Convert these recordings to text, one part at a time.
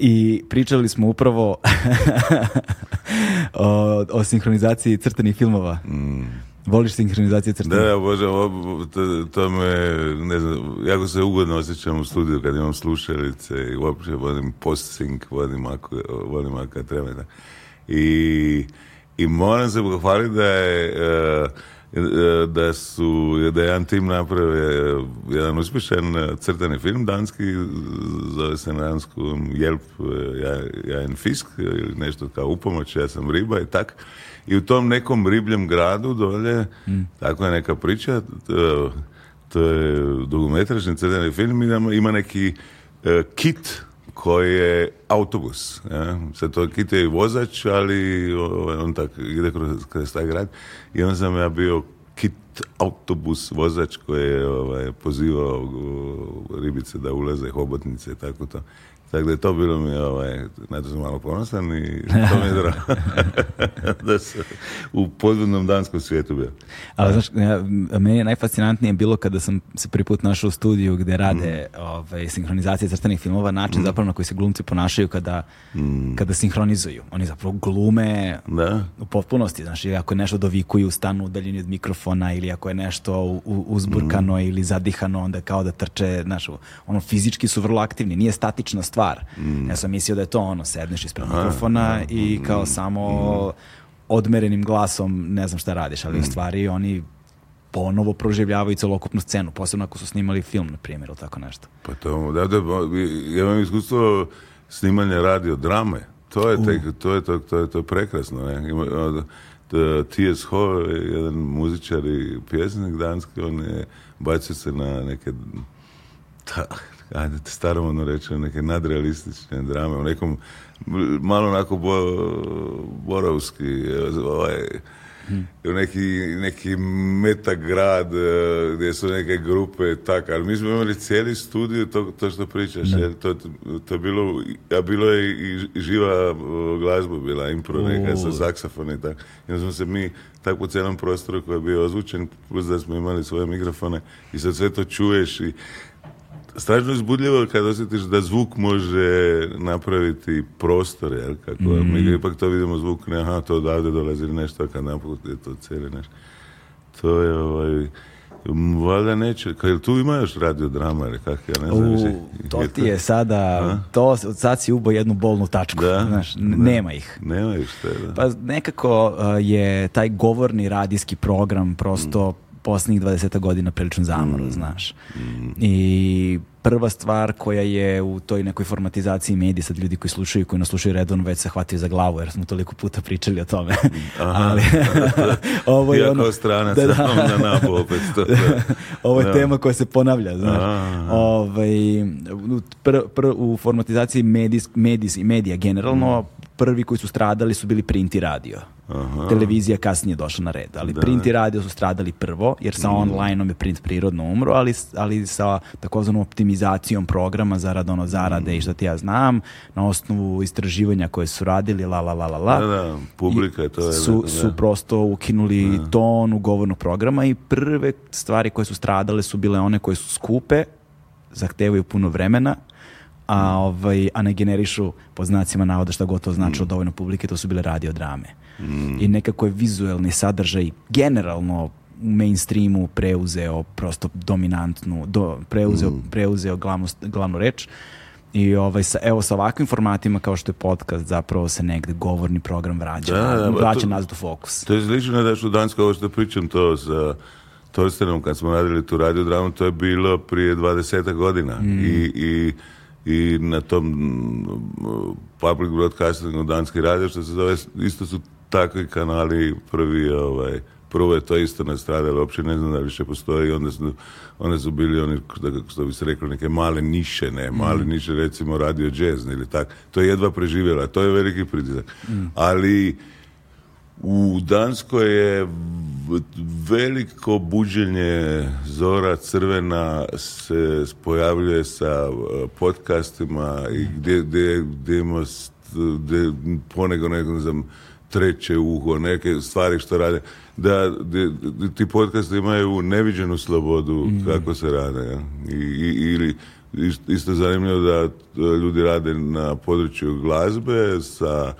i pričali smo upravo o, o sinhronizaciji crtenih filmova. Mm. Voliš sinhronizacije crtina? Da, to, to me, ne znam, jako se ugodno osjećam u studiju kad imam slušalice i uopće vodim post-sync, vodim ako, treba. I, I moram se pohvaliti da je... E, e, da su da je jedan tim napravio jedan uspješan crtani film danski zove se na danskom Jelp e, ja, ja en fisk ili nešto kao upomoć ja sam riba i tak i u tom nekom ribljem gradu dolje, mm. tako je neka priča, to, je dugometražni crveni film, ima, neki e, kit koji je autobus. Ja? to kit je i vozač, ali on tako ide kroz, kroz taj grad i on sam ja bio kit autobus vozač koji je ovaj, pozivao ribice da ulaze, hobotnice i tako to. Tako da je to bilo mi, ovaj, na to sam malo ponosan i to mi je drago da u podvodnom danskom svijetu bio. Ali znaš, meni je najfascinantnije bilo kada sam se prvi put našao u studiju gdje rade mm. ovaj, sinhronizacije crtenih filmova, način mm. zapravo na koji se glumci ponašaju kada, mm. kada sinhronizuju. Oni zapravo glume da. u potpunosti, znaš, ako je nešto dovikuju, stanu u od mikrofona ili ako je nešto uzburkano mm. ili zadihano, onda kao da trče, znaš, ono, fizički su vrlo aktivni, nije statična stvar stvar. Mm. Ja sam mislio da je to ono, sedneš ispred mikrofona mhm. i kao samo odmerenim glasom ne znam šta radiš, ali u mhm. stvari oni ponovo proživljavaju celokupnu scenu, posebno ako su snimali film, na primjer, ili tako nešto. Pa to, da, da, ja imam iskustvo snimanja radio drame. To je, to je, to, to je, to prekrasno. Ne? Ima, T.S. Ho, jedan muzičar i pjesnik danski, on je bacio se na neke ajde starom ono reći, neke nadrealistične drame, u nekom malo onako bo, borovski, ovaj, Neki, neki metagrad eh, gdje su neke grupe tak, ali mi smo imali cijeli studiju to, to što pričaš, to, to bilo, a bilo je i živa eh, glazba bila, impro neka sa saksofon i tako. I smo se mi tako u cijelom prostoru koji je bio ozvučen, plus da smo imali svoje mikrofone i sad sve to čuješ i strašno izbudljivo kad osjetiš da zvuk može napraviti prostor, jel? Kako, Mi mhm. ipak to vidimo zvuk, ne, aha, to odavde dolazi nešto, kad napokon to cijeli nešto. To je ovaj... Valjda neće, kao tu ima još ili kak ja ne znam. to ti je sada, to, sad si ubo jednu bolnu tačku, znaš, nema ih. Nema ih, što je, da. Pa nekako je taj govorni radijski program prosto mhm posljednjih 20 godina prilično zamor, mm. znaš. Mm. I prva stvar koja je u toj nekoj formatizaciji medija, sad ljudi koji slušaju i koji nas slušaju redovno već se hvatio za glavu jer smo toliko puta pričali o tome. Mm, aha, Ali, ovo je ja ono, kao da, na opet. To, ovo je tema koja se ponavlja. Znaš. Ovaj, u formatizaciji medijs, i medija generalno prvi koji su stradali su bili print i radio. Aha. Televizija kasnije došla na red, ali da. print i radio su stradali prvo, jer sa mm. je print prirodno umro, ali, ali sa takozvanom optimizacijom programa zarad ono zarade mm. i što ti ja znam, na osnovu istraživanja koje su radili, la la la la la, publika, to je, su, su prosto ukinuli ton govornu programa i prve stvari koje su stradale su bile one koje su skupe, zahtevaju puno vremena, a, ovaj, a ne generišu po znacima navoda šta gotovo značilo mm. dovoljno publike, to su bile radio drame. Mm. I nekako je vizuelni sadržaj generalno u mainstreamu preuzeo prosto dominantnu, do, preuzeo, mm. preuzeo glavnu, glavnu reč. I ovaj, sa, evo sa ovakvim formatima kao što je podcast zapravo se negde govorni program vraća, da, da, pa to, fokus. To je zlično da što u Danskoj što pričam to sa Torstenom kad smo radili tu radiodramu, to je bilo prije 20 godina mm. i, i i na tom public broadcastingu danski radio što se zove, isto su takvi kanali prvi ovaj, prvo je to isto nastradalo, uopće ne znam da više postoji, onda su, onda su bili oni, što bi se reklo, neke male niše, ne, mm. male mm. niše, recimo radio jazz ili tak, to je jedva preživjela, to je veliki pritisak, mm. ali u Danskoj je veliko buđenje Zora Crvena se pojavljuje sa e, podcastima i gdje, gdje, gdje ima ponego ne znam treće uho, neke stvari što rade. Da, ti podcasti imaju neviđenu slobodu mhm. kako se rade. Ja? I, i, ili isto zanimljivo da e, ljudi rade na području glazbe sa,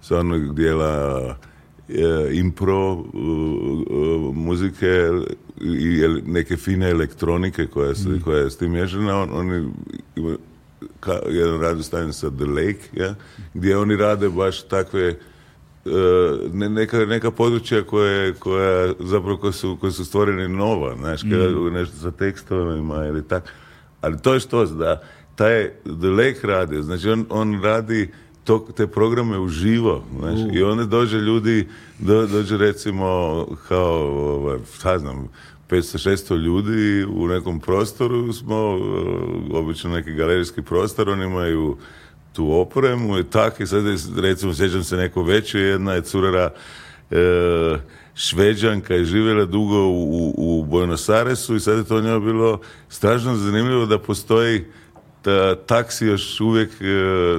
sa onog dijela Eh, impro eh, muzike i neke fine elektronike koja, se, mm. koja je s tim ježena, oni jedan radio stanje sa The Lake, gdje oni rade baš takve eh, ne, neka, neka područja koje, koja zapravo koja su, koje su stvoreni nova, znaš, mm. nešto sa tekstovima ili tako. Ali to je što, da, taj The Lake radi, znači on, on radi to, te programe uživo, i onda dođe ljudi, do, dođe recimo kao, ovaj, šta znam, 500-600 ljudi u nekom prostoru smo, eh, obično neki galerijski prostor, oni imaju tu opremu i tak, i sad recimo sjećam se neko veće, jedna je curara eh, šveđanka je živjela dugo u, u Buenos Airesu i sad je to njoj bilo strašno zanimljivo da postoji ta, taksi još uvijek e,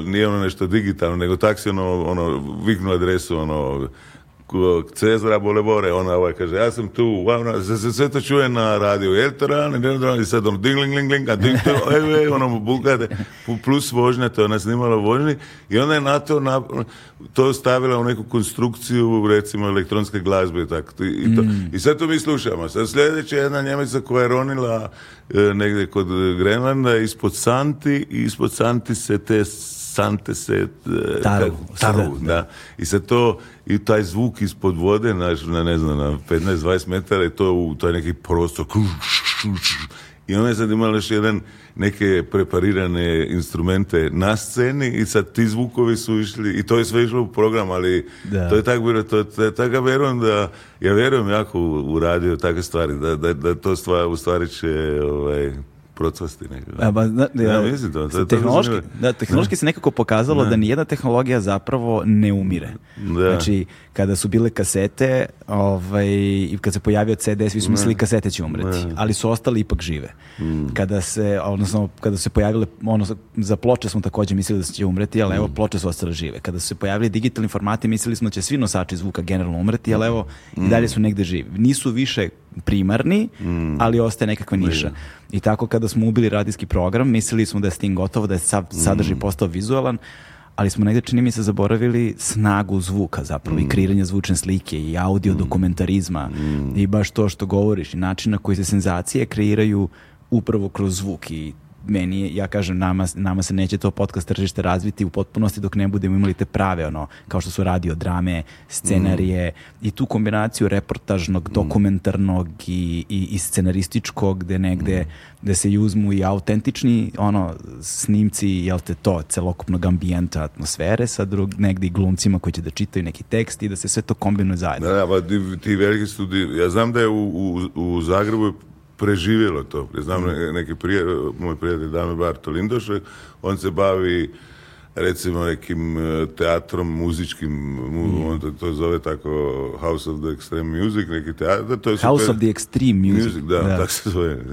nije ono nešto digitalno, nego taksi ono, ono viknu adresu, ono Cezara Bolebore, ona ovaj kaže, ja sam tu, se, sve to čuje na radio, je to rano, i sad ono, ding, ling, ling, ling, a ding, to, e, e, ono, bukate, plus vožnja, to je ona snimala vožnji, i onda je na to, to stavila u neku konstrukciju, recimo, elektronske glazbe i tako. I, to, mm. i sad to mi slušamo. Sad sljedeća jedna Njemica koja je ronila e, negdje kod Grenlanda, ispod Santi, i ispod Santi se te Sante se... Taru, I sad to i taj zvuk ispod vode, na, ne znam, na 15-20 metara i to u taj neki prostor. I ona je sad imala još jedan, neke preparirane instrumente na sceni i sad ti zvukovi su išli i to je sve išlo u program, ali to je tako bilo, to, to, vjerujem da, ja vjerujem jako u, u radio takve stvari, da, da, to stvar, u stvari će, ovaj, procvasti nekako. ja, tehnološki, da, tehnološki se nekako pokazalo ne. da nijedna tehnologija zapravo ne umire. Da. Znači, kada su bile kasete ovaj, i kad se pojavio CD, svi su mislili kasete će umreti, ali su ostali ipak žive. Mm. Kada se, odnosno, kada su se pojavile, ono, za ploče smo također mislili da će umreti, ali mm. evo, ploče su ostale žive. Kada su se pojavili digitalni formati, mislili smo da će svi nosači zvuka generalno umreti, ali evo, i mm. dalje su negde živi. Nisu više primarni, mm. ali ostaje nekakva niša. I tako kada smo ubili radijski program, mislili smo da je s tim gotovo, da je mm. sadržaj postao vizualan, ali smo negdje čini mi se zaboravili snagu zvuka zapravo i mm. kreiranje zvučne slike i audio mm. dokumentarizma mm. i baš to što govoriš i način na koji se senzacije kreiraju upravo kroz zvuk i meni, ja kažem, nama, nama se neće to podcast tržište razviti u potpunosti dok ne budemo imali te prave, ono, kao što su radio drame, scenarije mm. i tu kombinaciju reportažnog, mm. dokumentarnog i, i, scenarističkog, gde negde, mm. se uzmu i autentični, ono, snimci, jel te to, celokupnog ambijenta, atmosfere, sa drug, negde i glumcima koji će da čitaju neki tekst i da se sve to kombinuje zajedno. Da, da, pa ti, ti veliki ja znam da je u Zagrebu preživjelo to. Znam mm. neki prije, moj prijatelj Dame Barto Lindošek, on se bavi recimo nekim e, teatrom muzičkim, mm. on to, to zove tako House of the Extreme Music, neki teatr. To je House of the Extreme Music. da, tako se zove.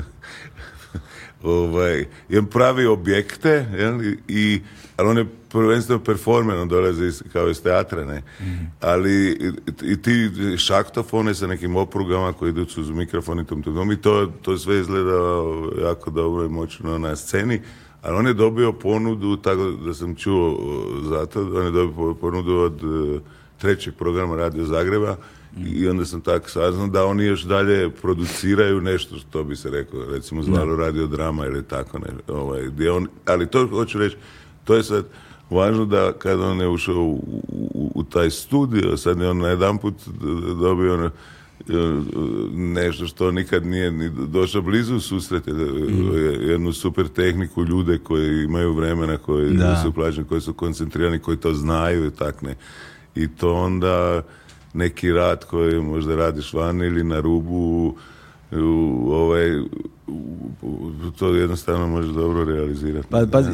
ovaj, on pravi objekte, jel, i, ali on je prvenstveno performerno dolaze kao iz teatra, ne? Mhm. Ali i, ti šaktofone sa nekim oprugama koji idu uz mikrofon i tom, tom, i to, to sve izgleda ovaj, jako dobro i moćno na sceni. Ali on je dobio ponudu, tako da sam čuo eh, zato, on je dobio ponudu od eh, trećeg programa Radio Zagreba mhm. i onda sam tako saznao da oni još dalje produciraju nešto što bi se rekao recimo zvalo radio drama ili tako ne, ovaj, gdje on, ali to hoću reći, to je sad, važno da kada on je ušao u, taj studio, sad je on na jedan put dobio ono, e, nešto što nikad nije ni došao blizu susrete e, mm. jednu super tehniku ljude koji imaju vremena koji da. su koji su koncentrirani koji to znaju i tak i to onda neki rad koji možda radiš van ili na rubu ovaj to jednostavno može dobro realizirati. Pa, pazi,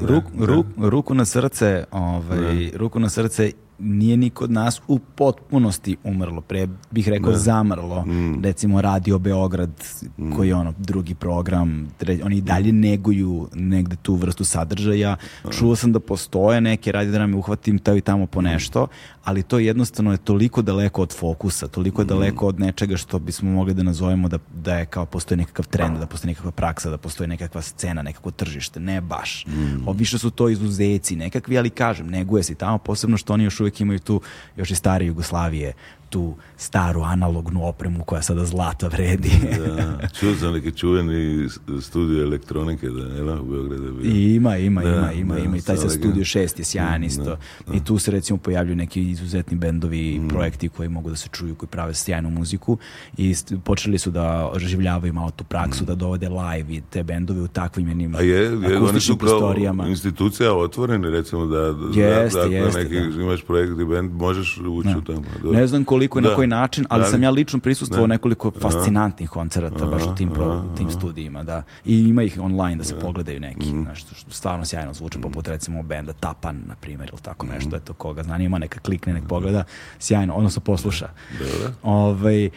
ruku na srce, ovaj, ruku na srce nije ni kod nas u potpunosti umrlo. Pre bih rekao ne. zamrlo. Mm. Recimo Radio Beograd mm. koji je ono drugi program. Oni i dalje neguju negde tu vrstu sadržaja. Mm. Čuo sam da postoje neke radio da nam uhvatim tamo i tamo po mm. nešto, ali to jednostavno je toliko daleko od fokusa, toliko je mm. daleko od nečega što bismo mogli da nazovemo da, da je kao postoji nekakav trend, da postoji nekakva praksa, da postoji nekakva scena, nekako tržište. Ne baš. Mm. više su to izuzeci nekakvi, ali kažem, neguje se tamo, posebno što oni još uvijek imaju tu još i stare Jugoslavije tu staru analognu opremu koja sada zlata vredi. da, čuo sam neki čuveni studio elektronike da je u Beogradu. ima, ima, ima, ima, ima. I taj se studio šest je sjajan mm, isto. I tu se recimo pojavljuju neki izuzetni bendovi mm. projekti koji mogu da se čuju, koji prave sjajnu muziku i počeli su da oživljavaju malo tu praksu, mm. da dovode live i te bendove u takvim jednim A je, je oni su kao institucija otvorene recimo da, da, jest, neki imaš projekt bend, možeš ući u tamo. Ne znam koliko koliko i na koji način, ali sam ja lično prisustvovao nekoliko fascinantnih koncerata baš u tim, pro, tim studijima, da. I ima ih online da se pogledaju neki, mm. nešto što stvarno sjajno zvuči, mhm. poput recimo benda Tapan, na primjer, ili tako mhm. nešto, eto koga zanima, neka klikne, nek pogleda, sjajno, odnosno posluša. Da, da. Ovaj,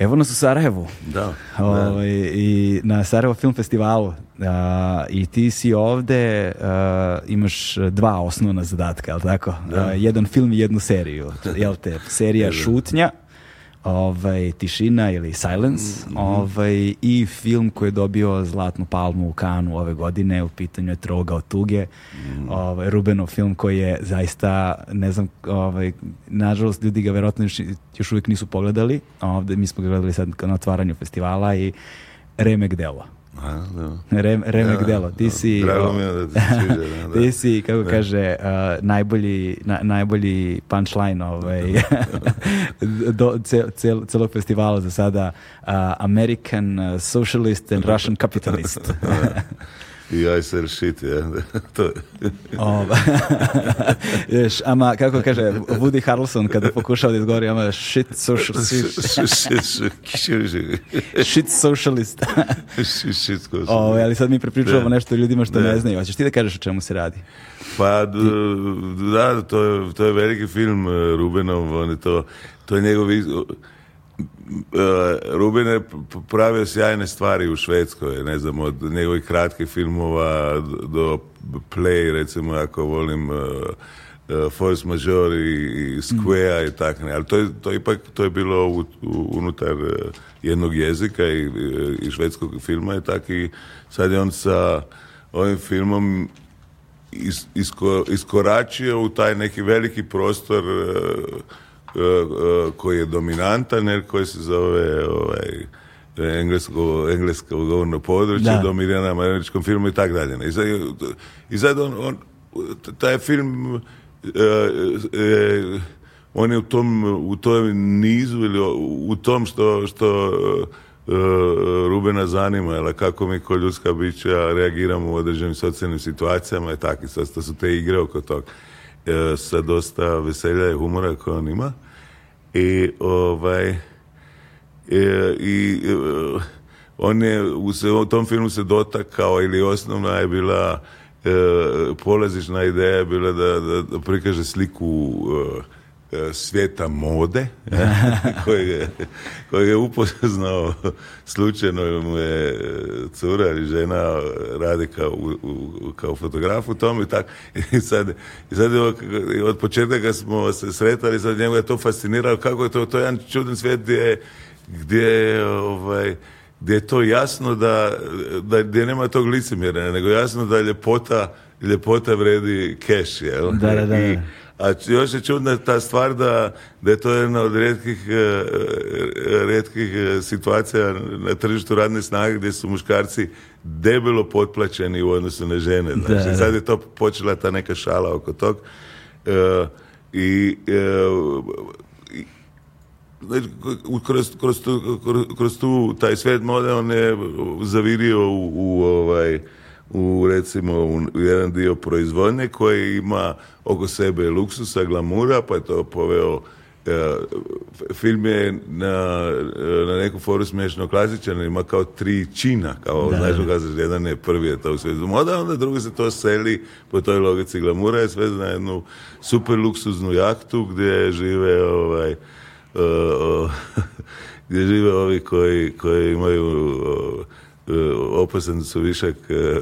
Evo nas u Sarajevu. Da. Ovaj, i, na Sarajevo Film Festivalu. I ti si ovde, imaš dva osnovna zadatka, jel tako? jedan film i jednu seriju, jel te? Serija Šutnja ovaj, Tišina ili Silence mhm. ovaj, i film koji je dobio Zlatnu palmu u Kanu ove godine u pitanju je Troga od tuge mhm. ovaj, Rubenov film koji je zaista ne znam, ovaj, nažalost ljudi ga verotno još, uvijek nisu pogledali ovde mi smo ga gledali sad na otvaranju festivala i remek dela remek delo. Ti si... Drago mi je da ti sviđa. ti si, kako kaže, uh, najbolji, na, najbolji punchline ovaj, do, cel, cel, celog festivala za sada. Uh, American socialist and Russian capitalist. I aj se shit, ja. to je. Ješ, ama, kako kaže, Woody Harrelson kada pokušao da izgovori, ama shit shit socialist. shit, shit o, ali sad mi prepričavamo nešto ljudima što ne znaju. Hoćeš ti da kažeš o čemu se radi? Pa, da, to je, to je veliki film eh, Rubenov, on je to, to je njegov E, Ruben je pravio sjajne stvari u Švedskoj, ne znam, od njegovih kratkih filmova do play, recimo, ako volim e, e, Force Major i Square i tako ne. Ali to je, to ipak to je bilo unutar jednog jezika i, i švedskog filma i tako i sad je on sa ovim filmom is, isko, iskoračio u taj neki veliki prostor uh, Eh, koji je dominantan jer koji se zove ovaj, englesko, englesko govorno područje dominirano američkom filmu i tako dalje. I sad, on, on, taj film eh, eh, on je u tom, u tom nizu ili u tom što, što Rubena zanima, kako mi kao ljudska bića reagiramo u određenim socijalnim situacijama i tako, sad to su te igre oko toga. E, sa dosta veselja i humora koje on ima i ovaj e, i e, on je u, se, u tom filmu se dotakao ili osnovna je bila polazišna ideja je bila da prikaže sliku E, svijeta mode koji je, upoznao slučajno mu je e, cura ili žena radi kao, u, kao fotograf u tom i tako i sad, i sad od početka smo se sretali sad njega je to fascinirao kako je to, to je jedan čudan svijet gdje gdje ovaj, gdje je to jasno da, da gdje nema tog licemjera, nego jasno da ljepota, ljepota vredi keš, jel? Da, da, da. I, a još je čudna ta stvar da, je to jedna od redkih, e, e, redkih e, situacija na tržištu radne snage gdje su muškarci debelo potplaćeni u odnosu na žene. Znači, sad je to počela ta neka šala oko tog. I znači, kroz, taj svet model on je zavirio u, u ovaj u recimo u jedan dio proizvodnje koji ima oko sebe luksusa, glamura, pa je to poveo e, film je na, e, na neku foru smiješno klasičan, ima kao tri čina, kao da. jedan je prvi je to u svijetu moda, onda drugi se to seli po toj logici glamura je sve na jednu super luksuznu jahtu gdje žive ovaj e, gdje žive ovi koji, koji imaju E, opasan su višak e,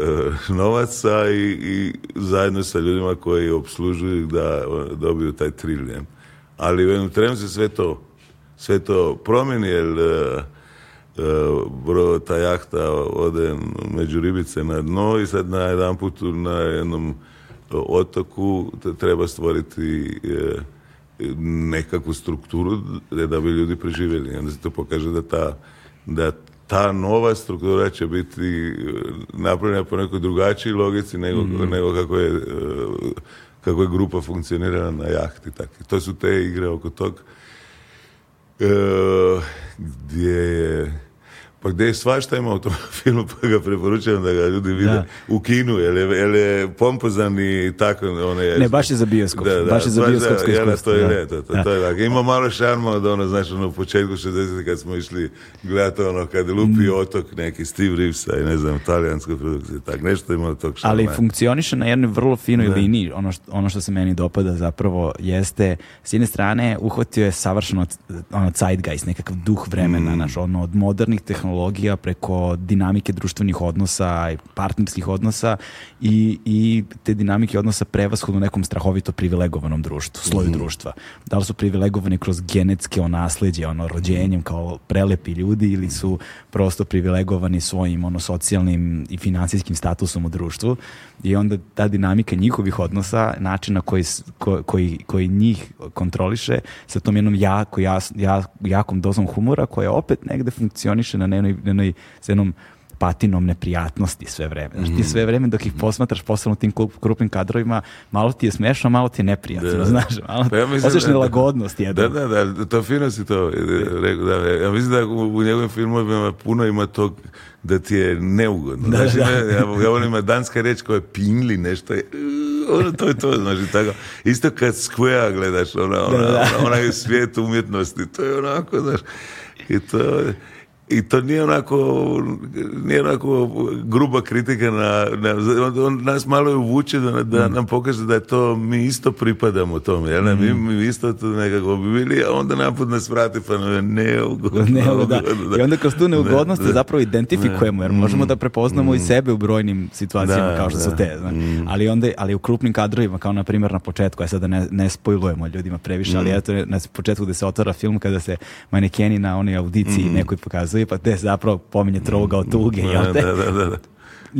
novaca i, zajedno sa ljudima koji obslužuju da dobiju taj triljem. Ali u jednom trenu se sve to, sve to promjeni, jer e, ta jahta ode među ribice na dno i sad na jedan put na jednom otoku treba stvoriti nekakvu strukturu da bi ljudi preživjeli. Onda se to pokaže da ta da ta nova struktura će biti e, napravljena po nekoj drugačiji logici nego, mhm. nego kako je e, kako je grupa funkcionirana na jahti. Tak. To su te igre oko tog e, gdje je pa gdje je svašta ima u tom filmu, pa ga preporučujem da ga ljudi vide u kinu, jer je, pompozan i tako. Ono ne, baš je za bioskop. Da, da, baš je za bioskopsko Da, da, to, to je Ima malo šarma od ono, znaš, ono, u početku 60 kad smo išli gledati ono, kad je lupi mm. otok neki Steve Reevesa i ne znam, talijanskoj produkcije, tak, nešto ima od tog Ali funkcioniše na jednoj vrlo finoj liniji, ono, ono što, se meni dopada zapravo jeste, s jedne strane, uhvatio je savršeno ono, zeitgeist, nekakav duh vremena, mm. ono, od modernih tehnologija tehnologija, preko dinamike društvenih odnosa i partnerskih odnosa i, te dinamike odnosa prevashodno nekom strahovito privilegovanom društvu, sloju mhm. društva. Da li su privilegovani kroz genetske onasleđe, ono, rođenjem kao prelepi ljudi ili su prosto privilegovani svojim ono, socijalnim i financijskim statusom u društvu i onda ta dinamika njihovih odnosa, načina koji, koji, koji njih kontroliše sa tom jednom jako, jas, jakom dozom humora koja opet negde funkcioniše na jednom patinom neprijatnosti sve vreme. Znači, ti mhm. sve vreme dok ih mhm. posmatraš posebno tim krupnim kadrovima, malo ti je smešno, malo ti je neprijatno, da. znaš, malo pa ja osjećaš nelagodnost jednu. Da, da, da, to fino si to rekao, da, ja mislim da u, u njegovim filmovima puno ima tog da ti je neugodno. Da, znači, da. ja, ja ima danska reč koja je pinli nešto, je, uh, ono to je to, znači tako. Isto kad Square gledaš, ona, ona, da, da. ona, ona je svijet umjetnosti, to je onako, znaš, i to i to nije onako, nije onako gruba kritika na, on, nas malo uvuče da, da mm. nam pokaže da je to, mi isto pripadamo tome, jel? Mm. Mi, isto to nekako bi bili, a onda naput nas vrati pa nam ne, da. I onda kroz tu neugodnost zapravo identifikujemo, jer možemo da mm. prepoznamo i mm. sebe u brojnim situacijama kao što su te. Ali, onda, ali u krupnim kadrovima, kao na primjer na početku, a sada ne, ne spojlujemo ljudima previše, ali eto na početku gdje se otvara film kada se manekeni na onoj audiciji mm-hmm. nekoj pokazuje ipak te zapravo pominje troga tuge, mm, jel Da,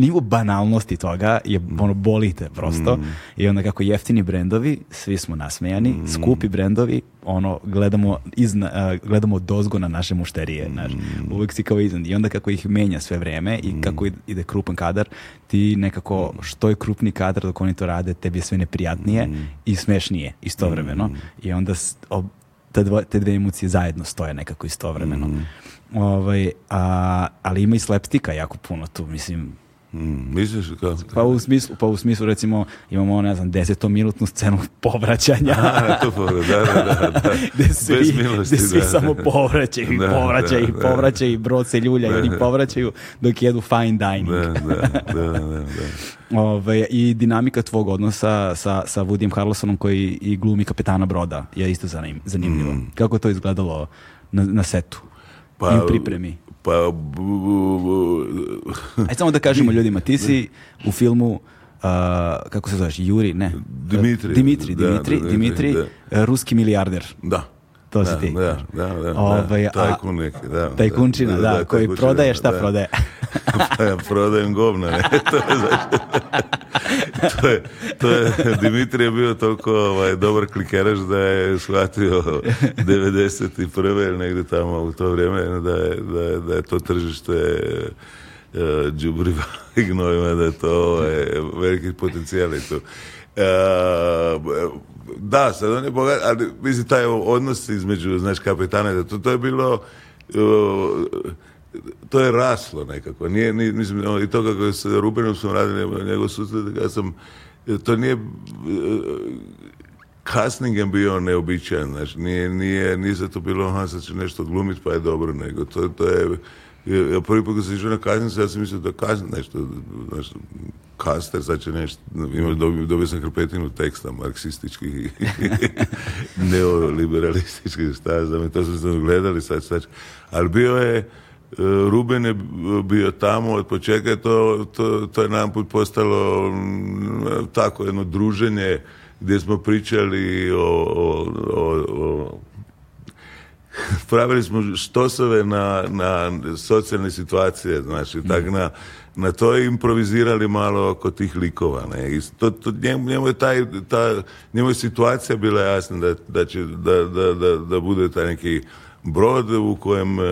da, banalnosti toga je ono bolite prosto mm. i onda kako jeftini brendovi, svi smo nasmejani, mm. skupi brendovi, ono gledamo iz gledamo dozgo na naše mušterije, mm. uvijek naš, si kao iznad i onda kako ih menja sve vrijeme i mm. kako ide krupan kadar, ti nekako što je krupni kadar dok oni to rade, tebi je sve neprijatnije i smešnije istovremeno i onda te, te dve emocije zajedno stoje nekako istovremeno. Mm. Ovaj, a, ali ima i sleptika jako puno tu, mislim, Mm, misliš Pa u smislu, pa u smislu recimo imamo ne znam 10 minutnu scenu povraćanja. to da, da, da. gde svi, samo povraćaju, da, povraćaju, povraćaju, brod se ljulja i oni povraćaju dok jedu fine dining. Da, ovaj, I dinamika tvog odnosa sa, sa Woodyjem Harlesonom koji i glumi kapetana broda je isto zanim, zanimljivo. Mm. Kako to izgledalo na, na setu? Pa, i u pripremi? Pa... Bu, bu, bu. Ajde samo da kažemo ljudima, ti si u filmu Uh, kako se zoveš, Juri, ne? Dimitri. Dimitri, Dimitri, da, Dimitri, da, Dimitri da. ruski milijarder. Da to si da, ti. Da, da, da, Ove, da, ovaj, tajkun neki, da. Tajkunčina, da, da, da koji prodaje šta prodaje. pa ja prodajem govna, ne, to je, to je, to je, Dimitri je bio toliko ovaj, dobar klikeraš da je shvatio 91. ili negdje tamo u to vrijeme da je, da je, da je to tržište džubriva e, i gnojima, da je to ovaj, veliki potencijal i to. Uh, e, da, sad on je bogat, ali mislim taj odnos između, znaš, kapitana, da to, je bilo, to je raslo nekako. Nije, nije, mislim, ono, i to kako s Rubinom su radili ono, njegov susret, ja sam, to nije, kasning e, je bio neobičajan, znači nije, nije, nije za to bilo, aha, sad ću nešto glumit pa je dobro, nego to, to je, prvi put kad sam išao na kaznicu, ja sam mislio da kazn nešto, nešto kaster, sad će nešto, ima, dobio, dobio sam hrpetinu teksta marksističkih neoliberalističkih, šta znam, to sam sam gledali, sad, sad, ali bio je, e, Ruben je bio tamo od početka, to, to, to je nam put postalo tako jedno druženje gdje smo pričali o, o, o pravili smo štosove na, na socijalne situacije, znači, tak mm. na, na to je improvizirali malo oko tih likova, ne, i to, to njemu, je taj, ta, njemu je situacija bila jasna da, da će, da, da, da, bude taj neki brod u kojem e,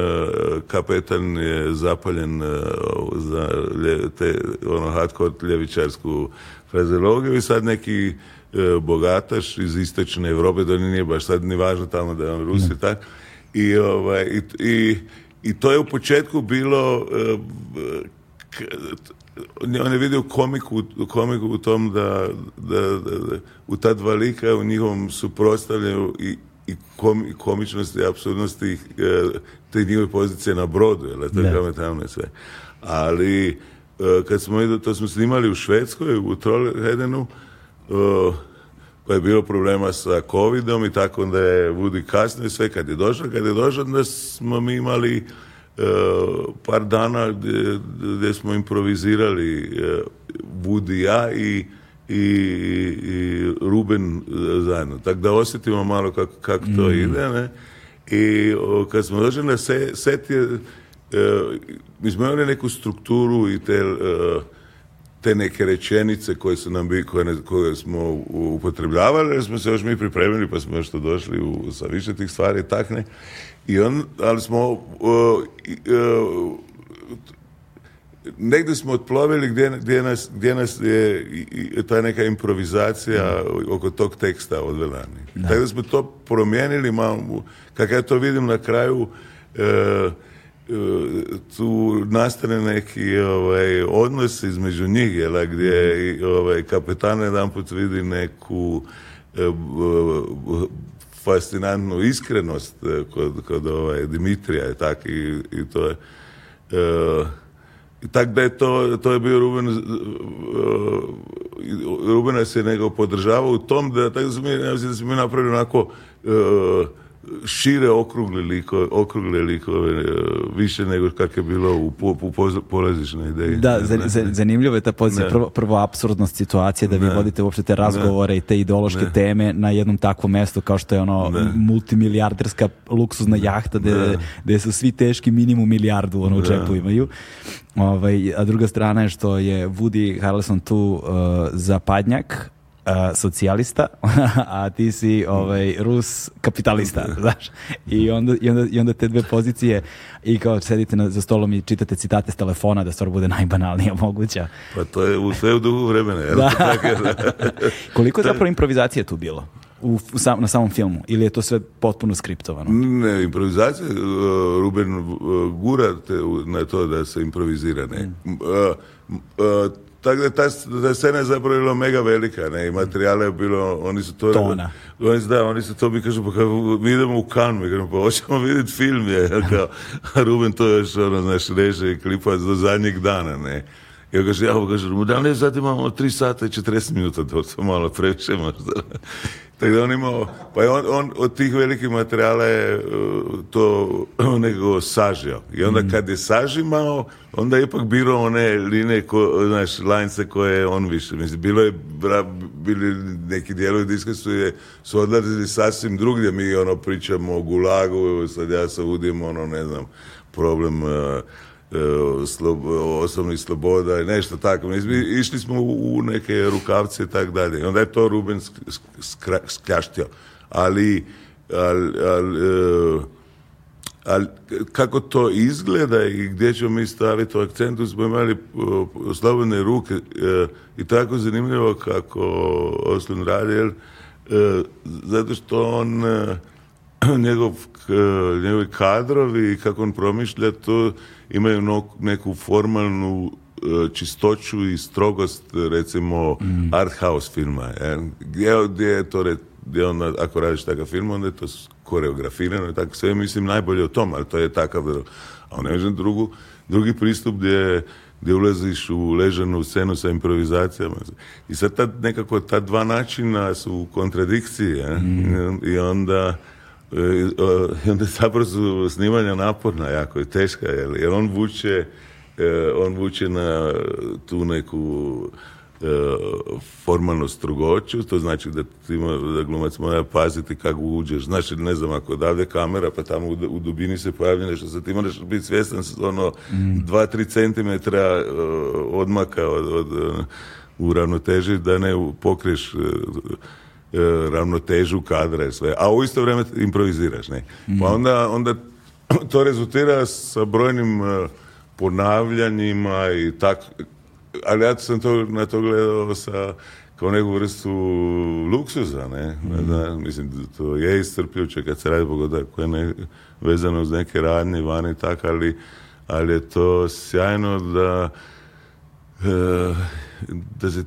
kapetan je zapaljen e, za te, ono, hardcore ljevičarsku frazeologiju i sad neki e, bogataš iz istočne Europe, da nije baš sad ni važno tamo da je on Rusi, mm. tak, i, ovaj, i, i, to je u početku bilo e, on je vidio komiku, komiku u tom da, da, u ta dva lika u njihovom suprotstavljanju i, i komičnosti i absurdnosti e, te njihove pozicije na brodu, jel, to je tamo sve. Ali e, kad smo, to smo snimali u Švedskoj, u Trollhedenu, pa je bilo problema sa covidom i tako da je Vudi kasno i sve kad je došao, kad je došao da smo mi imali e, par dana gdje, smo improvizirali Vudi e, ja i Ruben e, zajedno. Tako da osjetimo malo kako to mm. ide. Ne? I kad smo došli na set, mi smo imali neku strukturu i te te neke rečenice koje su nam bi, koje, koje smo upotrebljavali, jer smo se još mi pripremili pa smo još došli u, sa više tih stvari takne. I on, ali smo uh, uh negdje smo otplovili gdje, nas, je ta neka improvizacija oko tog teksta odvela. Tako da smo to promijenili malo, kako ja to vidim na kraju, uh, E, tu nastane neki ovaj, odnos između njih, jel, gdje ovaj, kapetan jedan put vidi neku e, fascinantnu iskrenost e, kod, kod ovaj, Dimitrija i tak i, i to je i tak da je to, to je bio Ruben, Rubena se nego podržava u tom da tako da smo mi, da mi napravili onako šire okrugle likove, okrugle likove e, više nego kak je bilo u, po, polazišnoj ideji. Da, ne, je ta pozicija. Prvo, prvo absurdnost situacije da vi vodite uopšte te razgovore i te ideološke teme na jednom takvom mjestu kao što je ono multimilijarderska luksuzna jahta gdje su svi teški minimum milijardu ono, u džepu imaju. Ovaj, a druga strana je što je Woody Harrelson tu uh, e, zapadnjak, socijalista, a ti si ovaj, Rus kapitalista, znaš. I onda, i, onda, I onda te dve pozicije i kao sedite na, za stolom i čitate citate s telefona da stvar bude najbanalnija moguća. Pa to je u sve u duhu vremena. Koliko je zapravo improvizacije tu bilo? U, na samom filmu ili je to sve potpuno skriptovano? Ne, improvizacija e, Ruben e, gura na to da se improvizira ne. Mm. E, tako da, ta, da scena je zapravo bila mega velika, ne, i materijale je bilo, oni su to... Tona. Oni su, da, oni su to, mi kažu, pa kao, mi idemo u Cannes, mi kažemo, pa hoćemo vidjeti film, je, kao, Ruben to još, ono, znaš, reže i klipa do zadnjeg dana, ne. Ja kaže, ja mu kažu, da ne, sad imamo 3 sata i 40 minuta, to, to malo previše možda. Tako da on imao, pa on, od tih velikih materijala je e, to nekako sažio. I onda mm. kad je sažimao, onda je ipak bilo one line, ko, znaš, lanjce koje on više. Mislim, bilo je, bili neki dijelovi diska su, je, su odlazili sasvim drugdje. Mi ono pričamo o gulagu, sad ja sa udim, ono, ne znam, problem... E, E, osobnih sloboda i nešto tako. Išli smo u neke rukavce i tako dalje. I onda je to Ruben skljaštio. Ali, e, kako to izgleda i gdje ćemo mi staviti u akcentu, smo imali e, slobodne ruke i tako zanimljivo kako Oslin radi, jer zato što on njegov, njegovi kadrovi i kako on promišlja, to imaju neku formalnu e, čistoću i strogost recimo mm. filma e, gdje je to gdje onda ako radiš takav film onda je to koreografirano i tako sve mislim najbolje o tom ali to je takav a ne znam drugu drugi pristup gdje gdje ulaziš u ležanu scenu sa improvizacijama. I sad ta, nekako ta dva načina su u kontradikciji. E, mm. I onda E, e, onda je su snimanja naporna jako i teška je jer on vuče e, on vuče na tu neku formalnu strugoću, to znači da, ti, da glumac mora paziti kako uđeš. Znači, ne znam, ako odavde kamera, pa tamo u, dubini se pojavi nešto, sad ti moraš biti svjestan ono mm. dva, tri centimetra odmaka od, od, u ravnoteži da ne pokriješ E, ravnotežu kadra i sve, a u isto vrijeme improviziraš, ne? Pa mhm. onda, onda to rezultira sa brojnim e, ponavljanjima i tak, ali ja sam to, na to gledao sa kao neku vrstu luksuza, ne? Mhm. Ne Da, mislim, to je istrpljuće kad se radi pogoda koje ne vezano uz neke radnje vani tak, ali, ali je to sjajno da e, da se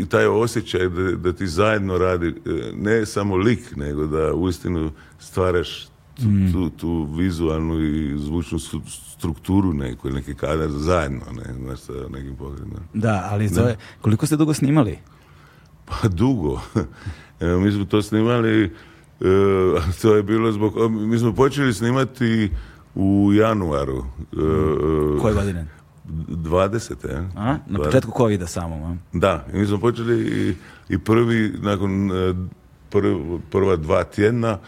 i taj osjećaj da, da ti zajedno radi e, ne samo lik nego da uistinu stvaraš tu, mm. tu, tu vizualnu i zvučnu strukturu neku ili neki kadar zajedno ne, znaš, sa nekim pogledima. Da, ali je... koliko ste dugo snimali? Pa dugo. mi smo to snimali, e, to je bilo zbog... Mi smo počeli snimati u januaru. E, Koje godine? 20. Na početku samo. Da, i mi smo počeli i, prvi, nakon e, prva dva tjedna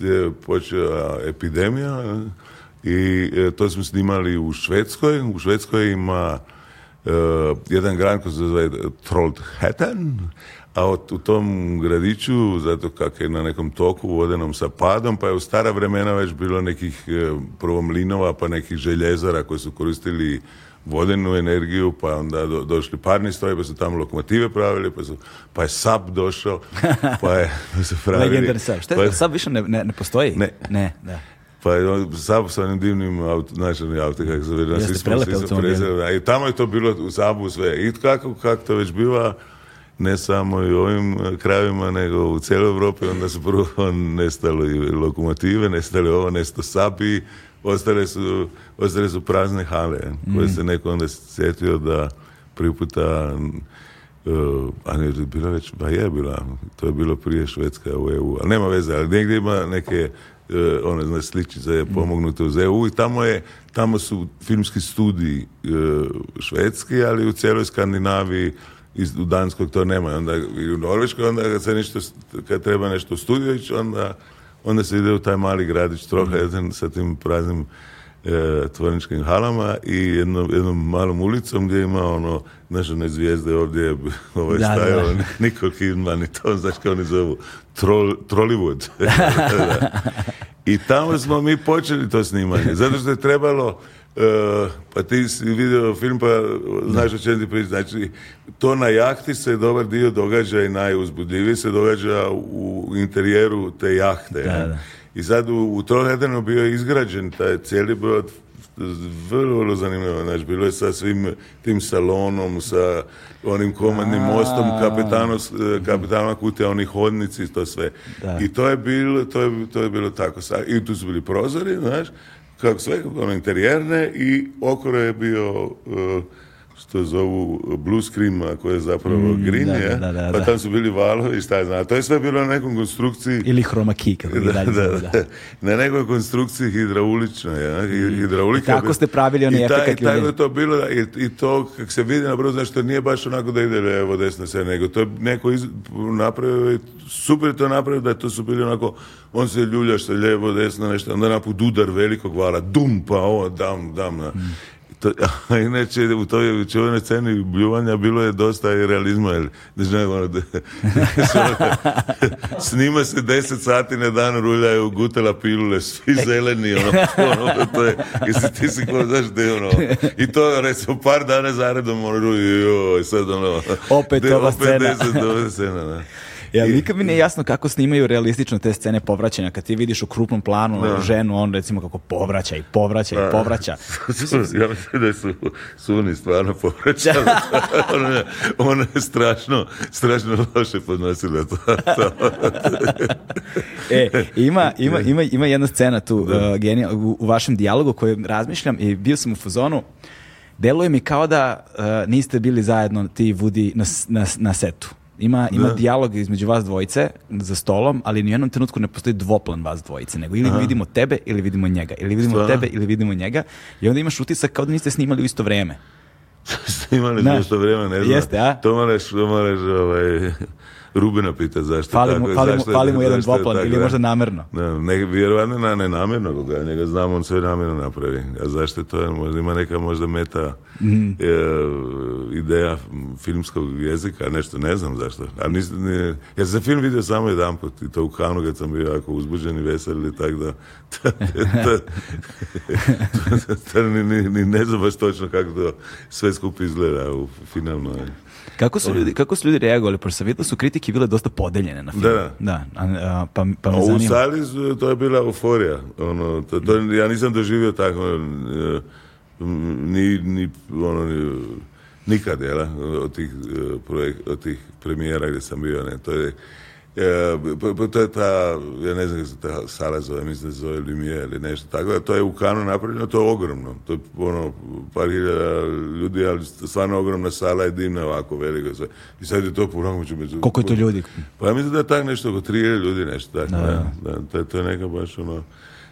je počela epidemija i e, to smo snimali u Švedskoj. U Švedskoj ima e, jedan grad koji se zove Trollhättan, a u tom gradiću, zato kako je na nekom toku vodenom sa padom, pa je u stara vremena već bilo nekih prvom linova pa nekih željezara koji su koristili vodenu energiju, pa onda do, došli parni stroj pa su tamo lokomotive pravili, pa, su, pa je SAP došao, pa je pa su pravili. SAP. Šta pa, je, SAP više ne, ne, ne postoji? Ne. ne da. Pa je SAP sa onim divnim auto, način auto, kako se veli, svi smo, svi prezirali. I tamo je to bilo u sap sve. I kako, kako to već biva, ne samo i u ovim e, krajevima, nego u cijeloj Europi, onda su prvo nestalo i lokomotive, nestali ovo, nesto sabi ostale su, ostale su prazne hale eh, koje mm. se neko onda sjetio da priputa Uh, eh, a ne, bila već, ba je bila, to je bilo prije Švedska u EU, ali nema veze, ali negdje ima neke uh, one, znači, sličice je mm. pomognute uz EU i tamo je, tamo su filmski studiji uh, švedski, ali u cijeloj Skandinaviji iz, u Danskoj to nema, onda i u Norveškoj, onda kad se nešto, kad treba nešto studijući, onda onda se ide u taj mali gradić troha mhm. sa tim praznim e, tvorničkim halama i jednom, jednom malom ulicom gdje ima ono, znaš, zvijezde ovdje ovaj da, da. Ono, Niko Kidman ni to, znaš kao oni zovu, Trol, Trollywood. I tamo smo mi počeli to snimanje, zato što je trebalo E, pa ti si vidio film pa znaš o čem ti priča. Znači, to na jahti se dobar dio događa i najuzbudljiviji se događa u interijeru te jahte. Da, I sad u, u bio izgrađen taj cijeli brod vrlo, vrlo zanimljivo. Znači, bilo je sa svim tim salonom, sa onim komandnim mostom, kapitalna e, kutija, oni hodnici, to sve. I to je bilo, to je, to je bilo tako. I tu su bili prozori, znaš, kako sve, ono, interijerne i okoro je bio eh, što zovu blue scream, koje je zapravo mm, grinje, pa tam su bili valovi, šta je znam. To je sve bilo na nekom konstrukciji... Ili Chroma key, kako da, Na nekoj konstrukciji hidrauličnoj. Ja? Mm. I tako ste pravili onaj efekt. I, tako je to bilo, i, to kak se vidi na brodu, znači to nije baš onako da ide lijevo, desno se, nego to je neko napravio, super to napravio, da to su bili onako, on se ljulja što lijevo, desno, nešto, onda naput udar velikog vala, dum, pa ovo, dam, dam. Mm a inače u toj čuvenoj sceni bljuvanja bilo je dosta i realizma jer ne znam, ono, snima se deset sati na dan rulja je ugutila pilule svi zeleni ono, ono to je ti si ko znaš ono i to recimo par dana zaredom ono rulja joj sad ono opet, Deset, ova scena ja, nikad mi nije jasno kako snimaju realistično te scene povraćanja. Kad ti vidiš u krupnom planu ono, ženu, on recimo kako povraća i povraća i povraća. ja mislim da su suni stvarno povraćali. ona, je, strašno, strašno loše podnosila to. e, ima, ima, ima, ima jedna scena tu uh, u, vašem dijalogu koju razmišljam i bio sam u fuzonu deluje mi kao da uh, niste bili zajedno ti vudi na, na, na setu. Ima, ima dijalog između vas dvojice za stolom, ali ni u jednom trenutku ne postoji dvoplan vas dvojice, nego ili vidimo tebe ili vidimo njega, ili vidimo tebe ili vidimo njega i onda imaš utisak kao da niste snimali u isto vrijeme. snimali smo u isto vrijeme, ne znam. Jeste, a? To moraš, to moraš ovaj, Rubina pita zašto tako, zašto, jedan dvoplan ili možda namjerno. Ne, ne, vjerovatno na, ne namjerno, ga njega znam, on sve namjerno napravi. A zašto to Možda ima neka možda meta ideja filmskog jezika, nešto ne znam zašto. A ja sam film vidio samo jedan put i to u Kanu kad sam bio jako uzbuđen i tako da ni, ni, ne znam baš točno kako to sve skupi izgleda u finalnoj kako su ljudi, kako su ljudi reagovali? Pošto sam vidio su kritike bile dosta podeljene na film. Da, A, pa, pa zanima. U sali e, to je bila euforija. Ono, to, ja nisam doživio tako e, ni, ni, ono, nikad, jel? Od tih, e, projek, od tih premijera gdje sam bio, ne. To je, E, pa, pa to je ta, ja ne znam kako se ta sala zove, mislim da se zove ili nešto tako, da to je u Kanu napravljeno, to je ogromno, to je ono, par hiljada ljudi, ali stvarno ogromna sala je divna ovako, velika sve. I sad je to po moguće među... Koliko je to ljudi? Pa ja mislim da je tak nešto, oko tri ljudi nešto, tako, da, to je neka baš ono,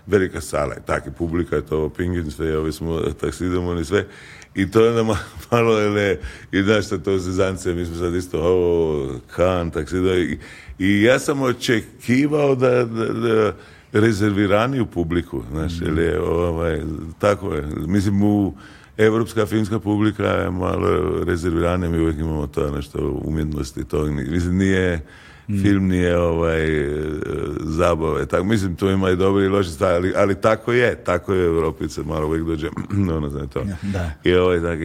velika sala i tako, publika je to, pingin sve, ovi smo taksidom, i sve. I to je onda malo, ne, i znaš što to se zance, mi smo sad isto, ovo, kan, taksido, i, i ja sam očekivao da, da, rezerviraniju publiku, znaš, mm. ili ovaj, tako je. Mislim, u evropska filmska publika je malo rezerviranija, mi uvijek imamo to nešto umjetnosti, to mislim, nije mm. filmnije ovaj, e, zabave. Tako, mislim, tu ima i dobri i loši stvari, ali, ali tako je, tako je u Europi malo uvijek dođe, ono zna to. Da. I, ovaj, tak,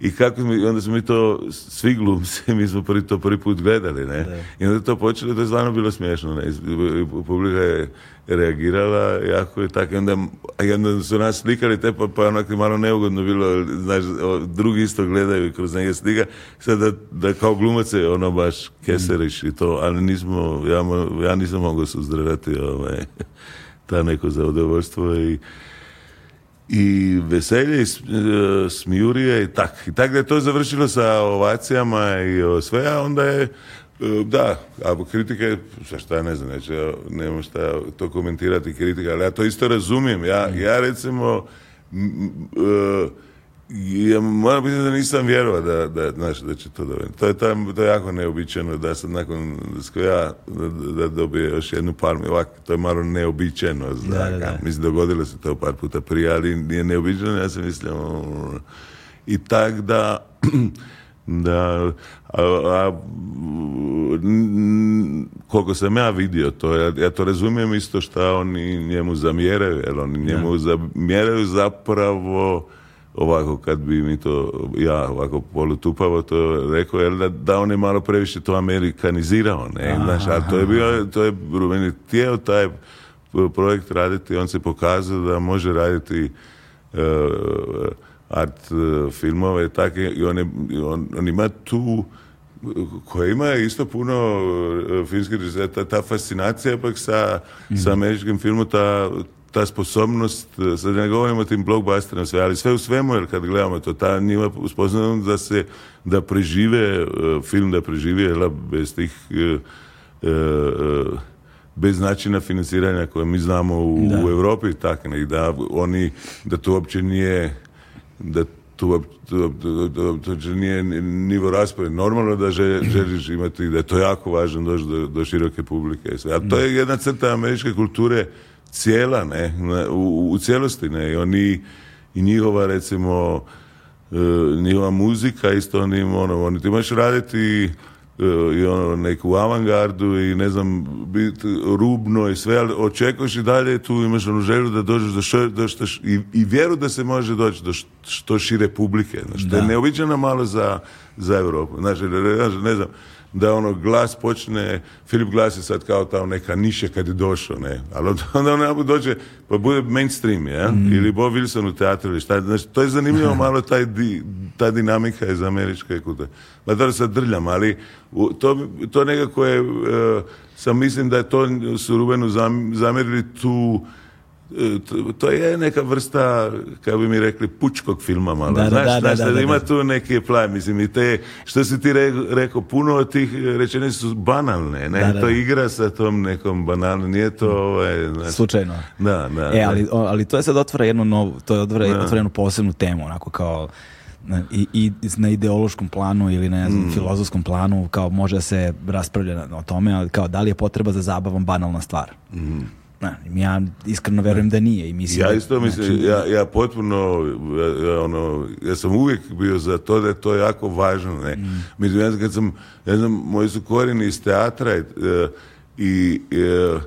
i, kako mi, onda smo mi to, svi glumci, mi smo prvi, to prvi put gledali, ne? I onda to počelo, to je stvarno bilo smiješno, ne? publika je reagirala jako je tako. Onda, onda su nas slikali te pa, pa je onako malo neugodno bilo, znaš, drugi isto gledaju kroz njega slika. Sad da, kao glumace ono baš keseriš i to, ali nismo, ja, ja nisam mogao suzdržati ovaj, ta neko zadovoljstvo i i veselje i e, smijurije i tak. I tak da je to završilo sa ovacijama i sve, a onda je E, da, a kritike, šta šta ne znam, neću, nemam šta to komentirati kritika, ali ja to isto razumijem. Ja, mm. ja recimo, e, ja moram biti da nisam vjerovao da, da, da će to dobiti. To je, tam, to je jako neobičajeno da sad nakon Skoja, da, dobije još jednu palmu. Ovak, to je malo neobičajeno. Mislim, dogodilo se to par puta prije, ali nije neobičajeno. Ja sam mislio... Mm, I tak da da a, a, koliko sam ja vidio to ja, ja to razumijem isto šta oni njemu zamjeraju jer oni njemu zamjeraju zapravo ovako kad bi mi to ja ovako polutupavo to rekao jel da, da on je malo previše to amerikanizirao ne znaš a to je bio to je meni tijel taj projekt raditi on se pokazao da može raditi e, art eh, filmove i tako i on, je, on, on ima tu koja ima isto puno eh, filmskih režisera, ta, ta fascinacija pak sa, mm. sa američkim filmom, ta, ta sposobnost, eh, sad ne govorimo o tim blockbusterima sve, ali sve u svemu, jer kad gledamo to, ta njima sposobnost da se da prežive film, da prežive jela, bez tih bez načina financiranja koje mi znamo u, u Evropi, tak, ne, da oni, da to uopće nije da tu, nije nivo raspore normalno da želiš imati da je to jako važno doći do, široke publike a to je jedna crta američke kulture cijela ne u, cijelosti ne i oni i njihova recimo e, njihova muzika isto oni, ono oni ti možeš raditi E, i ono neku avangardu i ne znam biti rubno i sve, ali očekuješ i dalje tu imaš onu želju da dođeš do što, što i, i vjeru da se može doći do što šire publike. Znači, da. je neobičana malo za, za Europu. Znači, ne znam, da ono glas počne, Filip Glas je sad kao ta neka niša kad je došao, ne, ali onda on dođe, pa bude mainstream, ja, mm. ili Bob Wilson u teatru, znači, to je zanimljivo malo taj ta dinamika iz američke kute. Ma da sad drljam, ali to, to nekako je, e, sam mislim da je to su Rubenu zamjerili tu E, to je neka vrsta, kako bi mi rekli, pučkog filma malo. znaš, znaš, da, ima tu neki plan, mislim, i te, što si ti rekao, puno od tih rečenice su banalne, ne, to igra sa tom nekom banalnom, nije to mm. ovaj, znaš, Slučajno. Da, da. E, ali, ali to je sad jednu novu, to je otvara, otvara jednu posebnu temu, onako kao, i, na ideološkom planu ili na mm. filozofskom planu kao može se raspravlja o tome, kao da li je potreba za zabavom banalna stvar. Mhm ja iskreno verujem da nije i mislim ja isto mislim znači- ja, ja potpuno ja, ono ja sam uvijek bio za to da je to jako važno ne mm. mislim ja sam ja znam moji su korijeni iz teatra e, i, i, e,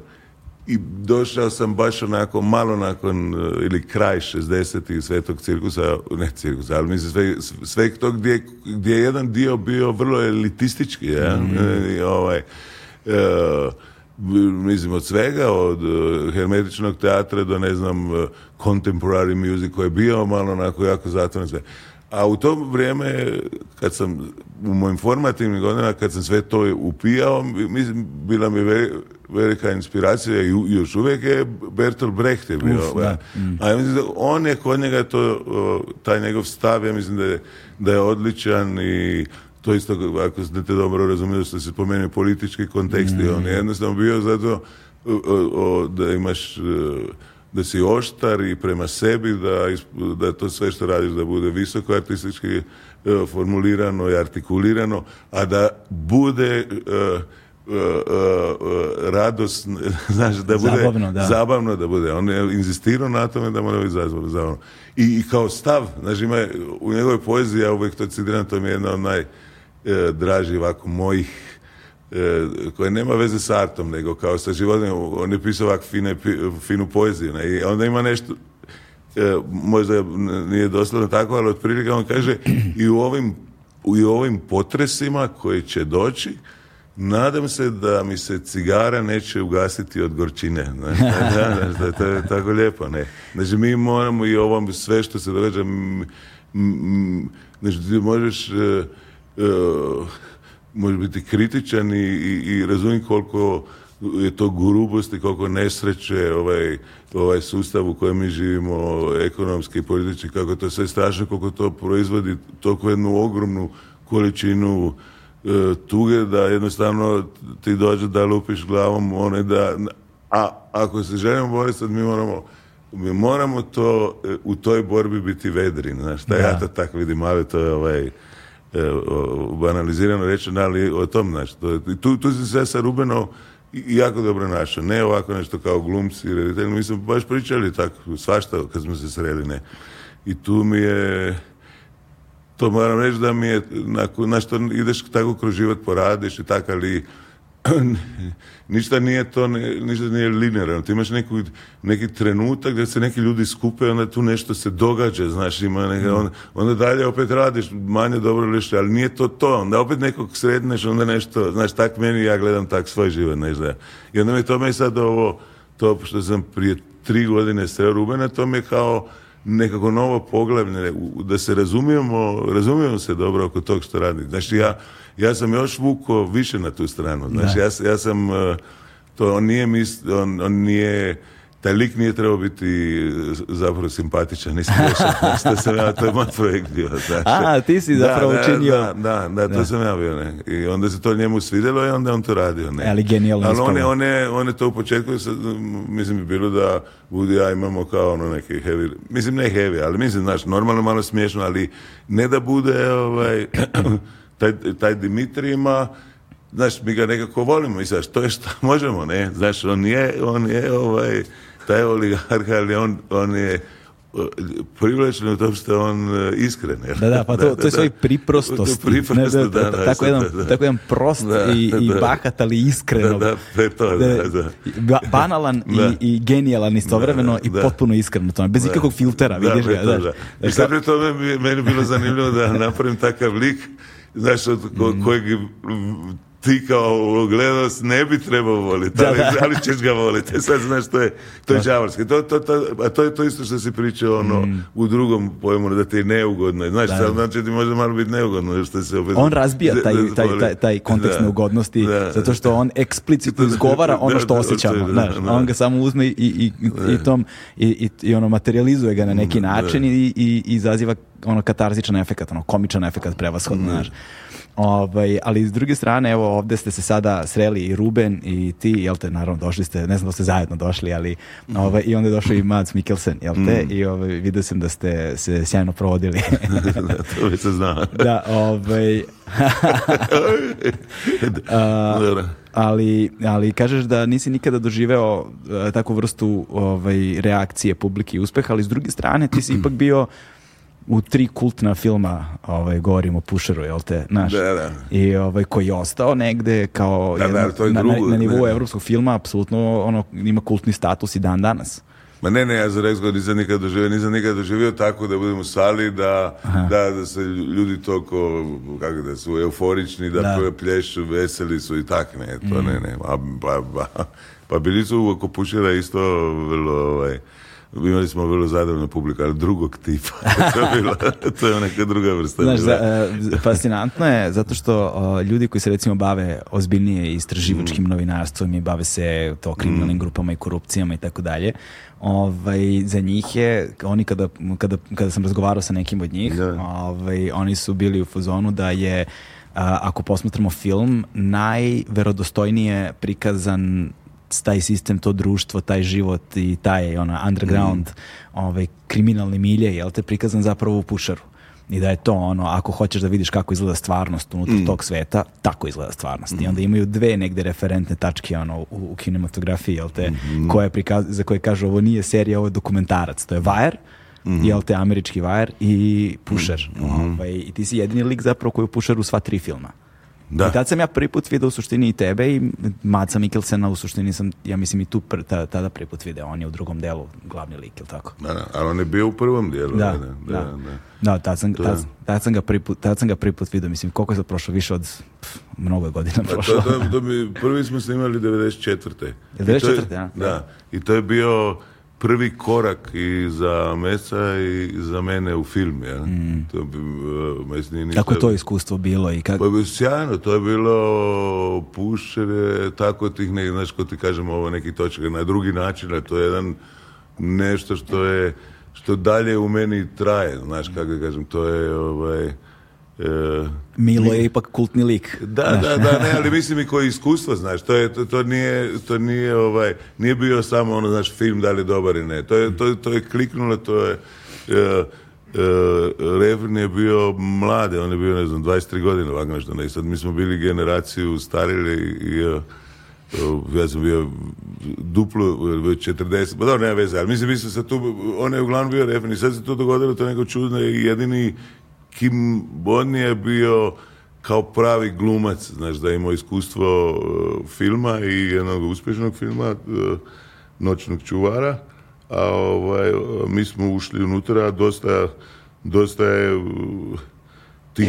i došao sam baš onako malo nakon e, ili kraj 60. svetog cirkusa, ne cirkusa, ali mislim sve, sve to gdje, gdje je jedan dio bio vrlo elitistički, ja? Mm. I, ovaj, mislim od svega, od e, hermetičnog teatra do ne znam e, contemporary music koji je bio malo onako jako zatvoren sve. A u to vrijeme, kad sam u mojim formativnim godinama, kad sam sve to upijao, mislim, bila mi velika inspiracija i još uvijek je Bertolt Brecht je bio. Ovaj. Mm. A ja mislim on je kod njega to, taj njegov stav, ja mislim da da je odličan i to isto, ako ste te dobro razumjeli, što se spomenuo politički kontekst on je mm. jednostavno bio zato da imaš e, da si oštar i prema sebi, da, da to sve što radiš da bude visoko artistički e, formulirano i artikulirano, a da bude e, radost, znaš, da bude zabavno da. bude. On je inzistirao na tome da mora biti zabavno. I, I, kao stav, znaš, ima, u njegovoj poeziji, ja uvijek to citiram, to mi je jedna od naj E, draži ovako mojih e, koje nema veze s artom nego kao sa životom on je pisao ovako finu poeziju i onda ima nešto e, možda nije doslovno tako ali otprilike on kaže i u ovim, u ovim potresima koji će doći Nadam se da mi se cigara neće ugasiti od gorčine. to je tako lijepo. Ne? Znači, mi moramo i ovom sve što se događa, znači, ti možeš Eh, može biti kritičan i, razumijem koliko je to grubosti, koliko nesreće ovaj, ovaj sustav u kojem mi živimo, ekonomski i politički, kako to sve strašno, koliko to proizvodi toliko jednu ogromnu količinu eh, tuge da jednostavno ti dođe da lupiš glavom one da... A ako se želimo boriti sad mi moramo mi moramo to eh, u toj borbi biti vedri, znaš, šta ja to tako vidim, ali to je ovaj E, banalizirano rečeno, ali o tom znači. To, tu, tu se sa Rubeno jako dobro našao. Ne ovako nešto kao glumci, reditelj. Mi smo baš pričali tako, svašta kad smo se sreli, ne. I tu mi je to moram reći da mi je, na što ideš tako kroz život poradiš i tako, ali ništa nije to, ništa nije linearno. Ti imaš neki trenutak gdje se neki ljudi skupe, onda tu nešto se događa, znaš, ima neka, mm. onda, dalje opet radiš manje dobro ili ali nije to to. Onda opet nekog sredneš, onda nešto, znaš, tak meni, ja gledam tak svoj život, ne znam. I onda mi to me sad ovo, to što sam prije tri godine sreo Rubena, to mi je kao, nekako novo poglavlje, da se razumijemo, razumijemo se dobro oko tog što radi. Znači ja, ja sam još vuko više na tu stranu. Znači, ja, ja sam, e, to on nije, mis, on, nije taj lik nije trebao biti e, zapravo simpatičan, nisam to sam ja, to je moj projekt bio. Znači. ti si zapravo da, učinio. Da, da, da, to sam ja bio, ne. I onda se to njemu svidjelo i onda on to radio, ne. Ali genijalno Ali one, one, one to u početku, mislim, bilo da Budi ja imamo kao ono heavy, mislim ne heavy, ali mislim, znaš, normalno malo smiješno, ali ne da bude, ovaj, taj, taj ima znaš, mi ga nekako volimo i znaš, to je što možemo, ne, znaš, on je, on je ovaj, taj oligarh, ali on, on je eh, privlačno to što on eh, iskren. Je. Da, da, pa to, da, to je svoj priprostost. tako, jedan, tako jedan prost i, i bakat, ali iskreno. Da, da, to, da, Banalan i, i genijalan istovremeno i potpuno iskreno tome, bez ikakvog filtera, vidiš ga. Da, da. to meni bilo zanimljivo da napravim takav lik знаешь, что такое mm-hmm. ti kao ne bi trebao voliti, ali, ali, ćeš ga voliti. E, sad znaš, to je, to je To, to, to, a to je to isto što si pričao ono, mm. u drugom pojmu, da ti je neugodno. Znaš, sad znači ti može malo biti neugodno. Što se opet on razbija taj, taj, taj, taj kontekst da. neugodnosti, zato što on eksplicitno izgovara ono što osjećamo. Znaš, on ga samo uzme i, i, i, tom, i, i ono materializuje ga na neki način i, i, izaziva ono katarzičan efekt, ono komičan efekt, prevashodno, znaš. Ovaj, ali s druge strane, evo ovdje ste se sada sreli i Ruben i ti, jel te, naravno došli ste, ne znam da ste zajedno došli, ali mhm. ovaj, i onda je došao i Mads Mikkelsen, jel te, mhm. i ovaj, vidio sam da ste se sjajno provodili. to se znao da, ovaj... ali, ali kažeš da nisi nikada doživeo eh, takvu vrstu ovaj, reakcije publike i uspeha, ali s druge strane ti si ipak bio u tri kultna filma ovaj, govorim o Pusheru, jel te, naš? Da, da. I ovaj, koji je ostao negde kao da, to je na, nivou evropskog filma, apsolutno ono, ima kultni status i dan danas. Ma ne, ne, ja za Rexgo nisam nikad doživio, nisam nikad doživio tako da budemo sali, da, da, da, se ljudi toliko, kako su euforični, da, da. plješu, veseli su i tak, ne, to ne, mm. ne. A, Pa bili su oko Pušera isto vrlo, ovaj, imali smo vrlo zadovoljnu publiku, ali drugog tipa. to, je bila, neka druga vrsta. Znaš, za, e, fascinantno je zato što ljudi koji se recimo bave ozbiljnije istraživačkim mm. novinarstvom i bave se to kriminalnim mm. grupama i korupcijama i tako dalje, ovaj, za njih je, oni kada, kada, kada sam razgovarao sa nekim od njih, da. ovaj, oni su bili u fuzonu da je ako posmatramo film, najverodostojnije prikazan taj sistem, to društvo, taj život i taj ona, underground mm. ovaj, kriminalni milje, jel te prikazan zapravo u pušaru. I da je to ono, ako hoćeš da vidiš kako izgleda stvarnost unutar mm. tog sveta, tako izgleda stvarnost. I mm. onda imaju dve negde referentne tačke ono, u, u kinematografiji, jel te, -hmm. prikaz, za koje kažu ovo nije serija, ovo je dokumentarac. To je Vajer, Mm -hmm. jel te američki vajer i pušar. Mhm. ovaj, I ti si jedini lik zapravo koji je u pušaru sva tri filma. Da. I tad sam ja prvi put vidio u suštini i tebe i Maca Mikkelsena u suštini sam, ja mislim i tu pr, tada prvi put video, on je u drugom delu glavni lik, ili tako? Da, da, ali on je bio u prvom delu. Da, da, da. da tad, sam, tad, sam, ga prvi put, tad sam ga prvi put vidio, mislim, koliko je sad prošlo, više od, pff, mnogo godina pa prošlo. To, mi, prvi smo snimali 94. 94. I da. I to je bio prvi korak i za Mesa i za mene u film. Ja? Mm. To bi, uh, kako to iskustvo bilo? I kako... Pa sjajno, to je bilo pušere, tako tih, ne, znaš, ko ti kažem, ovo neki točka, na drugi način, a to je jedan nešto što je, što dalje u meni traje, znaš, kako kažem, to je, ovaj, E, Milo je ipak kultni lik. Da, da, da, ne, ali mislim i koje iskustvo, znaš, to, je, to, to, nije, to nije, ovaj, nije bio samo ono, znaš, film da li je dobar ili ne. To je, to, to je kliknulo, to je, uh, e, uh, e, Revin je bio mlade, on je bio, ne znam, 23 godine vagno što ne, i sad mi smo bili generaciju starili i uh, ja sam bio duplo, 40, pa dobro, nema veze, ali mislim, mislim, sad tu, on je uglavnom bio Refin i sad se to dogodilo to je neko čudno i jedini Kim Bodni je bio kao pravi glumac, znaš, da je imao iskustvo e, filma i jednog uspješnog filma, e, Noćnog čuvara, a ovaj, mi smo ušli unutra, dosta, dosta je... Uh, e, ti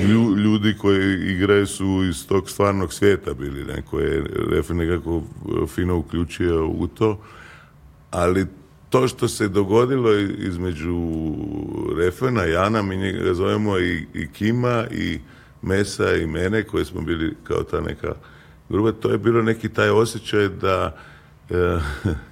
ljudi koji igraju su iz tog stvarnog svijeta bili, ne, koje je nekako fino uključio u to, ali to što se dogodilo između Refena, Jana, mi njega zovemo i, i Kima i Mesa i mene koji smo bili kao ta neka gruba, to je bilo neki taj osjećaj da e,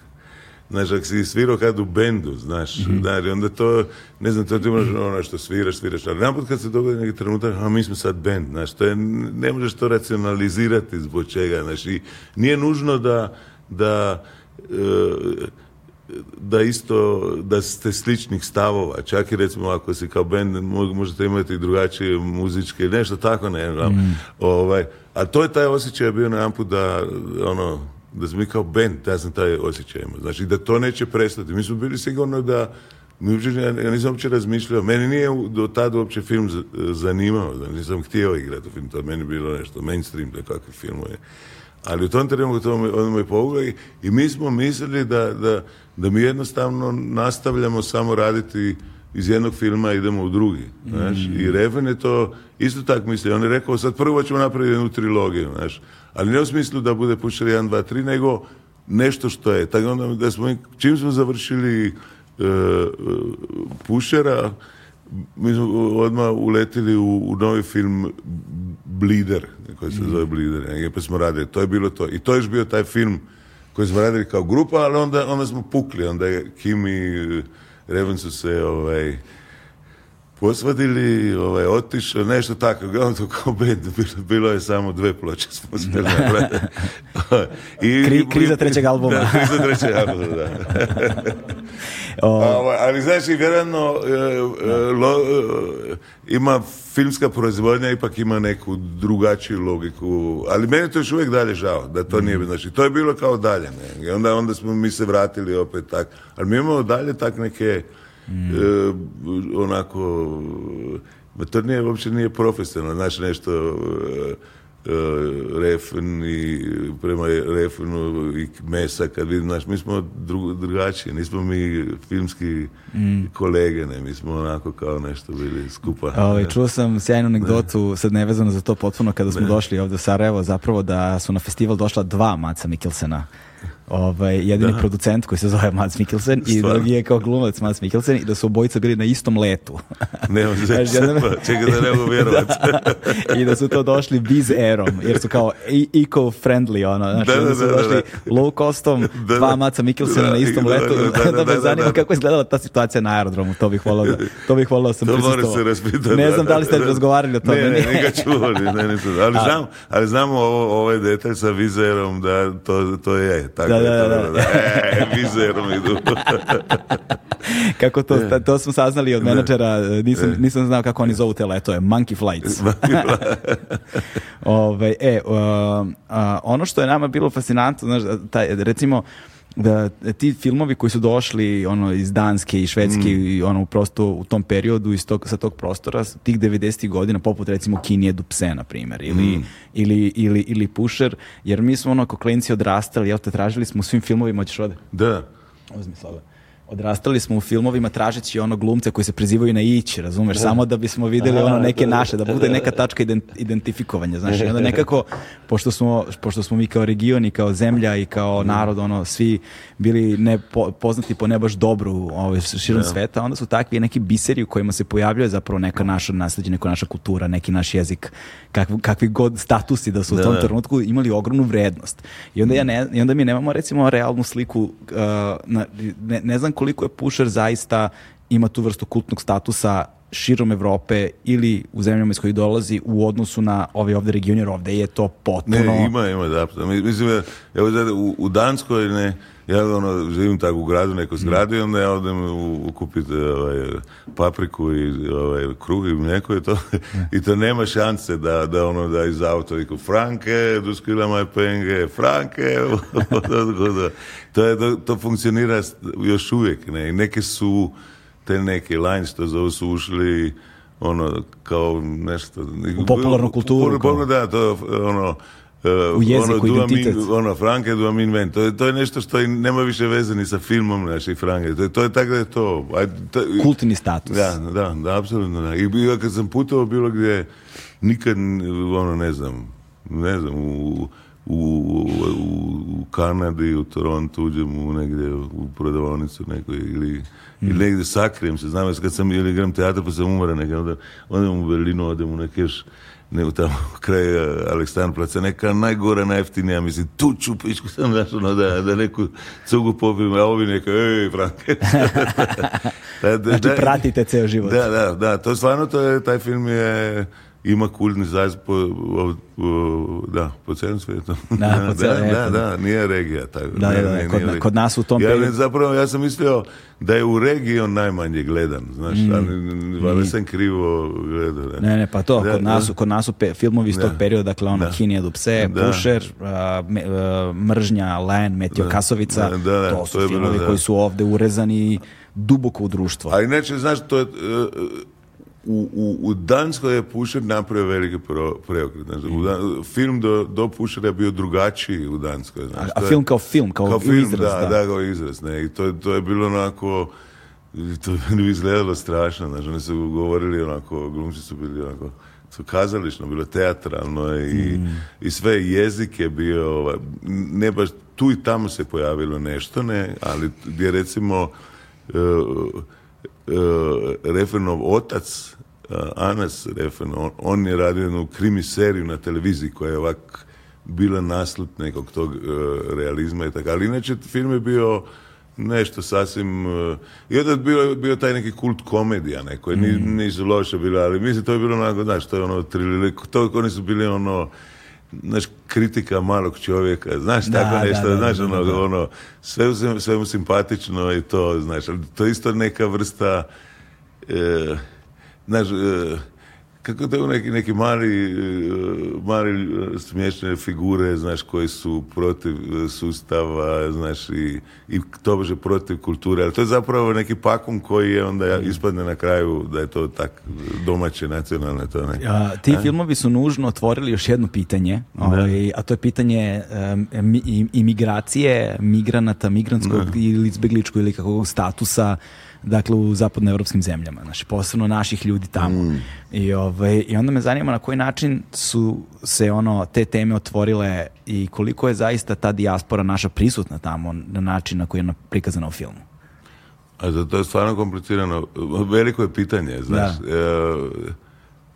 znaš, ako si svirao kad u bendu, znaš, da, mhm. onda to, ne znam, to ti možeš mhm. ono što sviraš, sviraš, ali kad se dogodi neki trenutak, a mi smo sad bend, znaš, to je, ne možeš to racionalizirati zbog čega, znaš, i nije nužno da, da eh, da isto, da ste sličnih stavova, čak i recimo ako se kao band možete imati drugačije muzičke, nešto tako ne znam. Mm. Ovaj, a to je taj osjećaj bio na da ono, da smo mi kao band, ja sam taj osjećaj imao. Znači da to neće prestati. Mi smo bili sigurno da ja nisam uopće razmišljao, meni nije do tada uopće film zanimao, znači nisam htio igrati film, to meni bilo nešto mainstream, da kakvi film je. Ali u tom trenutku to me, ono i mi smo mislili da, da da mi jednostavno nastavljamo samo raditi iz jednog filma idemo u drugi. Znaš? Mhm. I Reven je to isto tako mislio. On je rekao sad prvo ćemo napraviti jednu trilogiju. Znaš? Ali ne u smislu da bude pušer 1, 2, 3, nego nešto što je. Tako onda da smo, čim smo završili uh, pušera, mi smo odmah uletili u, novi film Blider, koji se mhm. zove Blider. Pa smo radili, to je bilo to. I to je još bio taj film koji smo radili kao grupa, ali onda, onda smo pukli, onda je Kimi, Reven su se ovaj, posvadili, ovaj, otišao, nešto tako. To kao bilo, je samo dve ploče smo kriza trećeg albuma. kriza trećeg albuma, da. o... Ovaj, ali znači vjerojatno e, e, e, ima filmska proizvodnja ipak ima neku drugačiju logiku, ali meni to još uvijek dalje žao, da to nije, mm. znači, to je bilo kao dalje, ne? onda, onda smo mi se vratili opet tak, ali mi imamo dalje tak neke mm. E, onako to nije uopće nije profesionalno znači nešto e, e, refn i prema refnu i mesa kad vidim, znaš, mi smo drugačiji, nismo mi filmski mm. kolege, ne, mi smo onako kao nešto bili skupa. Ove, ovaj, čuo sam sjajnu anegdotu, ne. sad nevezano za to potpuno, kada smo došli ovdje u Sarajevo, zapravo da su na festival došla dva maca Mikkelsena ovaj, jedini da. producent koji se zove Mads Mikkelsen i drugi je kao glumac Mads Mikkelsen i da su obojica bili na istom letu. ne, znači, ja nema... čekaj da ne mogu vjerovati. I da su to došli biz erom, jer su kao eco-friendly, ono, znači da, da, da su došli low costom, dva Madsa Mikkelsena na istom letu, da me zanima kako je izgledala ta situacija na aerodromu, to bih volao da, to bih volao sam prisustovao. Ne znam da li ste razgovarali o tome. Ne, ne, ne, čuli, ne, ne, ali znam, ali znamo ovaj detalj sa vizerom da to, to je, tako da, da, e, kako to, to smo saznali od menadžera, e, nisam, e. nisam znao kako oni zovu te je monkey flights. Ove, e, ono što je nama bilo fascinantno, znaš, taj, recimo, da, ti filmovi koji su došli ono iz Danske i Švedske mm. i ono prosto u tom periodu iz tog, sa tog prostora tih 90 godina poput recimo Kinije Dupse na primjer ili, mm. ili, ili, ili Pusher jer mi smo ono ako klinci odrastali jel te tražili smo u svim filmovima hoćeš ode da uzmi slova odrastali smo u filmovima tražeći ono glumce koji se prizivaju na ići, razumeš, samo da bismo vidjeli ono neke naše, da bude neka tačka identifikovanja, znaš, onda nekako, pošto smo, pošto smo mi kao region i kao zemlja i kao mhm. narod, ono, svi bili ne po, poznati po ne baš dobru ovaj, širom da. sveta, onda su takvi neki biseri u kojima se pojavljuje zapravo neka naša naslijeđe neka naša kultura, neki naš jezik, kakvi, kakvi god statusi da su u tom trenutku imali ogromnu vrednost. I onda, ja ne, onda mi nemamo recimo realnu sliku, eh, na, ne, ne znam koliko je Pusher zaista ima tu vrstu kultnog statusa širom Evrope ili u zemljama iz kojih dolazi u odnosu na ove ovde regioni, jer ovde je to potpuno... Ne, ima, ima, da. Mislim, evo, da, u, Danskoj, ne, ja ono, živim tako u gradu, neko mm. zgradu i onda ja odem u, kupiti ovaj, papriku i ovaj, kruh i mlijeko i to, mm. i to nema šanse da, da ono da iz auto, Franke, du skila maj penge, Franke, to, to, to funkcionira još uvijek. Ne? I neke su, te neke line što zove su ušli ono, kao nešto... U popularnu kulturu. popularnu, Da, to je ono, e, u jeziku, ono, identitet. ono, Franke duam invent. To je, to nešto što i nema više veze ni sa filmom naših Franke. To je, to je tako da je to, a, status. Da, da, da, apsolutno. Da. I bio, kad sam putovao bilo gdje, nikad, ono, ne znam, ne znam, u, u, u Kanadi, u Torontu, uđem u negdje u prodavonicu nekoj ili, mm. ili negdje sakrijem se, znam kad sam ili igram teatr pa sam umoran nekaj, onda odem u Berlinu, odem u neke još tamo kraj eh, Aleksandra neka najgora, najeftinija, mislim, tu ću pičku sam našao, ono, da, da neku cugu popijem, a ovi neka, ej, Franke. da, da, znači, pratite ceo život. Da, da, da, to stvarno, to je, taj film je ima kultni zajec po, da, po celom svijetu. Da, da, da, da, nije regija. Taj, da, ne, da, ne, kod, nije kod nas u tom ja, ne, Zapravo, ja sam mislio da je u regiji on najmanje gledan, znaš, mm. ali, mm. sam krivo gledao. Ne, ne, ne pa to, da, kod, nas, kod nas su pe, filmovi iz tog perioda, dakle, ono, da. Kinjedu pse, da. Pusher, uh, me, uh, Mržnja, Lajan, Metio da. Kasovica, to su to filmovi bilo, koji su ovde urezani duboko u društvo. A inače, znaš, to je... Uh, u, u, u Danskoj je Pušer napravio veliki preokret. film do, do je bio drugačiji u Danskoj. Znači, a, film kao film, kao, kao film, izraz. Da, da, kao izraz. Ne. I to, je bilo onako... To bi izgledalo strašno. Znači, oni su govorili onako, glumci su bili onako su kazališno, bilo teatralno i, mm. i sve jezik je bio, ovaj, ne baš tu i tamo se pojavilo nešto, ne, ali gdje recimo e, E, Refenov otac, e, Anas Refenov, on, je radio jednu krimi seriju na televiziji koja je ovak bila naslut nekog tog e, realizma i tako. Ali inače film je bio nešto sasvim... I onda je bio, bio taj neki kult komedija neko, mm. nisu loše bila, ali mislim to je bilo onako, znaš, to je ono, trili, to oni su bili ono znaš, kritika malog čovjeka, znaš, tako nešto, znaš, ono, ono, sve, sve mu simpatično i to, znaš, to je isto neka vrsta, e, znaš, e, kako to neki, neki mali, e, mali e, smiješne figure, znaš, koji su protiv e, sustava, znaš, i, i protiv kulture, ali to je zapravo neki pakum koji je onda mm. ispadne na kraju da je to tak domaće, nacionalne, to ne. ti filmovi su nužno otvorili još jedno pitanje, ovaj, a to je pitanje imigracije, migranata, migrantskog ili izbjegličkog ili kakvog statusa dakle u zapadnoevropskim zemljama, znači posebno naših ljudi tamo. Mm. I, ovaj, I onda me zanima na koji način su se ono te teme otvorile i koliko je zaista ta dijaspora naša prisutna tamo na način na koji je prikazana u filmu. A za to je stvarno komplicirano. Veliko je pitanje, znaš. Da. E,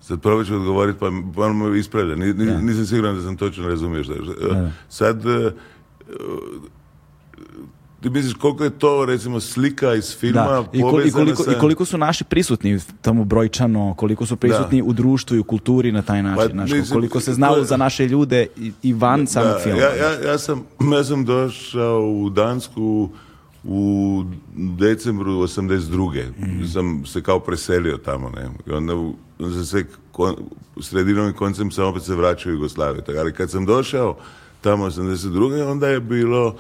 sad probat ću odgovoriti, pa on me ispravlja. nisam siguran da sam točno razumio što Sad, e, ti misliš koliko je to recimo slika iz filma da. I, koliko, sa... I koliko su naši prisutni tamo brojčano, koliko su prisutni u društvu i u kulturi na taj način, pa naš, koliko se znalo za naše ljude i, i van samog filma. Ja, ja, ja, sam, ja sam došao u Dansku u decembru 82. Mm. Sam se kao preselio tamo, ne. I onda, se sredinom i koncem sam opet se vraćao u Jugoslaviju. Ali kad sam došao tamo 82. onda je bilo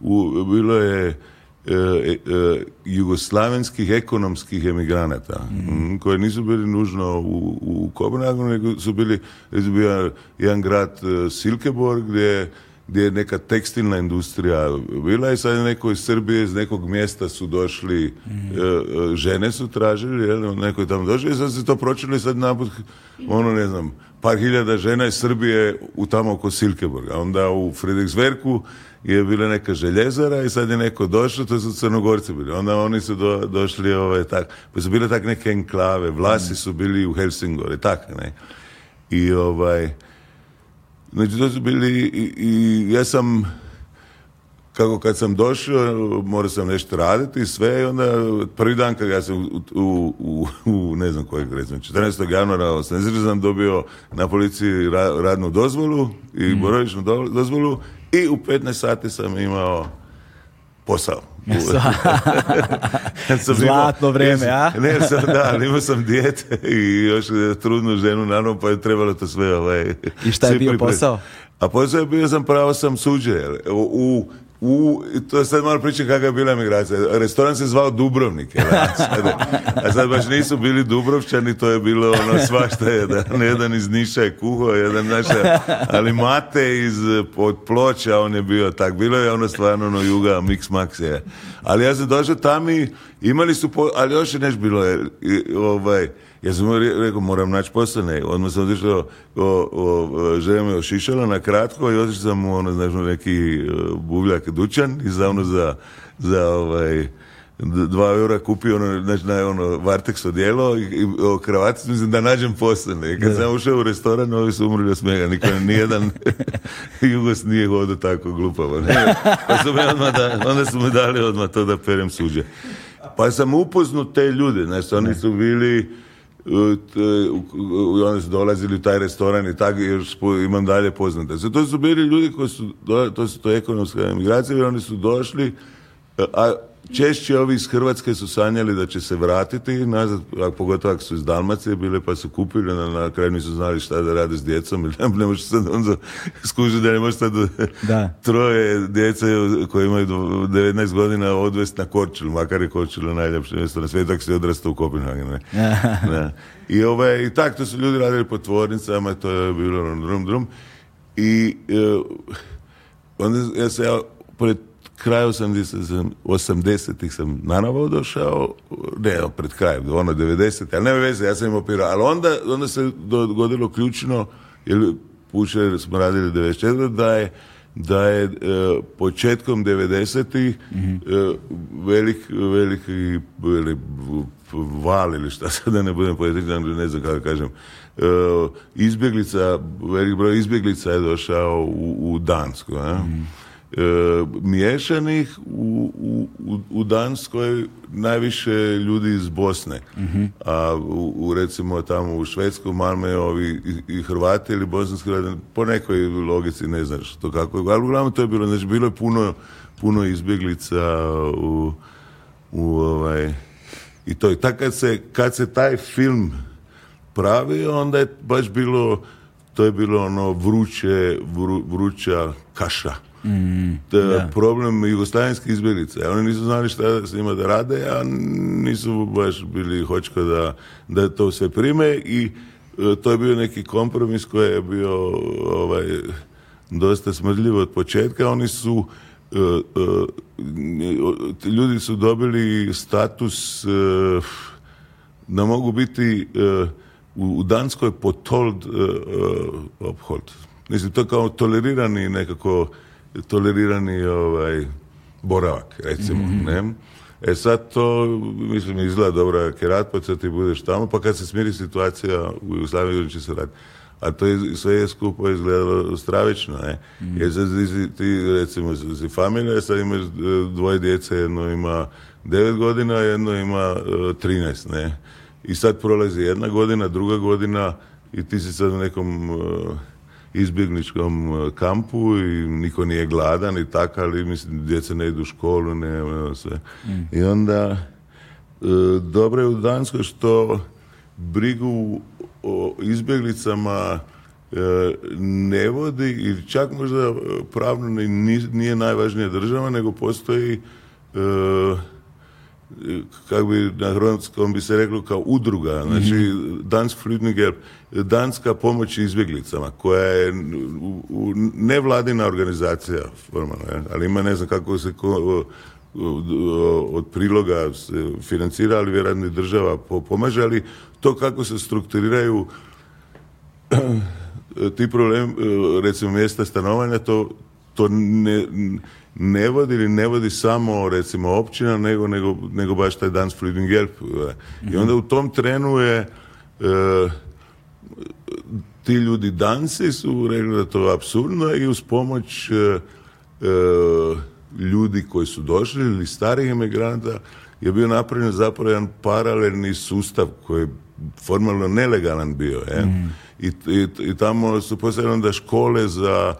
u, bilo je e, e, e, jugoslavenskih ekonomskih emigranata mm. koji nisu bili nužno u, u nego su bili jedan grad Silkeborg gdje, gdje je neka tekstilna industrija bila i sad neko iz Srbije iz nekog mjesta su došli mm. žene su tražili jel, neko je tamo došli. i sad se to pročitali sad naput ono ne znam par hiljada žena iz Srbije u tamo oko Silkeborga onda u Fredriksverku je bila neka željezara i sad je neko došao, to su crnogorci bili. Onda oni su došli ovaj, tak, pa su bile tak neke enklave, vlasi su bili u Helsingori, tak, ne. I ovaj, znači to su bili, i, i ja sam kako kad sam došao, morao sam nešto raditi i sve, i onda prvi dan kad ja sam u, u, u, ne znam kojeg recimo, 14. januara sam sam dobio na policiji radnu dozvolu i mm. dozvolu i u 15 sati sam imao posao. sam Zlatno vrijeme, a? ne, sam, da, imao sam dijete i još trudnu ženu, naravno, pa je trebalo to sve ovaj... I šta je bio posao? A posao je bio sam pravo sam suđe, u u, to sad malo pričam kakva je bila emigracija. Restoran se zvao Dubrovnik. Je, a sad baš nisu bili Dubrovčani, to je bilo ono svašta jedan iz Niša je kuho, jedan naša, ali Mate iz od ploča, on je bio tak. Bilo je ono stvarno ono juga, mix max je. Ali ja sam došao tam i imali su, ali još je nešto bilo je, ovaj, ja sam mu rekao, moram naći postane. Odmah sam otišao, o, žena me ošišala na kratko i otišao sam u ono, ono neki e, buvljak dućan i za ono za, ovaj, dva eura kupio ono, znači, ono odijelo i, o mislim da nađem posljene. Kad sam ušao u restoran, ovi su umrli od smega, niko nijedan Jugos nije hodio tako glupo. Pa da, onda su mi dali odmah to da perem suđe. Pa sam upoznao te ljude, znači oni su bili i oni su dolazili u taj restoran i tako imam dalje poznate. to su bili ljudi koji su, to su to ekonomska emigracija, jer oni su došli, e, a Češće ovi iz Hrvatske su sanjali da će se vratiti nazad, a pogotovo ako su iz Dalmacije bile pa su kupili, na, na kraju nisu znali šta da rade s djecom ili ne može sad onda skužiti, da ne može sad da. troje djece koje imaju 19 godina odvesti na Korčilu, makar je Korčilu najljepše mjesto na svijetu, ako si odrastao u Kopenhagenu. I, ovaj, I tak, to su ljudi radili po tvornicama, to je bilo ono drum drum. I e, onda se ja pred kraj 80-ih sam naravno došao, ne, pred krajem, ono 90 ali nema veze, ja sam im opirao. Ali onda, onda se dogodilo ključno, jer puče smo radili 94, da je da je e, početkom 90-ih mhm. e, velik, veliki velik, val ili šta sad da ne budem poetičan, ne znam kako kažem, e, izbjeglica, velik broj izbjeglica je došao u, u Dansku. E, miješanih u, u, u Danskoj najviše ljudi iz Bosne mhm. a u, u recimo tamo u Švedsku malme ovi i, Hrvati ili bosanski po nekoj logici ne znaš to kako je ali uglavnom to je bilo znači bilo je puno puno izbjeglica u, u ovaj i to je tako kad se, kad se taj film pravio onda je baš bilo to je bilo ono vruće vru, vruća kaša Mm, da. Problem jugoslavenskih izbjeglica. Oni nisu znali šta s njima da rade, a nisu baš bili hoćko da, da to sve prime i e, to je bio neki kompromis koji je bio ovaj, dosta smrdljiv od početka. Oni su e, e, ljudi su dobili status da mogu biti u Danskoj potold obhod. Mislim, to kao tolerirani nekako tolerirani ovaj, boravak, recimo, mhm. ne? E sad to, mislim, izgleda dobra kerat, pa ti budeš tamo, pa kad se smiri situacija u Jugoslaviji, će se raditi. A to je, sve je skupo izgledalo stravično, ne? mm Jer sad ti, recimo, si familija, sad imaš e, dvoje djece, jedno ima devet godina, jedno ima e, trinaest, ne? I sad prolazi jedna godina, druga godina i ti si sad u nekom e, izbjegličkom e, kampu i niko nije gladan i tako, ali mislim, djeca ne idu u školu, ne, ono sve. Mm. I onda, e, dobro je u Danskoj što brigu o izbjeglicama e, ne vodi i čak možda pravno nije najvažnija država, nego postoji kako bi na hrvatskom bi se reklo kao udruga, znači mhm. Dansk Danska pomoć izbjeglicama, koja je u, nevladina organizacija formalno, ali ima ne znam kako se od priloga se financira, ali vjerojatno država pomaže, ali to kako se strukturiraju ti problem, recimo mjesta stanovanja, to, to ne, ne vodi ili ne vodi samo recimo općina nego, nego, nego baš taj Dance Freedom I mhm. onda u tom trenu je e, ti ljudi danci su rekli da to je absurdno i uz pomoć e, e, ljudi koji su došli ili starih emigranta je bio napravljen zapravo jedan paralelni sustav koji je formalno nelegalan bio. Mhm. I, i, I, tamo su postavljene da škole za,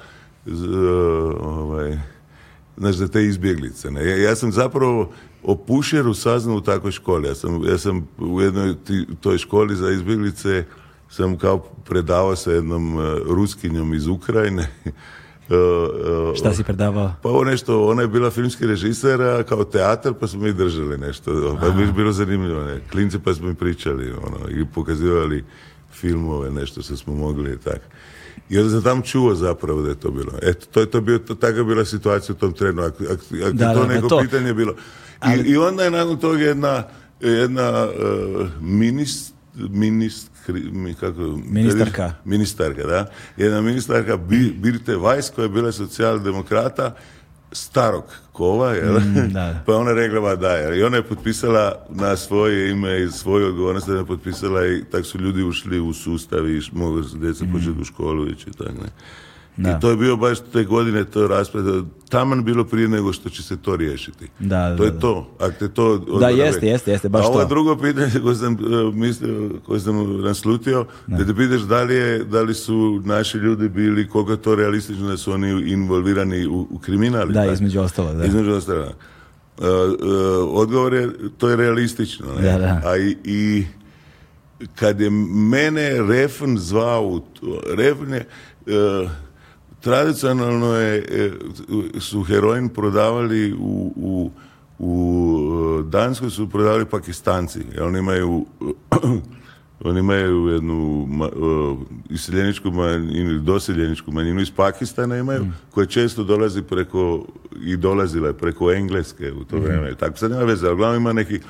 za ovaj, znaš, za te izbjeglice. Ja, sam zapravo o pušeru saznao u takvoj školi. Ja sam, ja sam u jednoj toj školi za izbjeglice sam kao predavao sa jednom e, ruskinjom iz Ukrajine. Uh, Šta si predavao? Pa ovo nešto, ona je bila filmski režisera kao teatar pa smo mi držali nešto. Pa bi bilo zanimljivo. Ne? Klinci pa smo mi pričali ono, i pokazivali filmove, nešto što smo mogli i i onda sam tam čuo zapravo da je to bilo. Eto, to je to bio, to, takva bila situacija u tom trenu. Ako, ak, to da, neko pitanje bilo. I, I, onda je nakon toga jedna, jedna eh, kako, ministarka. Ministarka, da. Jedna ministarka Birte Weiss koja je bila socijaldemokrata starog kova, jel? Mm, da. pa ona rekla, ba da, jel? I ona je potpisala na svoje ime i svoju odgovornost, da je potpisala i tako su ljudi ušli u sustav i mogli su djeca mm. početi u školu ići i ne. Da. I to je bio baš te godine to raspred, taman bilo prije nego što će se to riješiti. Da, da, to je to. te to da, jeste, jeste, jeste, baš A ovo drugo pitanje koje sam, e, mislio, koje sam naslutio, da te pitaš da li, je, da li su naši ljudi bili, koliko to realistično da su oni involvirani u, u kriminal. Da, između ostalo. Da. Između ostalo. E, e, odgovor je, to je realistično. Ne? A i, kad je mene Refn zvao, Refn je, Tradicionalno je, e, su heroin prodavali u, u, u e, Danskoj su prodavali pakistanci. Oni imaju oni imaju jednu e, iseljeničku manjinu ili doseljeničku manjinu iz Pakistana imaju, mm. koja često dolazi preko i dolazila je preko Engleske u to mm. vrijeme. Tako sad nema veze, uglavnom ima neki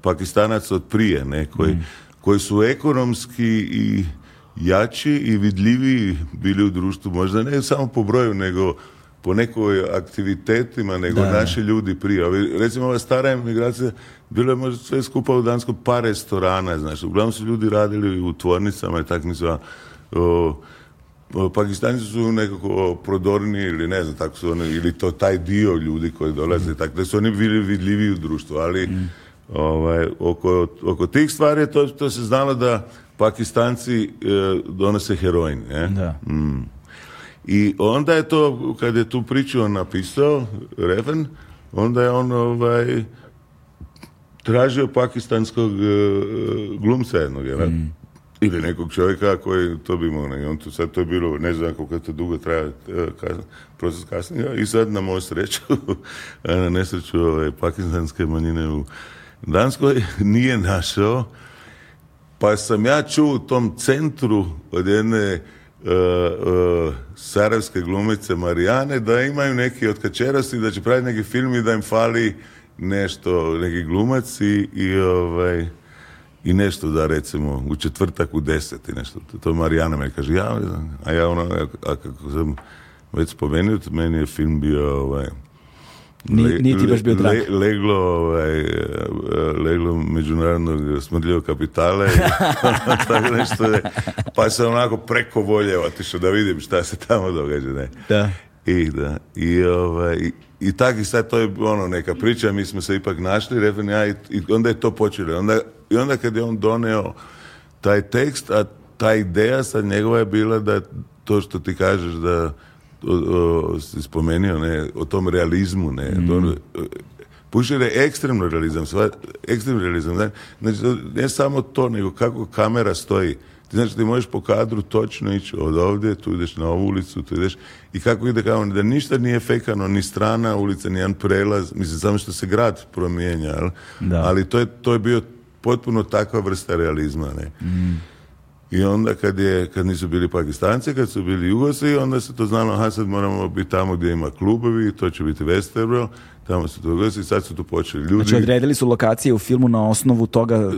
Pakistanac od prije, ne, koji, mm. koji su ekonomski i jači i vidljiviji bili u društvu, možda ne samo po broju, nego po nekoj aktivitetima, nego naši ljudi prije. Recimo ova stara emigracija, bilo je možda sve skupa u Danskoj par restorana, znaš, uglavnom su ljudi radili u tvornicama i tako mislim, Pakistanci su nekako prodorni ili ne znam, tako su oni, ili to taj dio ljudi koji dolaze, mm. tako da su oni bili vidljivi u društvu, ali mm. ovaj, oko, oko tih stvari to, to se znalo da Pakistanci e, donose heroin. Ne? Da. Mm. I onda je to, kad je tu priču on napisao, Reven, onda je on ovaj, tražio pakistanskog e, glumca jednog, jel? Mm. Ili nekog čovjeka koji to bi mogao. I on to sad to je bilo, ne znam koliko to dugo traje kas, proces kasnije. I sad na moju sreću, e, na nesreću ovaj, pakistanske manjine u Danskoj, nije našao pa sam ja čuo u tom centru od jedne Uh, uh, glumice Marijane da imaju neki otkačerosti, da će praviti neki film i da im fali nešto, neki glumac i, ovaj, i nešto da recimo u četvrtak u deset i nešto. To Marijana me kaže, ja A ja ono, a kako sam već spomenut, meni je film bio ovaj, ni, niti baš bio drag. leglo, ovaj, eh, leglo međunarodnog smrljivog kapitala tako nešto. pa sam onako preko volje otišao da vidim šta se tamo događa. Ne. Da. I, da. I, ovaj, i, i tak i sad to je ono neka priča, mi smo se ipak našli, Refin ja, i, i, onda je to počelo. Onda, I onda kad je on doneo taj tekst, a ta ideja sad njegova je bila da to što ti kažeš da spomenio, ne, o tom realizmu, ne, mm. je ekstremno realizam, sva, ekstremno realizam, znači, ne samo to, nego kako kamera stoji. Ti znači, ti možeš po kadru točno ići od ovdje, tu ideš na ovu ulicu, tu ideš, i kako ide kao, da ništa nije fekano, ni strana ulica, ni jedan prelaz, mislim, samo što se grad promijenja, ali, ali to, je, to je bio potpuno takva vrsta realizma, ne. Mm. I onda kad, je, kad nisu bili Pakistanci, kad su bili Jugosi, onda se to znalo, aha sad moramo biti tamo gdje ima klubovi, to će biti Vesterbro, tamo su to Jugosi, sad su tu počeli ljudi. Znači odredili su lokacije u filmu na osnovu toga?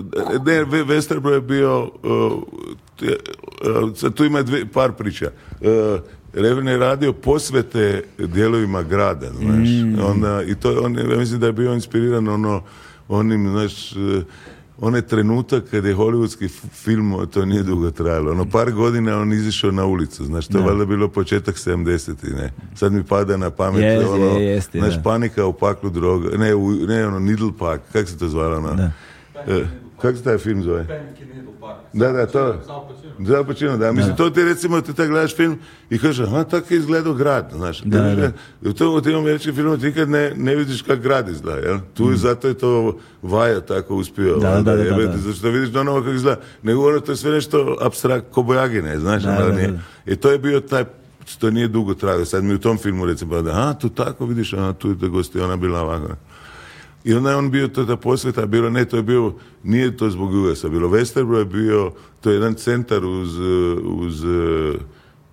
Ne, Vesterbro je bio, uh, uh tu ima dve, par priča. Uh, je radio posvete dijelovima grada, znaš. Mm. Onda, I to, on, ja mislim da je bio inspiriran ono, onim, znaš, uh, onaj trenutak kad je hollywoodski film, to nije dugo trajalo, ono par godina on izišao na ulicu, znaš, to je valjda bilo početak 70 ne. Sad mi pada na pamet, ono, panika u paklu droga, ne, ne, ono, needle pack, kak se to zvalo, ono? E, kako se taj film zove? Da, da, to. Započino. da. Mislim, to ti recimo, ti tako gledaš film i kažeš, a tako je izgledao grad, znaš. Da, da, e, U tom, u tim američkim filmu ti nikad ne, ne vidiš kak grad izgleda, jel? Tu mm. zato je to Vaja tako uspio. Da, ovaj, da, da, da, da, vidiš ono kako izgleda. Nego ono, to je sve nešto abstrakt bojagine, znaš. Da, ono, da, I to je bio taj to nije dugo trajao. Sad mi u tom filmu recimo, da, a, tu tako vidiš, a, tu je gosti, ona bila ovako. I onda je on bio to da posveta, bilo ne, to je bio, nije to zbog USA, bilo Westerbro je bio, to je jedan centar uz, uh, uz uh,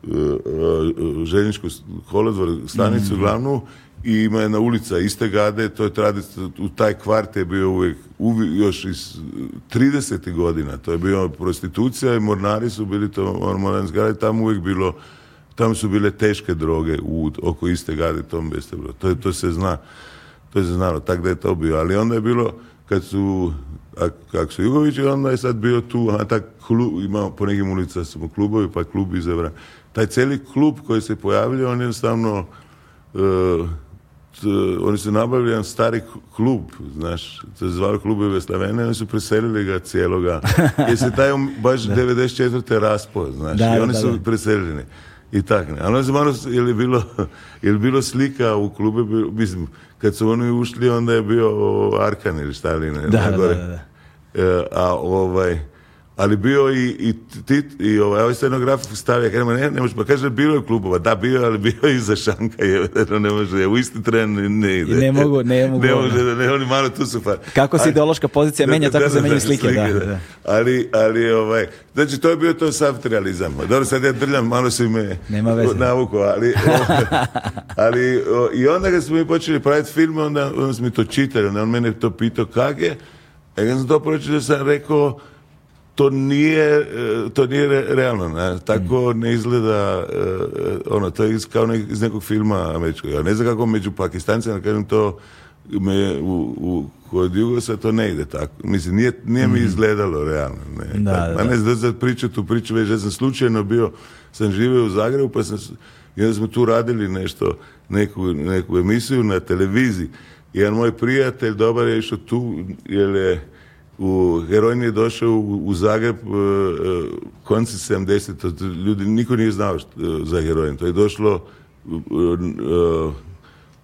uh, željezničku kolodvor, stanicu mhm. glavnu i ima jedna ulica iste gade, to je tradicija, u taj kvart je bio uvijek, još iz 30. godina, to je bila prostitucija i mornari su bili to, ono, mornarinske gade, tamo uvijek bilo, tamo su bile teške droge u, oko iste gade, tom to, je, to se zna to se znalo, tak da je to bio. Ali onda je bilo, kad su, kak su Jugovići, onda je sad bio tu, a tak klub, po nekim ulicama smo klubovi, pa je klub izabran. Taj cijeli klub koji se pojavljao, on jednostavno, e, oni su nabavili jedan stari klub, znaš, se zvali klube Veslavene, oni su preselili ga cijeloga, jer se taj um baš da. 94. raspo, znaš, i oni su preseljeni i tak ne. Ali ono je bilo, ili bilo slika u klubu, mislim, kad su oni ušli onda je bio Arkan ili šta li ne. Da, da, e, A ovaj, ali bio i, i, tit, i ovaj, ovaj scenografiku stavio, kaže, ne, ne može, pa kaže, bilo je klubova, da, bio ali bio je iza Šanka, je, ono, ne može, u isti tren ne ide. I ne mogu, ne mogu. Ne ono. može, ne, ne, oni malo tu su far. Kako se ideološka pozicija menja, tako se menjaju slike, da, da. Ali, ali, ovaj, znači, to je bio to sav realizam. Dobro, sad ja drljam, malo se me Nema veze. navuko, ali, ali, i onda kad smo mi počeli praviti filme, onda, onda smo mi to čitali, onda on mene to pitao kak je, e, kad sam to da sam rekao, to nije, e, to nije realno, tako mm. ne izgleda, e, e, ono, to je kao iz nekog filma američkog. Ja ne znam kako među pakistancima, kažem to, me, u, se kod Jugosa to ne ide tako. Mislim, nije, mi mhm. izgledalo realno. Ne, da, pa, da, ne znam priču, tu priču već, ja sam slučajno bio, sam živio u Zagrebu, pa sam, i onda smo tu radili nešto, neku, neku emisiju na televiziji. Jedan moj prijatelj, dobar je išao tu, jer je u Heroin je došao u Zagreb e, e, konci 70. Ljudi, niko nije znao e, za Heroin. To je došlo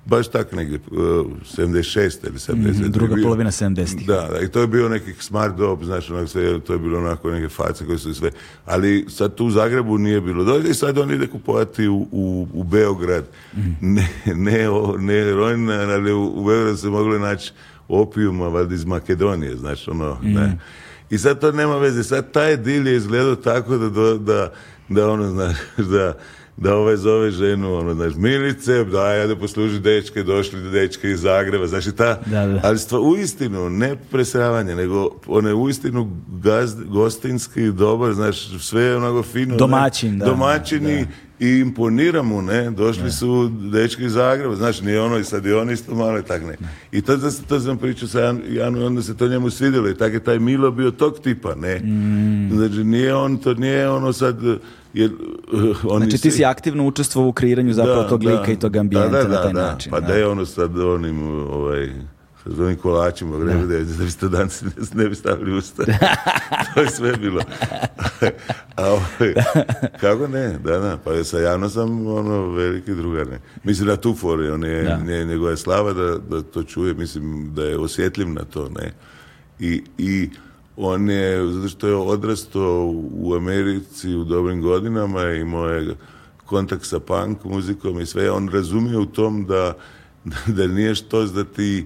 baš tako negdje, 76. ili 70. Mhm, druga polovina 70. Da, da, i to je bio neki smart dob, znaš, onak sve, to je bilo onako neke face koje su sve. Ali sad tu u Zagrebu nije bilo. Dođe i sad on ide kupovati u, u, Beograd. Mhm. Ne, ne, Heroin, ali u, u Beogradu se moglo naći opijuma, valjda iz Makedonije, znaš, ono, mm. ne. I sad to nema veze, sad taj dil je izgledao tako da, da, da, ono, znaš, da, da ovaj zove ženu, ono, znaš, Milice, da, ja da posluži dečke, došli do dečke iz Zagreba, znaš, i ta, ali stva, uistinu, ne presravanje, nego one uistinu gostinski, dobar, znaš, sve je onako fino. Domaćin, Domaćini, i imponira mu, ne, došli su dečki iz Zagreba, znaš, nije ono i isto malo i tak ne. I to, to, to sam pričao sa Jan, Janu i onda se to njemu svidjelo i tako je taj Milo bio tog tipa, ne. Mm. Znači, nije on, to nije ono sad, jer, uh, oni znači ti si aktivno učestvovao u kreiranju zapravo da, tog lika i tog ambijenta da, na taj način. Pa da je ono sad onim, ovaj, s ovim kolačima, da. da biste danci ne, bi stavili usta. to je sve bilo. A ovaj, kako ne, da, da, pa sa javno sam ono veliki drugar. Ne. Mislim da tu fori, on je, njegova slava da, to čuje, mislim da je osjetljiv na to, ne. I, on je, zato što je odrasto u Americi u dobrim godinama, imao je kontakt sa punk muzikom i sve, on razumije u tom da, da, nije što da ti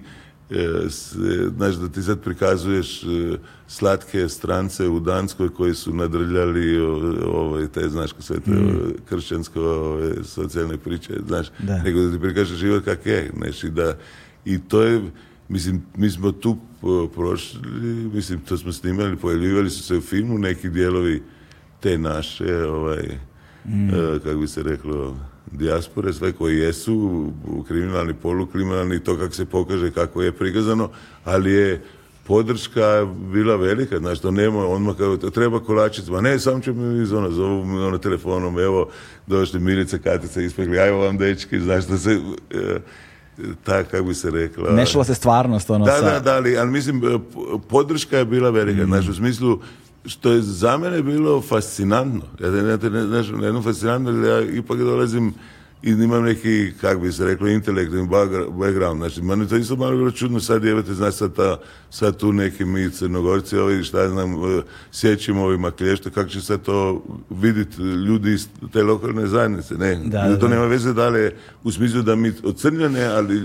E, e, znaš da ti sad prikazuješ e, slatke strance u Danskoj koji su nadrljali ovaj, te, znaš, sve te mm. kršćansko socijalne priče, znaš, nego da ti prikažeš život kak je, znaš, i da i to je, mislim, mi smo tu prošli, mislim, to smo snimali, pojavljivali su se u filmu neki dijelovi te naše, ovaj, mm. kako bi se reklo, dijaspore, sve koji jesu, kriminalni, polukriminalni, to kako se pokaže, kako je prikazano, ali je podrška bila velika, znači to nema, odmah kao, treba kolačiti, ma ne, sam ću mi iz ono, zovu mi ono telefonom, evo, došli Milica, Katica, ispekli, ajmo vam dečki, znaš, da se, tak, e, ta, kako bi se rekla... Nešla se stvarnost, ono, Da, da, da, ali, ali mislim, e, podrška je bila velika, znači, u smislu, što je za mene bilo fascinantno. Ja ne, ne, ne, fascinantno, jer ja ipak dolazim i imam neki, kak bi se reklo, intelektualni background. Znači, meni to isto malo bilo čudno, sad jebate, znači, sad, ta, sad tu neki mi crnogorci, ovi, šta znam, e, sjećimo ovima klješta, kako će se to vidjeti ljudi iz te lokalne zajednice, ne. Da, to nema veze da li u smislu da mi ocrljane, ali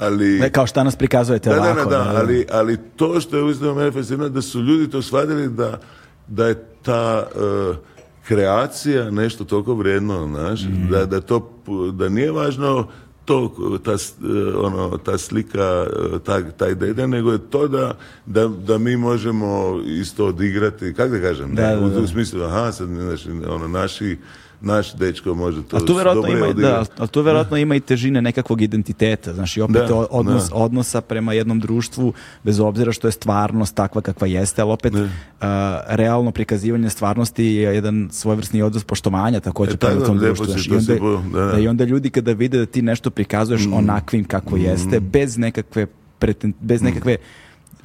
ali... Ne, kao što nas prikazujete da, ovako. Da, da, da, ali, ali to što je uistinu manifestirano da su ljudi to shvatili da, da je ta e, kreacija nešto toliko vrijedno, znaš, mhm. da, da, to, da nije važno to, ta, e, ono, ta slika, e, ta, taj dede, nego je to da, da, da mi možemo isto odigrati, kako da kažem, da, ne, u, u, smislu, aha, sad, znaš, ono, naši naš dečko može to... A tu vjerojatno, ima, da, a tu ima i težine nekakvog identiteta, znaš, i opet odnos, odnosa prema jednom društvu, bez obzira što je stvarnost takva kakva jeste, ali opet uh, realno prikazivanje stvarnosti je jedan svojevrsni odnos poštovanja također e, pa prema tom društvu. i, onda, I onda ljudi kada vide da ti nešto prikazuješ mm. onakvim kako jeste, mm. bez nekakve, preten, bez mm. nekakve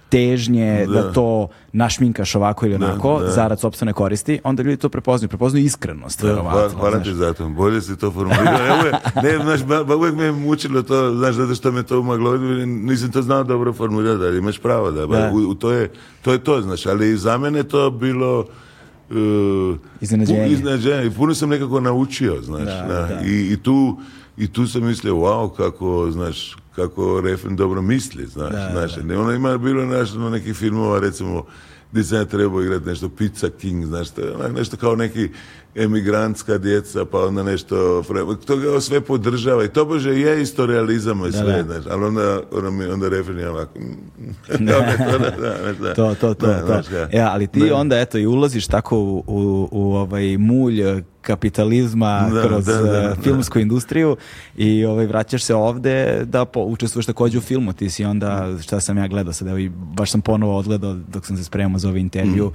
težnje da, da to našminkaš ovako ili onako, da, da. zarad sobstvene koristi, onda ljudi to prepoznaju, prepoznaju iskrenost. Da, hvala, hvala ti to. bolje si to formulirao. ne, znaš, ba, uvijek me je mučilo to, znaš, zato što me to umaglo, nisam to znao dobro formulirati, ali imaš pravo da, ba, u, u, to, je, to je to, znaš, ali za mene to bilo... Uh, iznenađenje. iznenađenje. Puno sam nekako naučio, znaš, da, da. I, I, tu, i tu sam mislio, wow, kako, znaš, kako Refn dobro misli, znaš, da, znaš, ne, ona ima, bilo je naš, ono, nekih filmova, recimo, gdje sam ja trebao igrati nešto Pizza King, znaš, nešto kao neki emigrantska djeca, pa onda nešto, to ga sve podržava i to bože je isto realizam i sve, Znaš, ali onda, onda, mi, onda refren je ovako. Mm. to, to, to, to. ja. E, ali ti onda eto i ulaziš tako u, ovaj mulj kapitalizma kroz eh, filmsku industriju i ovaj, vraćaš se ovde da učestvuješ takođe u filmu. Ti si onda, šta sam ja gledao sad, evo, i baš sam ponovo odgledao dok sam se spremao za ovaj intervju, mm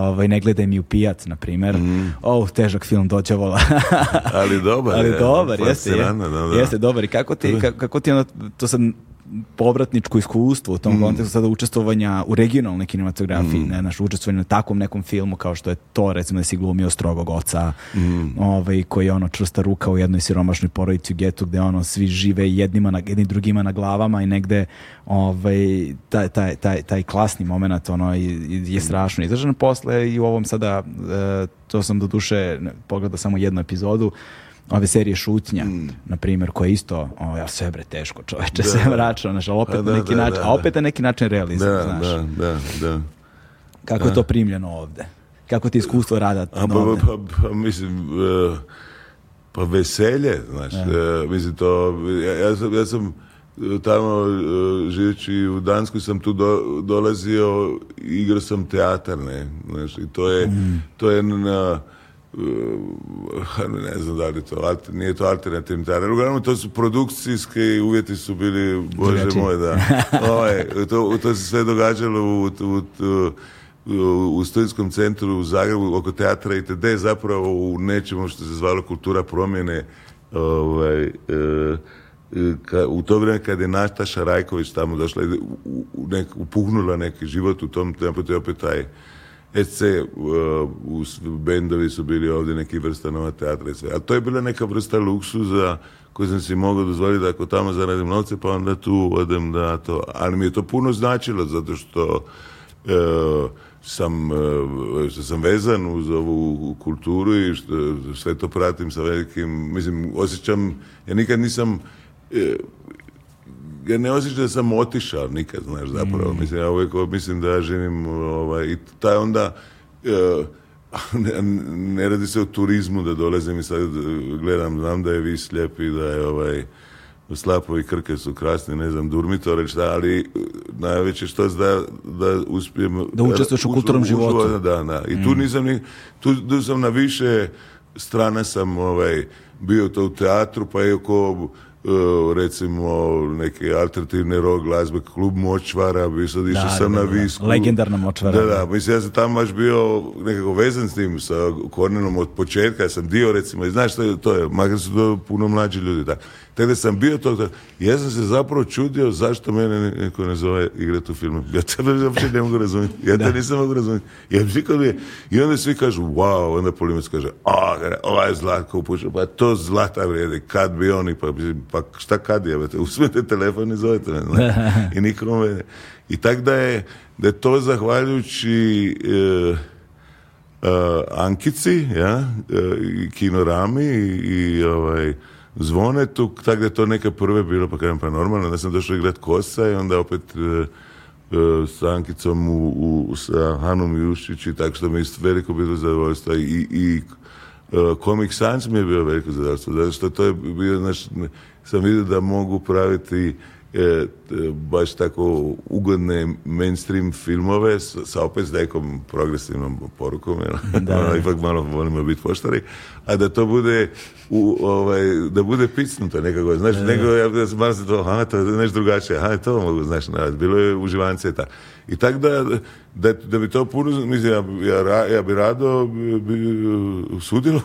ovaj, ne gledaj mi u pijac, na primjer. Mhm. Oh, težak film vola. Ali dobar. Ali dobar, jeste, jeste, dobar. I kako ti, kako ti ono, to sam povratničko iskustvo u tom mm. kontekstu sada učestvovanja u regionalnoj kinematografiji, mm. ne, naš učestvovanje na takvom nekom filmu kao što je to, recimo da si glumio strogog oca, mm. ovaj, koji je ono čvrsta ruka u jednoj siromašnoj porodici u getu gde ono svi žive jednima na, jednim drugima na glavama i negde ovaj, taj, taj, taj, taj klasni moment ono, je mm. strašno izražen posle i u ovom sada, e, to sam do duše pogledao samo jednu epizodu, ove serije Šutnja, mm. na primjer, koja je isto, o, ja sve bre teško čoveče, da. se vraća, znaš, ono, ali opet, pa da, na neki da, način, a opet na neki način realizam, da, znaš. Da, da, Kako je to primljeno ovde? Kako ti iskustvo rada a, pa, Pa, pa, mislim, e, pa veselje, znaš, e, mislim to, ja, ja sam, ja sam e, tamo živeći u Danskoj sam tu do, dolazio, igrao sam teatar, ne, znaš, i to je, mm. to je na, ne znam da li to, nije to alternativni teatar, uglavnom to su produkcijske uvjeti su bili, bože moj, da. Ovaj, to, se sve događalo u, u, u, studijskom centru u Zagrebu oko teatra i zapravo u nečemu što se zvalo kultura promjene ovaj, e, e, u to vrijeme kad je Nataša Rajković tamo došla, u, neki život u tom tempu, to je opet taj SC e e, u bendovi su bili ovdje neki vrsta nova teatra i sve. A to je bila neka vrsta luksuza koju sam si mogao dozvoliti da ako tamo zaradim novce pa onda tu odem da to. Ali mi je to puno značilo zato što e, sam, sam vezan uz ovu kulturu i što sve to pratim sa velikim, mislim, osjećam, ja nikad nisam ja ne osjećam da sam otišao nikad, znaš, zapravo. Mm. Mislim, ja uvijek mislim da ja živim ovaj, i taj onda... Uh, ne, radi se o turizmu da dolazim i sad eh, gledam, znam da je vi i da je ovaj slapovi krke su krasni, ne znam, reći, šta, ali eh, najveće što da, da uspijem... Da učestvuješ u kulturnom životu. Da, da. I mm. tu nisam, tu, sam na više strana sam ovaj, bio to u teatru, pa i oko E, recimo neke alternativne rock glazbe, klub Močvara, sad išao sam na Visku. Legendarna Močvara. Da, da, mislim, ja sam tamo baš bio nekako vezan s tim, sa Kornenom od početka, ja sam dio, recimo, i znaš što je, to je, makar su to puno mlađi ljudi, da. Tako da sam bio to, ja sam se zapravo čudio zašto mene neko ne zove igrati u filmu. Ja te uopće ne mogu razumjeti, ja te nisam mogu razumjeti. i onda svi kažu, wow, onda Polimac kaže, a, ovaj Zlatko upućao, pa to Zlata vrijedi, kad bi oni, pa pa šta kad je, uzmete telefon i zovete me, i nikome, i tako da je, da je to zahvaljujući e, e, Ankici, ja, e, i Kinorami i, ovaj, Zvonetu, tak da je to neka prve bilo, pa kažem, pa normalno, da sam došao igrat Kosa i onda opet e, e, s Ankicom u, u, sa Hanom Jušić i tako što mi je veliko bilo zadovoljstvo i, i Comic Sans mi je bio veliko zadovoljstvo, zato što to je bio sam vidio da mogu praviti e, baš tako ugodne mainstream filmove sa opet s nekom progresivnom porukom, jel ono, ipak malo volimo biti poštari, a da to bude u, ovaj, da bude picnuto nekako, znaš, nego ja malo se to, aha, to je nešto drugačije, aha, to mogu, znaš, bilo je uživanje i tako. I tako da, da, bi to puno, mislim, ja, ja, bi rado bi, bi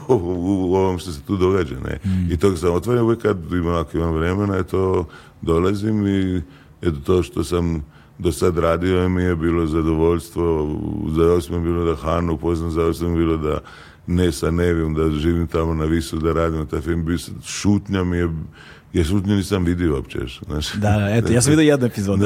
u, ovom što se tu događa, ne. Mm. I to sam otvoren uvijek kad imam, ako imam vremena, to dolazim i eto to što sam do sad radio mi je bilo zadovoljstvo, za je bilo da Hanu upoznam, za je bilo da ne sa Nevim, da živim tamo na Visu, da radim taj film, šutnja mi je jer nju nisam vidio uopće još. Znaš. Da, eto, ja sam vidio jednu epizodu.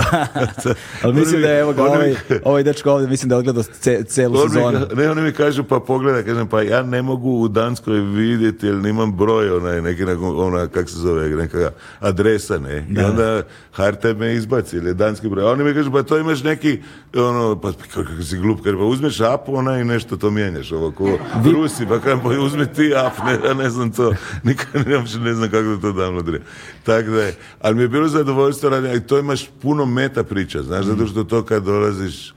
Ali mislim da je evo ga, ovaj, ovaj dečko ovdje, mislim da je odgledao ce, celu oni sezonu. Mi, ne, oni mi kažu, pa pogleda, kažem, pa ja ne mogu u Danskoj vidjeti, jer nimam broj, onaj, neki, ona, kak se zove, neka adresa, ne. I da. onda Harte me izbaci, ili danski broj. A oni mi kažu, pa to imaš neki, ono, pa kako si glup, kažem, pa uzmeš apu, ona i nešto to mijenjaš, ovo, ko Vi... Rusi, pa kažem, pa uzmi ti ap, ne, ja ne znam to, nikad ne, ne znam kako to downloadire. Tako da je. Ali mi je bilo zadovoljstvo radi, i to imaš puno meta priča, znaš, zato mm. što to kad dolaziš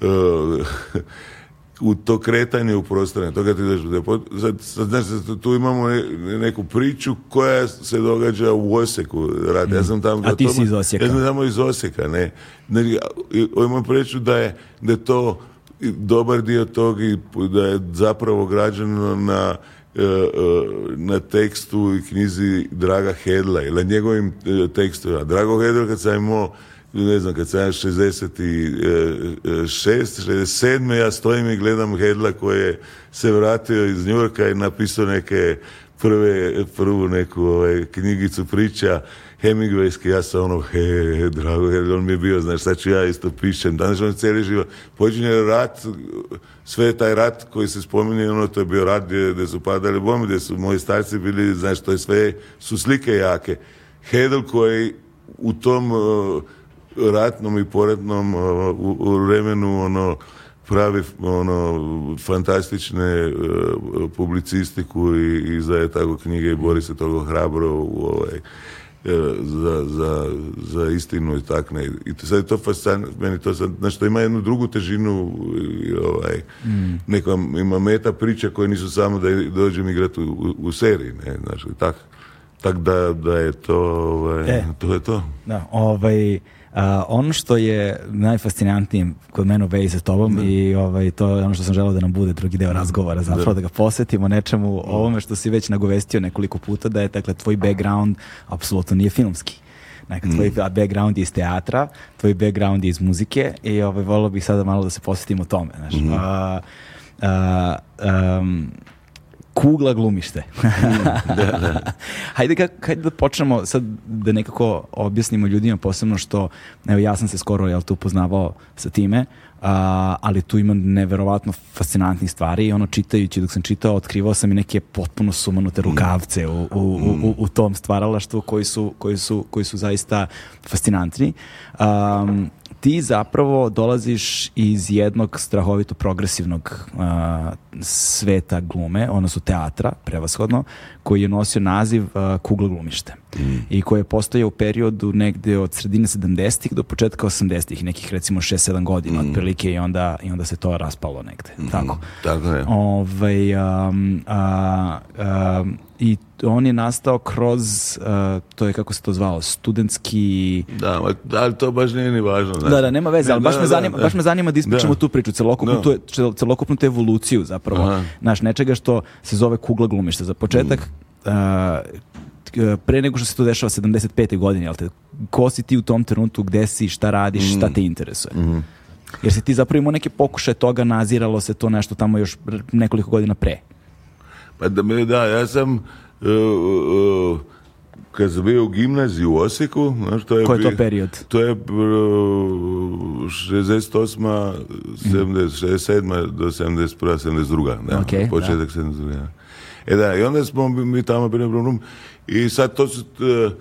uh, u to kretanje u prostranju, to kad ti dođeš u znaš, tu imamo neku priču koja se događa u Osijeku, radi. Ja mm. sam tamo... A ti si iz Osijeka. Ja sam tamo iz Osijeka, ne. Ovo imam priču da je, da to dobar dio tog i da je zapravo građeno na E, e, na tekstu i knjizi Draga Hedla ili na njegovim e, tekstovima. Drago Hedla kad sam imao ne znam, kad sam ja 66, 67, ja stojim i gledam Hedla koji je se vratio iz Njurka i napisao neke prve, prvu neku ovaj, knjigicu priča Hemingwayski, ja sam ono, he, drago, jer on mi je bio, znaš, sad ću ja isto pišem, danas on cijeli život, počinje rat, sve taj rat koji se spominje, ono, to je bio rat gdje, su padali bombe, gdje su moji starci bili, znaš, to je sve, su slike jake. Hedel koji u tom e, ratnom i poratnom e, vremenu, ono, pravi ono fantastične e, publicistiku i, izdaje tako knjige i bori se toliko hrabro u ovaj E, za, za, za istinu i takne. I to, sad je to fascinantno, meni to sad, znači, to ima jednu drugu težinu, ovaj, mm. neka ima meta priča koje nisu samo da dođem igrati u, u seriji, ne, znači, tak, tak da, da je to, ovaj, e. to je to. Da, ovaj, ono što je najfascinantnije kod mene u vezi sa tobom i ovaj, to je ono što sam želeo da nam bude drugi deo razgovora, zapravo da, ga posjetimo nečemu ovome što si već nagovestio nekoliko puta da je dakle, tvoj background apsolutno nije filmski. Nekad mm. tvoj background je iz teatra, tvoj background je iz muzike i ovaj, volio bih sada malo da se posjetimo tome. Mhm. Um, kugla glumište. da, da. Hajde, da počnemo sad da nekako objasnimo ljudima posebno što, evo ja sam se skoro jel, tu poznavao sa time, a, ali tu ima neverovatno fascinantnih stvari i ono čitajući dok sam čitao otkrivao sam i neke potpuno sumanute rukavce u, u, u, u tom stvaralaštvu koji su, koji su, koji su zaista fascinantni. Um, ti zapravo dolaziš iz jednog strahovito progresivnog sveta glume, odnosno teatra, prevashodno, koji je nosio naziv a, Kugla glumište mm. i koji je postojao u periodu negdje od sredine 70-ih do početka 80-ih, nekih recimo 6-7 godina mm. otprilike i onda, i onda se to raspalo negdje, Mm mm-hmm. Tako. Tako je. Ovaj, a, a, I on je nastao kroz, uh, to je kako se to zvalo, studentski... Da, ali to baš nije ni važno. Da, da, nema veze, ali baš, me zanima, da, baš me zanima da ispričamo tu priču, celokupnu, tu, evoluciju zapravo, naš nečega što se zove kugla glumišta. Za početak, mm. uh, pre nego što se to dešava 75. godine, jel te, ko si ti u tom trenutku, gde si, šta radiš, šta mm. te interesuje? Mhm. Jer si ti zapravo imao neke pokušaje toga, naziralo se to nešto tamo još nekoliko godina pre. Pa da, da ja sam E, e, kad sam bio u gimnaziji u Osijeku, znaš, to je... Koji je to period? To je uh, 68. 70, 67. do 71. 72. Ono, da, okay, početak da. 72. E da, i onda smo mi tamo bili u i sad to su... Uh,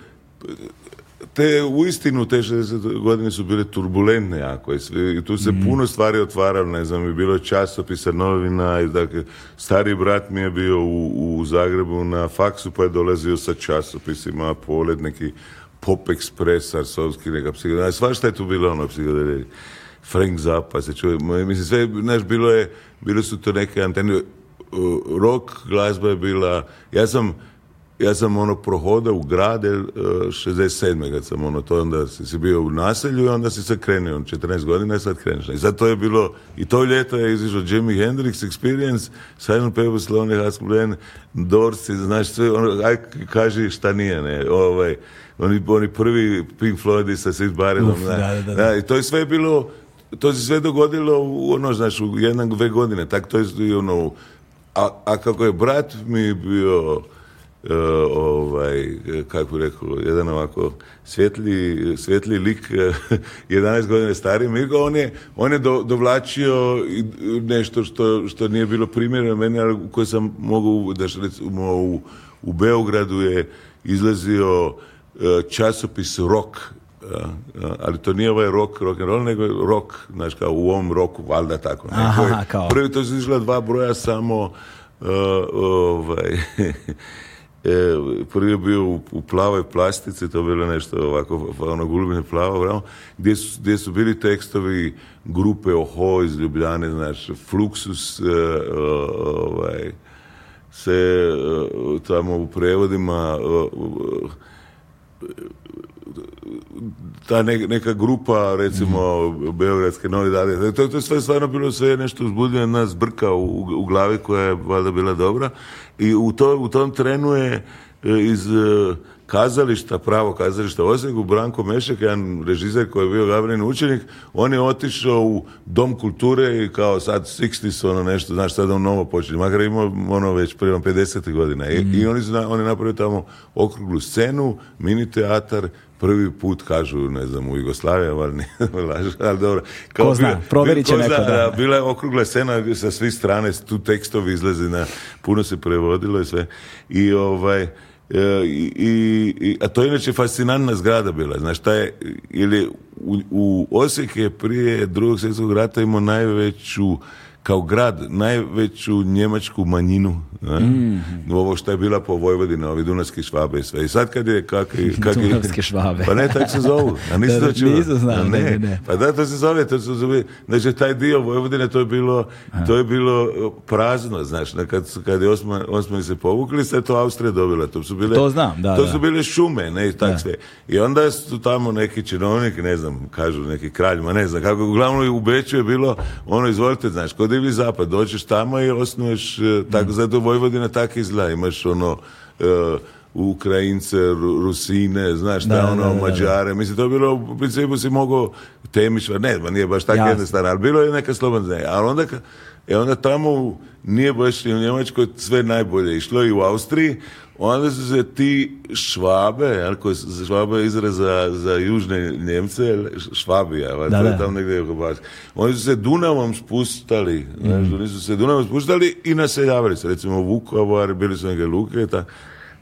te uistinu te 60 godine su bile turbulentne jako i tu se mhm. puno stvari otvaralo, ne znam, je bilo časopisa, novina i dakle, stari brat mi je bio u, u, Zagrebu na faksu pa je dolazio sa časopisima, Poled, neki pop ekspres, arsovski, neka psihodelija, svašta je tu bilo ono psihodelija. Frank Zappa se čuje, mislim sve, znaš, bilo je, bilo su to neke antene, rock glazba je bila, ja sam ja sam ono prohoda u grade eh, šezdeset 67. kad sam ono to onda si, bio u naselju i onda si se krenio 14 ono, godina i sad kreneš i sad to je bilo i to ljeto je izišao Jimi Hendrix Experience Silent Pepper's Lonely Hearts Club Dorsi znaš sve ono aj kaži šta nije ne ovaj oni, oni prvi Pink Floyd sa Sid da, i to je sve bilo to se sve dogodilo u ono znaš u jedan dve godine tak to je ono a, a kako je brat mi bio E, ovaj, kako rekao, jedan ovako svjetli, lik, 11 e, godina stari Mirko, on je, on dovlačio nešto što, što nije bilo primjereno meni, ali koje sam mogu, da recimo u, Beogradu je izlazio e, časopis rok, ali to nije ovaj rock, rock and roll, nego rock, znaš, kao u ovom roku, valjda tako. Aha, Prvi to su izgledala dva broja samo ovaj, E, prvi bio u, plavoj plastici, to je bilo nešto ovako, ono gulbine plavo, gdje, su, su bili tekstovi grupe Oho iz Ljubljane, znaš, Fluxus, e, e, ovaj, se tamo u prevodima ta neka grupa, recimo, mm. Beogradske novi to, to je sve stvarno bilo sve nešto uzbudilo jedna zbrka u, glavi koja je valjda bila dobra i u, to, u tom trenu je e, iz e, kazališta, pravo kazališta u Osijeku, Branko Mešek, jedan režiser koji je bio Gabrin učenik, on je otišao u Dom kulture i kao sad 60 ono nešto, znaš, sad on novo počinje, makar imao ono već prema 50. godina. Mhm. I, oni, su, on je tamo okruglu scenu, mini teatar prvi put kažu, ne znam, u Jugoslaviji, ali ne ali dobro. ko zna, provjerit će neko, Bila je okrugla scena sa svih strane, tu tekstovi izlazi na, puno se prevodilo i sve. I ovaj, e, i, i, a to je inače fascinantna zgrada bila, znaš, ta je, ili u, u Osijek je prije drugog svjetskog rata imao najveću kao grad najveću njemačku manjinu. Mhm. Ovo što je bila po Vojvodina, ovi dunavski švabe i sve. I sad kad je... Kak, kak švabe. Pa ne, tako se zovu. A nisi to ne. Ne, ne. Pa da, to se zove. To se zove. Znači, taj dio Vojvodine, to je bilo, to je bilo prazno, znaš. Kad, kad je Osmani se povukli, se to Austrija dobila. To su bile, to To su bile šume, ne, i tak sve. I onda su tamo neki činovnik, ne znam, kažu neki kralj, ma ne znam kako. Uglavnom u Beću je bilo, ono, izvolite, znaš, kod divlji zapad, dođeš tamo i osnuješ, e, tako, mm. zato Vojvodina tako izgleda, imaš ono, uh, Ukrajince, Rusine, znaš šta, ono, da, da, Mađare, mislim, to je bilo, u principu si mogao Temišva, ne, ba, nije baš tako jednostavno, ali bilo je neka slobodna, ali onda E onda tamo nije baš i u Njemačkoj sve najbolje išlo i u Austriji. Onda su se ti švabe, koji švabe izraz za, za južne Njemce, švabija, da, negdje je Oni su se Dunavom spustali, mm. oni su se Dunavom spustali i naseljavali se. Recimo Vukovar, bili su neke luke,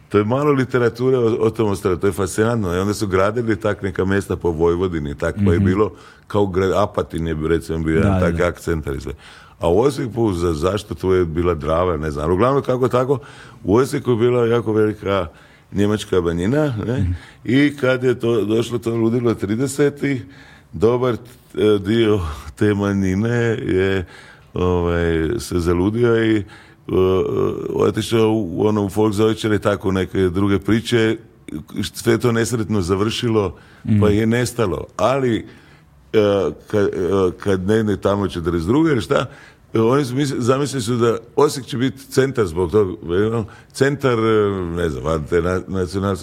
To je malo literature o, o tom ostalo, to je fascinantno. I onda su gradili tak neka mjesta po Vojvodini, tako je mhm. bilo, kao Apatin je recimo bio jedan tak akcentar a u Osijeku za zašto to je bila drava, ne znam. Uglavnom kako tako, u Osijeku je bila jako velika njemačka banjina ne? Mhm. i kad je to došlo to ludilo 30. dobar e, dio te manjine je ovaj, se zaludio i e, otišao u ono u i tako neke druge priče sve to nesretno završilo pa mhm. je nestalo ali E, e, kad, kad ide tamo 42. ili šta, oni su zamislili su da Osijek će biti centar zbog toga, ono, centar, e, ne znam, te nacionalne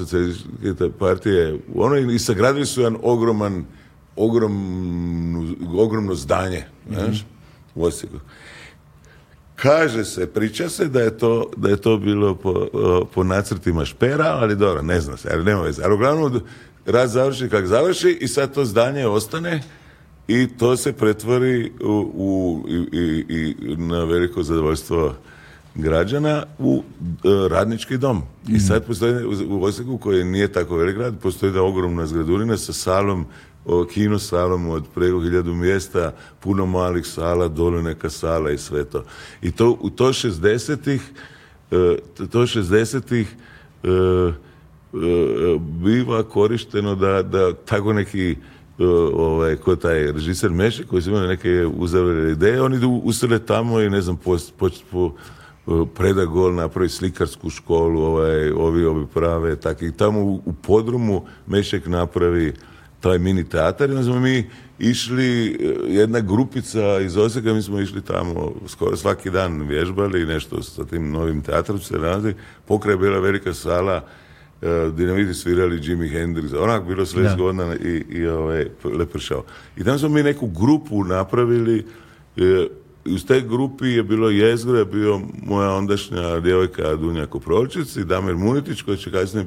partije, ono, i sagradili su jedan ogroman, ogromno zdanje, znaš, mhm. u Osijeku. Kaže se, priča se da je to, da je to bilo po, nacrtima špera, ali dobro, ne zna se, ali nema veze. Ali uglavnom, rad završi kak završi i sad to zdanje ostane, i to se pretvori u, i, i, na veliko zadovoljstvo građana u e, radnički dom. I mm. sad postoji u Osijeku koji nije tako velik grad, postoji da ogromna zgradurina sa salom o, kino salom od preko hiljadu mjesta, puno malih sala, dole neka sala i sve to. I to u to 60-ih e, to 60-ih e, biva korišteno da, da tako neki E, ovaj, ko taj režiser Mešek, koji su imali neke uzavljene ideje, oni idu usrle tamo i ne znam, početi po, e, preda gol, napravi slikarsku školu, ovaj, ovi, ovi prave, tako i tamo u, podrumu Mešek napravi taj mini teatar i onda smo mi išli, e, jedna grupica iz Osijeka, mi smo išli tamo skoro svaki dan vježbali nešto sa tim novim teatrom se nalazi. Pokraj je bila velika sala E, Dinamiti svirali Jimi Hendrix, onak bilo sve i, i ovaj, lepršao. I tamo smo mi neku grupu napravili, e, i uz te grupi je bilo jezgro, je bio moja ondašnja djevojka Dunja Koprolčic i Damir Munitić koji će kasnije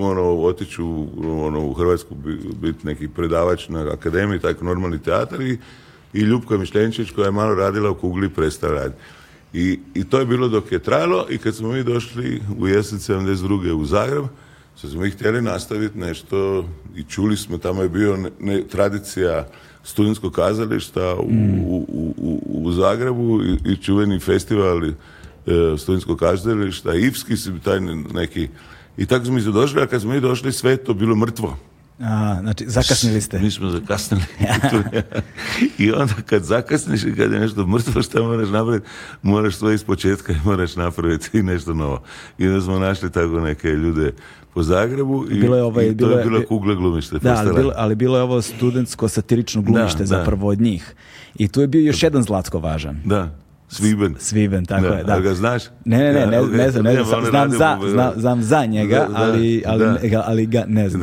ono, otići u, ono, u Hrvatsku biti neki predavač na akademiji, tako normalni teatar i, i Ljubka koja je malo radila u kugli prestao raditi. I, I, to je bilo dok je trajalo i kad smo mi došli u jesen 72. u Zagreb, što smo mi htjeli nastaviti nešto i čuli smo, tamo je bio ne, tradicija studentskog kazališta mm. u, u, u, u Zagrebu i, i čuveni festivali e, studentskog kazališta, su taj neki. I tako smo mi došli, a kad smo mi došli sve to bilo mrtvo. A, znači, zakasnili ste. Mi smo zakasnili. I onda kad zakasniš i kad je nešto mrtvo, šta moraš napraviti? Moraš sve iz početka i moraš napraviti i nešto novo. I onda smo našli tako neke ljude po Zagrebu i, bilo je ovaj, to je, bilo kugle glumište. Da, ali bilo, ali bilo je ovo studentsko satirično glumište da, zapravo od njih. I tu je bio još jedan Zlatko važan. Da. Sviben. Sviben, tako da, je, da. ga znaš? Ne, ne, ne, ne, ne znam, ne znam, ono za, znam, za njega, ali, ali, Ga, ali ga ne znam.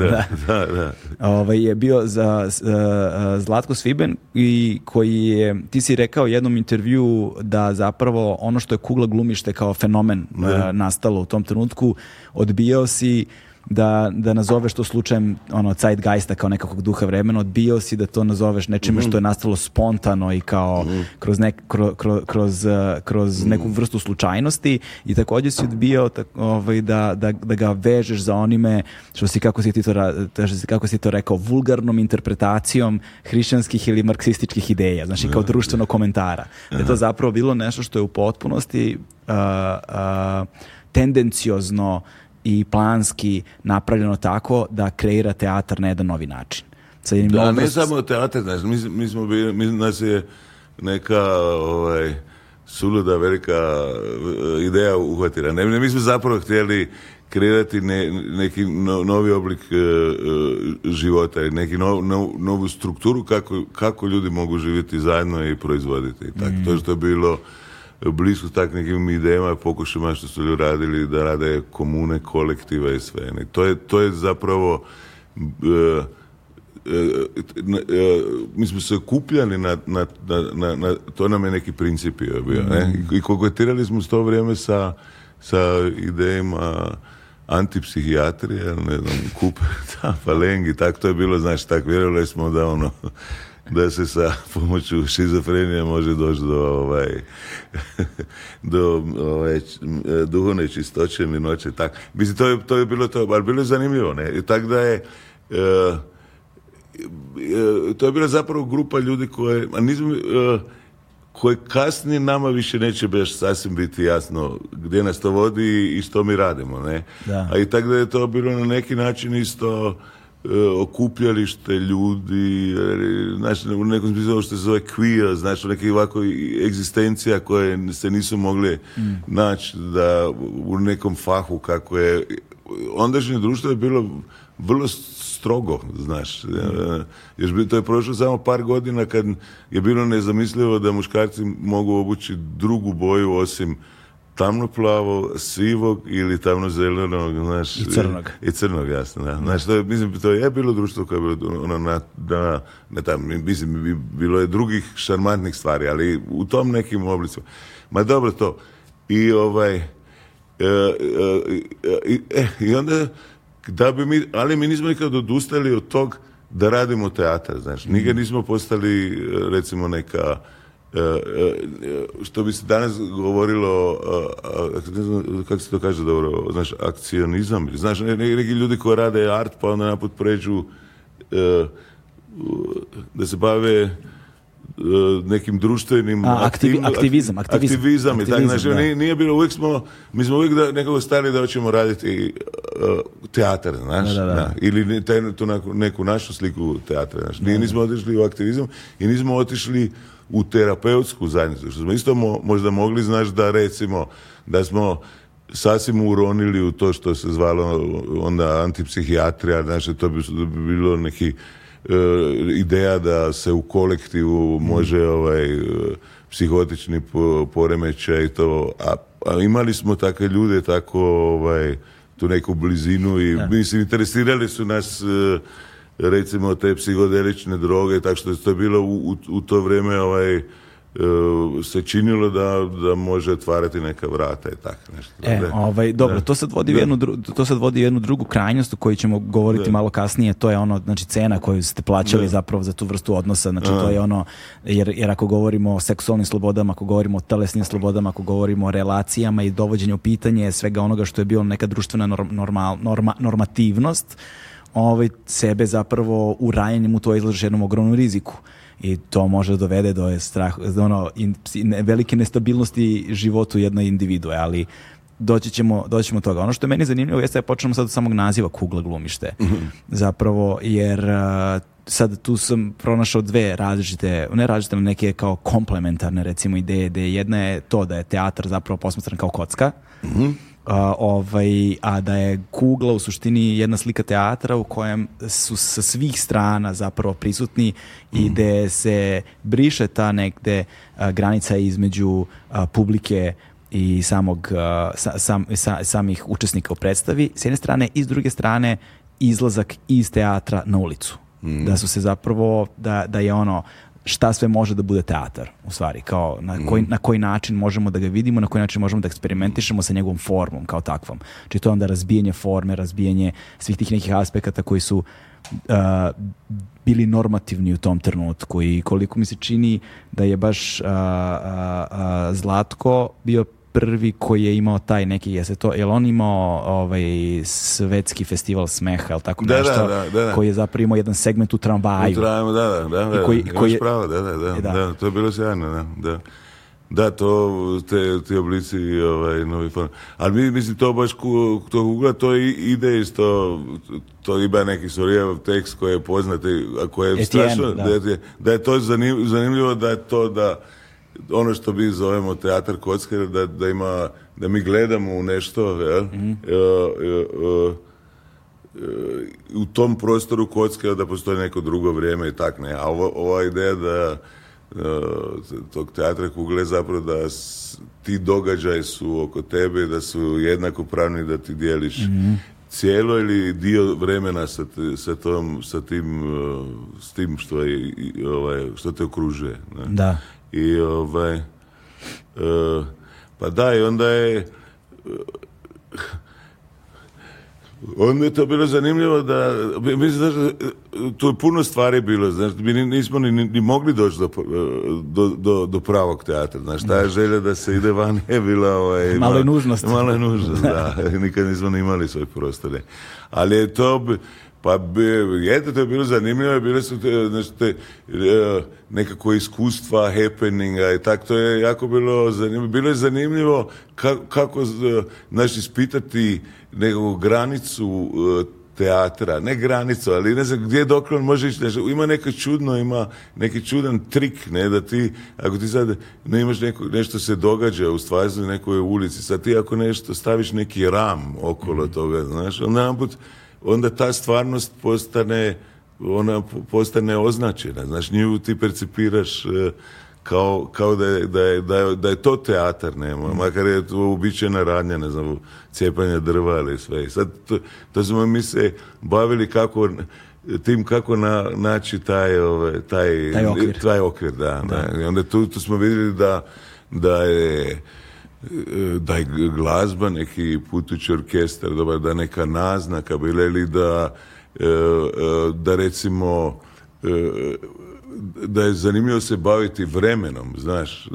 Da, ovaj, je bio za, e, Zlatko Sviben i koji je, ti si rekao u jednom intervju da zapravo ono što je kugla glumište kao fenomen e, nastalo u tom trenutku, odbijao si da, da nazoveš to slučajem ono, zeitgeista kao nekakvog duha vremena, odbio si da to nazoveš nečime mm. što je mhm. nastalo spontano i kao mhm. kroz, nek, kro, kroz, eh, kroz, mhm. neku vrstu slučajnosti i također si odbio tak, ovaj, da, da, da, ga vežeš za onime što si, kako si ti to, kako si to rekao, vulgarnom interpretacijom hrišćanskih ili marksističkih ideja, znači kao društveno komentara. Da je to zapravo bilo nešto što je u potpunosti uh, tendenciozno i planski napravljeno tako da kreira teatar na jedan novi način. Sad da, ne samo teatar, znaš, mi, mi smo bili, mi, nas je neka, ovaj, suluda velika eh, ideja uhvatila. Ne, mi smo zapravo htjeli kreirati ne, neki novi oblik eh, eh, života i neki novu strukturu kako, kako ljudi mogu živjeti zajedno i proizvoditi. Tak, mm. To što je bilo blisku tak nekim idejama, pokušama što su ljudi radili da rade komune, kolektiva i sve. To je, to je zapravo e, e, e, mi smo se kupljali na, na, na, na, to nam je neki princip je bio, ne? Mm. I kokotirali smo s to vrijeme sa, sa idejima antipsihijatrije, ne znam, kupe, ta, palengi, tako to je bilo, znači tako vjerovali smo da ono, da se sa pomoću šizofrenije može doći do, ovaj, do ovaj, duhovne čistoće, noće. Tak. Mislim, to je, to je bilo to, ali bilo je zanimljivo. Ne? Tako da je... E, e, to je bila zapravo grupa ljudi koje, a e, koje kasnije nama više neće baš sasvim biti jasno gdje nas to vodi i što mi radimo, ne? A i tako da je to bilo na neki način isto E, okupljalište ljudi, znači u nekom smislu ono što se zove queer, znači neke ovako egzistencija koje se nisu mogli mm. naći da u nekom fahu kako je ondašnje društvo je bilo vrlo strogo, znaš. E, to je prošlo samo par godina kad je bilo nezamislivo da muškarci mogu obući drugu boju osim plavo, sivog ili zelenog, znaš. I crnog. I, crnog, jasno, da. Znaš, to je, mislim, to je bilo društvo koje je bilo, ono, na, ne tam, mislim, bilo je drugih šarmantnih stvari, ali u tom nekim oblicima. Ma dobro to. I ovaj, e, e, e, e, i onda, da bi mi, ali mi nismo nikad odustali od tog da radimo teatar, znaš. Nigdje mhm. nismo postali, recimo, neka E, e, što bi se danas govorilo, ne znam kako se to kaže dobro, znaš, akcionizam, znaš, neki ljudi koji rade art pa onda naput pređu e, da se bave nekim društvenim aktivizam, aktivizam, i znači, nije, bilo, uvijek smo, mi smo uvijek da, nekako stali da hoćemo raditi teatr, teatar, znaš, ili neku našu sliku teatra, znaš, nismo otišli u aktivizam i nismo otišli u terapeutsku zajednicu, što smo isto mo, možda mogli znaš da recimo da smo sasvim uronili u to što se zvalo onda antipsihijatrija, znači to bi, bilo neki e, ideja da se u kolektivu može mm. ovaj e, psihotični poremećaj i to, a, imali smo takve ljude tako ovaj tu neku blizinu i mislim interesirali su nas e, recimo te psihodelične droge, tako što je to bilo u, u to vrijeme ovaj, e, se činilo da, da može otvarati neka vrata i tako nešto. E, ovaj, dobro, to sad vodi u jednu, to sad vodi jednu drugu krajnost u kojoj ćemo govoriti malo kasnije, to je ono, znači cena koju ste plaćali zapravo za tu vrstu odnosa, znači to je ono, jer, jer ako govorimo o seksualnim slobodama, ako govorimo o telesnim slobodama, ako govorimo o relacijama i dovođenju pitanje svega onoga što je bilo neka društvena norma, normativnost, ovaj, sebe zapravo urajenjem u to izlažeš jednom ogromnom riziku i to može dovede do strah, ono, in, velike nestabilnosti životu jedne individue, ali doći ćemo, doći ćemo toga. Ono što je meni zanimljivo je da počnemo sad od samog naziva kugla glumište. Mhm. Zapravo, jer sad tu sam pronašao dve različite, ne različite, neke kao komplementarne recimo ideje, gde jedna je to da je teatar zapravo posmatran kao kocka, mhm a, ovaj, a da je kugla u suštini jedna slika teatra u kojem su sa svih strana zapravo prisutni mm. i gde se briše ta negde granica između publike i samog, sam, samih učesnika u predstavi s jedne strane i s druge strane izlazak iz teatra na ulicu. Mm. Da su se zapravo, da, da je ono šta sve može da bude teatar, u stvari, kao na mhm. koji, na koji način možemo da ga vidimo, na koji način možemo da eksperimentišemo sa njegovom formom kao takvom. Znači to je onda razbijanje forme, razbijanje svih tih nekih aspekata koji su bili normativni u tom trenutku i koliko mi se čini da je baš uh, Zlatko bio prvi koji je imao taj neki, se to, jel on imao ovaj svetski festival smeha, jel tako da, nešto, da, da, koji je zapravo jedan segment u tramvaju. U tramvaju, da, da, da, I koji, koji pravo, da, e, da, da, to je bilo sjajno, da, da. to, te, te oblici ovaj, novi form. Ali mi, mislim, to baš ku, to ugla, to ide isto, to ima neki Sorijev tekst koji je poznati, a koji je strašno, da. da. je to zanimljivo da je to da ono što mi zovemo teatar kocker da, da, ima, da mi gledamo u nešto, jel? Mhm. E, e, e, u tom prostoru kocker da postoji neko drugo vrijeme i tak ne. A ova ideja da tog teatra kugle zapravo da ti događaj su oko tebe, da su jednako pravni da ti dijeliš mhm. cijelo ili dio vremena sa, sa, tom, sa tim, s tim što, je, ovaj, što te okružuje. Da. I ovaj, e, pa da, i onda je e, onda je to bilo zanimljivo da, mislim da tu je puno stvari bilo, znači, mi nismo ni, ni mogli doći e, do, do, do, pravog teatra, znaš, ta je želja da se ide van je bila... Ovaj, malo, je nužnost. Malo je nužnost, da, nikad nismo ni imali svoj prostore. Ali je to, pa jedno to je bilo zanimljivo, bile su te, znači, e, nekako iskustva, happeninga i tako, to je jako bilo zanimljivo. Bilo je zanimljivo kako, znači, ispitati nekakvu granicu e, teatra, ne granicu, ali ne znam gdje dok on može ići znači, Ima neko čudno, ima neki čudan trik, ne, da ti, ako ti sad ne imaš neko, nešto se događa u stvari nekoj ulici, sad ti ako nešto staviš neki ram okolo mhm. toga, znaš, onda onda ta stvarnost postane ona postane označena. Znači nju ti percipiraš e, kao, kao da, je, da, da, da je to teatar, nema, mm. makar je to uobičajena radnja, ne znam, cijepanje drva ili sve. Sad, to, to smo mi se bavili kako, tim kako na, naći taj, taj, taj okvir, da, onda tu, tu smo vidjeli da, da je da je glazba, neki putući orkestar, dobar, da neka naznaka bila ili da, e, e, da recimo e, da je zanimljivo se baviti vremenom, znaš. E,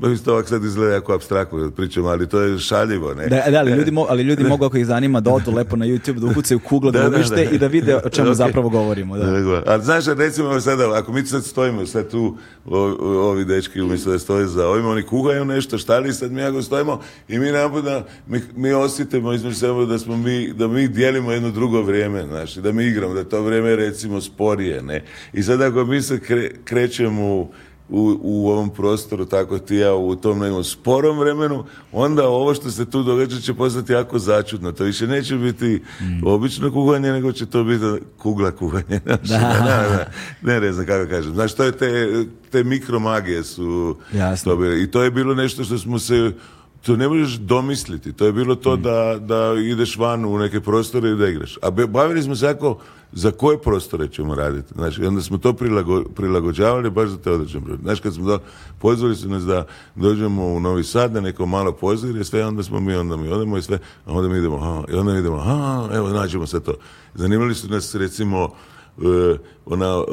pa to ovako sad izgleda jako abstraktno kad pričamo, ali to je šaljivo, ne? Da, ali ljudi, ali ljudi mogu ako ih zanima da odu lepo na YouTube, da ukucaju kugla da, da i da vide o čemu zapravo govorimo. Da. Ali znaš, recimo sada, ako mi sad stojimo sad tu, o, ovi dečki umjesto da stoje za ovim, oni kuhaju nešto, šta li sad mi ako stojimo i mi napada, mi, mi osjetimo između sebe da smo mi, da mi dijelimo jedno drugo vrijeme, znaš, da mi igramo, da to vrijeme recimo sporije, ne? I sad ako mi se se krećemo u, u ovom prostoru, tako ti ja, u tom nekom sporom vremenu, onda ovo što se tu događa će postati jako začudno. To više neće biti mm. obično kuganje, nego će to biti kugla kuganje. Da. Ne znam kako kažem. Znaš, to je te, te mikromagije su... Jasne. To I to je bilo nešto što smo se to ne možeš domisliti. To je bilo to mm. da, da ideš van u neke prostore i da igraš. A bavili smo se jako za koje prostore ćemo raditi. Znači, onda smo to prilagođavali baš za te određene brojke. Znači, kad smo do, pozvali su nas da dođemo u Novi Sad na neko malo pozivlje i sve, onda smo mi, onda mi odemo i sve, a onda mi idemo, i onda mi idemo, a, evo, nađemo se to. Zanimali su nas, recimo, E, ona e,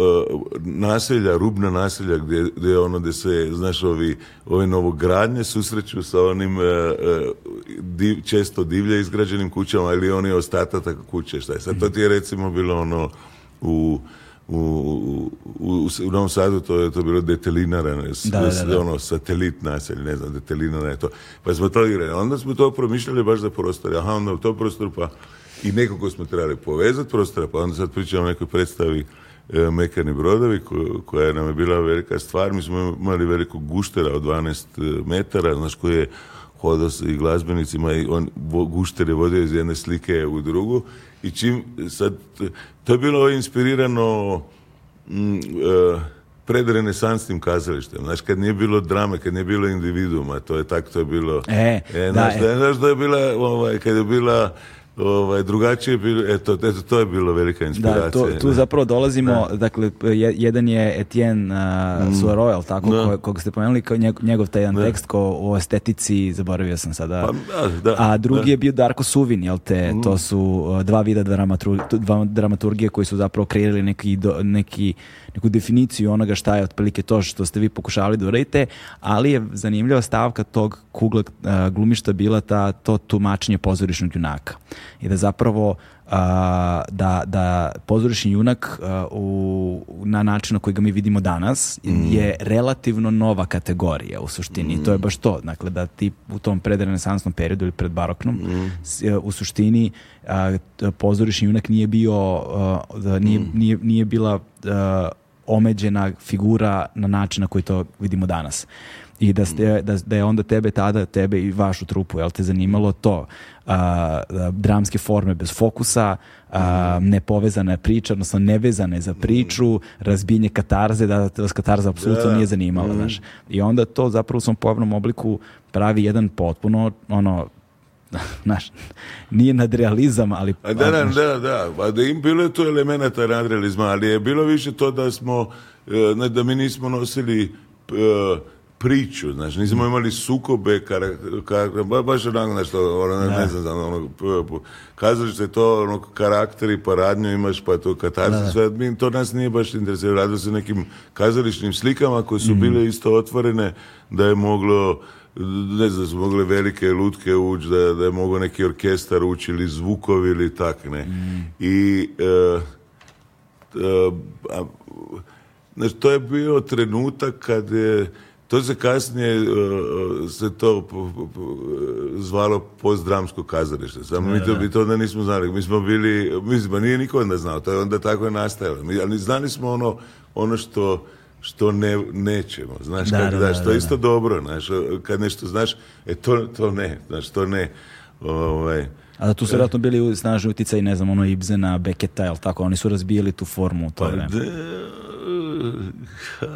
naselja, rubna naselja gdje, ono gdje se, znaš, ovi, ove novogradnje susreću sa onim e, često divlje izgrađenim kućama ili oni ostatak kuće, šta je. Sad to ti je recimo bilo ono u u, Novom Sadu to je to bilo detelinara, ono satelit naselje, ne znam, detelinara je to. Pa smo to igrali. Onda smo to promišljali baš za prostor. Aha, onda u tom prostoru pa i nekako smo trebali povezati prostora, pa onda sad pričamo o nekoj predstavi e, Mekani brodovi koja nam je bila velika stvar. Mi smo imali velikog guštera od 12 e, metara, znaš koji je hodao s i glazbenicima i on gušter je vodio iz jedne slike u drugu i čim sad to je bilo inspirirano pred mm, e, predrenesansnim kazalištem. Znaš, kad nije bilo drame, kad nije bilo individuma, to je tako, to je bilo... E, e znaš, da, je bila, ovaj, kad je bila ovaj, drugačije bilo, eto, eto, to je bilo velika inspiracija. Da, tu zapravo dolazimo, dakle, jedan je Etienne uh, mm. tako, da. kog ste pomenuli, kao njegov taj jedan da. tekst ko, o estetici, zaboravio sam sada. Pa, a drugi je bio Darko Suvin, jel te, mm. to su dva vida dramaturgije koji su zapravo kreirali neki, neki, neku definiciju onoga šta je otprilike to što ste vi pokušavali da uradite, ali je zanimljiva stavka tog kugla e, glumišta bila ta, to tumačenje pozorišnog junaka. I da zapravo e, da, da pozorišni junak e, u, na način na koji ga mi vidimo danas mm. je relativno nova kategorija u suštini. To je mm. baš to. Dakle, da ti u tom predrenesansnom periodu ili pred baroknom mm. u suštini pozorišni junak nije bio nije, nije, nije bila omeđena figura na način na koji to vidimo danas i da, ste, mm. da, da je onda tebe tada, tebe i vašu trupu, jel te zanimalo to? dramske forme bez fokusa, a, mm. nepovezana priča, odnosno nevezane za priču, mm. razbijenje katarze, da vas katarza apsolutno nije zanimala, znaš. I onda to zapravo u svom pojavnom obliku pravi jedan potpuno, ono, znaš, nije nadrealizam, ali... Da, da, da, da, da im bilo je to elemenata nadrealizma, ali je bilo više to da smo, e, ne, da mi nismo nosili e, priču, znači nismo imali sukobe, kar, baš onak nešto, ono, ne, ne znam, ono, kazalište to, ono, karakteri, pa radnju imaš, pa to katarsis, sve, mi, to nas nije baš interesiralo, radilo se nekim kazališnim slikama koje su mhm. bile isto otvorene, da je moglo ne znam, su mogle velike lutke ući, da, da je mogao neki orkestar ući ili zvukovi ili tak ne. Mm. I e, e, to je bio trenutak kad je to se kasnije e, se to zvalo pozdramsko kazalište. Samo mi to, mi onda nismo znali. Mi smo bili, mislim, pa nije niko onda znao, to je onda tako je nastajalo. Mi, ali znali smo ono, ono što što ne, nećemo, znaš, da, da, što je isto dobro, znaš, kad nešto znaš, e, to, to ne, znaš, to ne, ovaj, a da tu su e. vjerojatno bili snažni utjecaji, ne znam, ono Ibzena, Beketa, jel tako? Oni su razbijeli tu formu u to pa,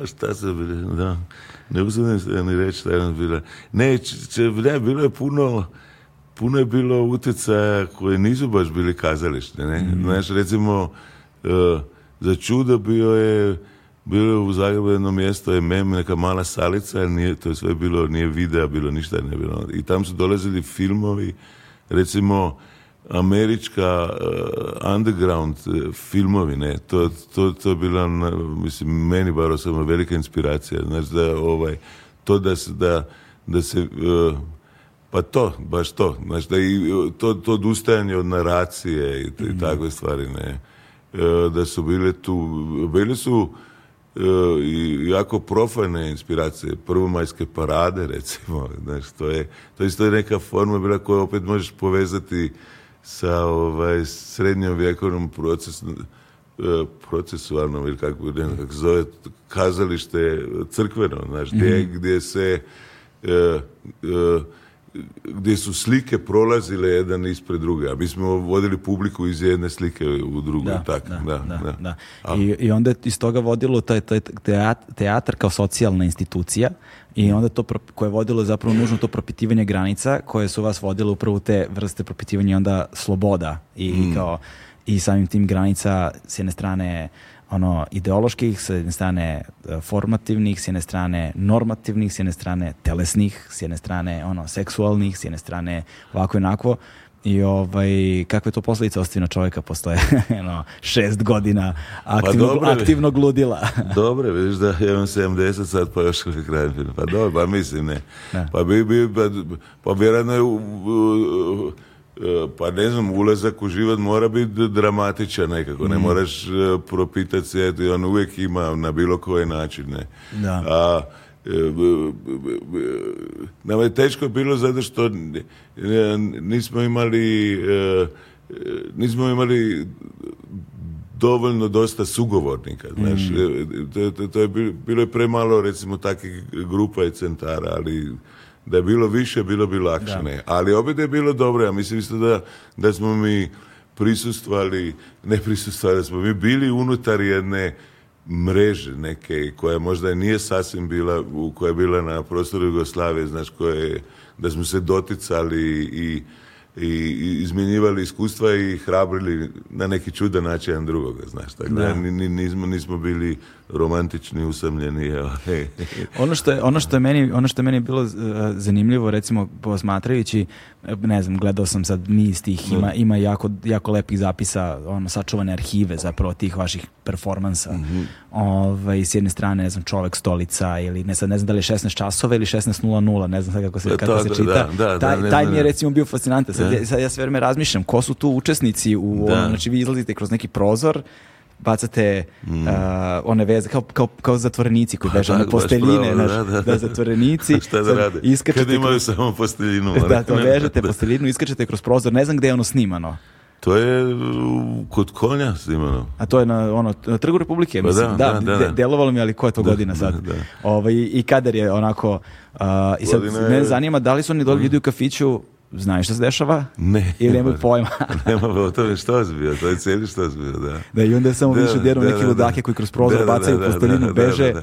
šta se bilo, da. Ne uzudim se ni reći šta je ono bilo Ne, če, ne, bilo je puno, puno je bilo utjecaja koje nisu baš bili kazalište, ne? Mm. Znaš, recimo, e, za čudo bio je bilo je u Zagrebu jedno mjesto, je mem, neka mala salica, nije, to je sve bilo, nije videa, bilo ništa ne bilo. I tam su dolazili filmovi, recimo, američka eh, underground eh, filmovi, ne, to, to, to je bila, mislim, meni bar osobno velika inspiracija, znači da ovaj, to da se, da, da se eh, pa to, baš to, znači da i to, to odustajanje od naracije i, i mhm. takve stvari, ne, da su bile tu, bili su E, i jako profane inspiracije, prvomajske parade recimo, to je, to isto je neka forma bila koju opet možeš povezati sa ovaj, srednjom vjekovnom e, ili kako ne zove kazalište crkveno, znaš, gdje, mhm. se e, gdje su slike prolazile jedan ispred druge, a mi smo vodili publiku iz jedne slike u drugu. Da, tak. da, da, da. I, I onda je iz toga vodilo taj, taj teatr, kao socijalna institucija i onda to koje je vodilo zapravo nužno to propitivanje granica koje su vas vodile upravo te vrste propitivanja onda sloboda i mm. kao i samim tim granica s jedne strane ono ideoloških, s jedne strane e, formativnih, s jedne strane normativnih, s jedne strane telesnih, s jedne strane ono seksualnih, s jedne strane ovako i onako. I ovaj, kakve to posljedice ostavi na čovjeka posle no, šest godina aktivno pa dobro, aktivno ludila? dobro, vidiš da ja imam 70 sad pa još krajem Pa dobro, pa mislim ne. Pa, bi, bi, pa, pa vjerojatno je E, pa ne znam, ulazak u život mora biti dramatičan nekako, ne mm. moraš e, propitati se, on uvijek ima na bilo koji način, ne. Da. A, e, nam je teško bilo zato što nismo imali nismo imali dovoljno dosta sugovornika, znaš, mm. to, to, je bilo, bilo je premalo recimo takvih grupa i centara, ali da je bilo više, bilo bi lakše. Ne. Ali opet je bilo dobro. Ja mislim isto da, da smo mi prisustvali, ne prisustvali, da smo mi bili unutar jedne mreže neke koja možda nije sasvim bila, koja je bila na prostoru Jugoslavije, znači koje, da smo se doticali i i izmjenjivali iskustva i hrabrili na neki čudan način jedan drugoga, znaš. Tako da, nismo, nismo bili romantični, usamljeni. ono, što je, ono, što je meni, ono što meni bilo e, zanimljivo, recimo, posmatrajući, e, ne znam, gledao sam sad niz tih, ima, jako, lepih zapisa, ono, sačuvane arhive zapravo tih vaših performansa. Mhm. Ovaj, s jedne strane, ne znam, čovek stolica ili ne, sad, ne znam da li je 16 časova ili 16.00, ne znam sad kako se, e, kako čita. taj, taj mi je recimo bio fascinantan da. sad ja sve vreme razmišljam, ko su tu učesnici u da. Ono, znači vi izlazite kroz neki prozor, bacate mm. uh, one veze, kao, kao, kao zatvorenici koji pa beže na posteljine, da, da, da, zatvorenici. Šta da rade? Kad imaju samo posteljinu. Da, to vežete da. posteljinu, iskačete kroz prozor, ne znam gde je ono snimano. To je kod konja snimano. A to je na, ono, na trgu Republike, pa mislim. Da, da, da, delovalo mi, ali koja je to godina sad? Ovo, ovaj, i, I kadar je onako... Uh, I sad, Godina... zanima da li su oni mm. ljudi u kafiću Znaš što se dešava? Ne. Ili nemoj pojma. nema o tome što je bio, to je cijeli što je bio, da. Da, i onda je samo da, više djerno neke ludake koji kroz prozor da, bacaju da, da, beže.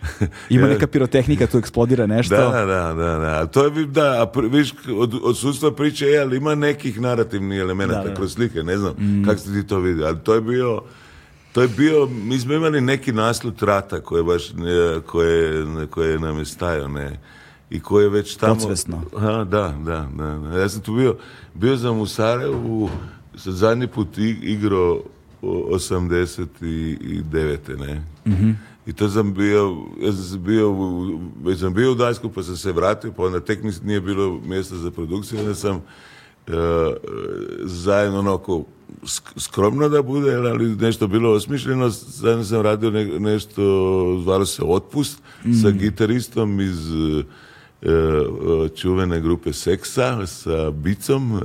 Ima neka pirotehnika, tu eksplodira nešto. Da, da, da, da. To je, da, a viš, od, od sudstva priče je, ali ima nekih narativnih elemenata kroz slike, ne znam mm. kako ste ti to vidio, ali to je bio... To je bio, mi smo imali neki naslut rata koje baš, e, koje, koje nam je stajao, ne, i koji je već tamo... Podsvesno. Ha, da, da, da, Ja sam tu bio, bio sam u Sarajevu, zadnji put igrao 89. ne? mm I to sam bio, ja sam bio, već sam bio u Dajsku, pa sam se vratio, pa onda tek nije bilo mjesta za produkciju, onda sam uh, zajedno onako skromno da bude, ali nešto bilo osmišljeno, zajedno sam radio nešto, zvalo se Otpust, mm sa mhm. gitaristom iz E, čuvene grupe seksa sa bicom,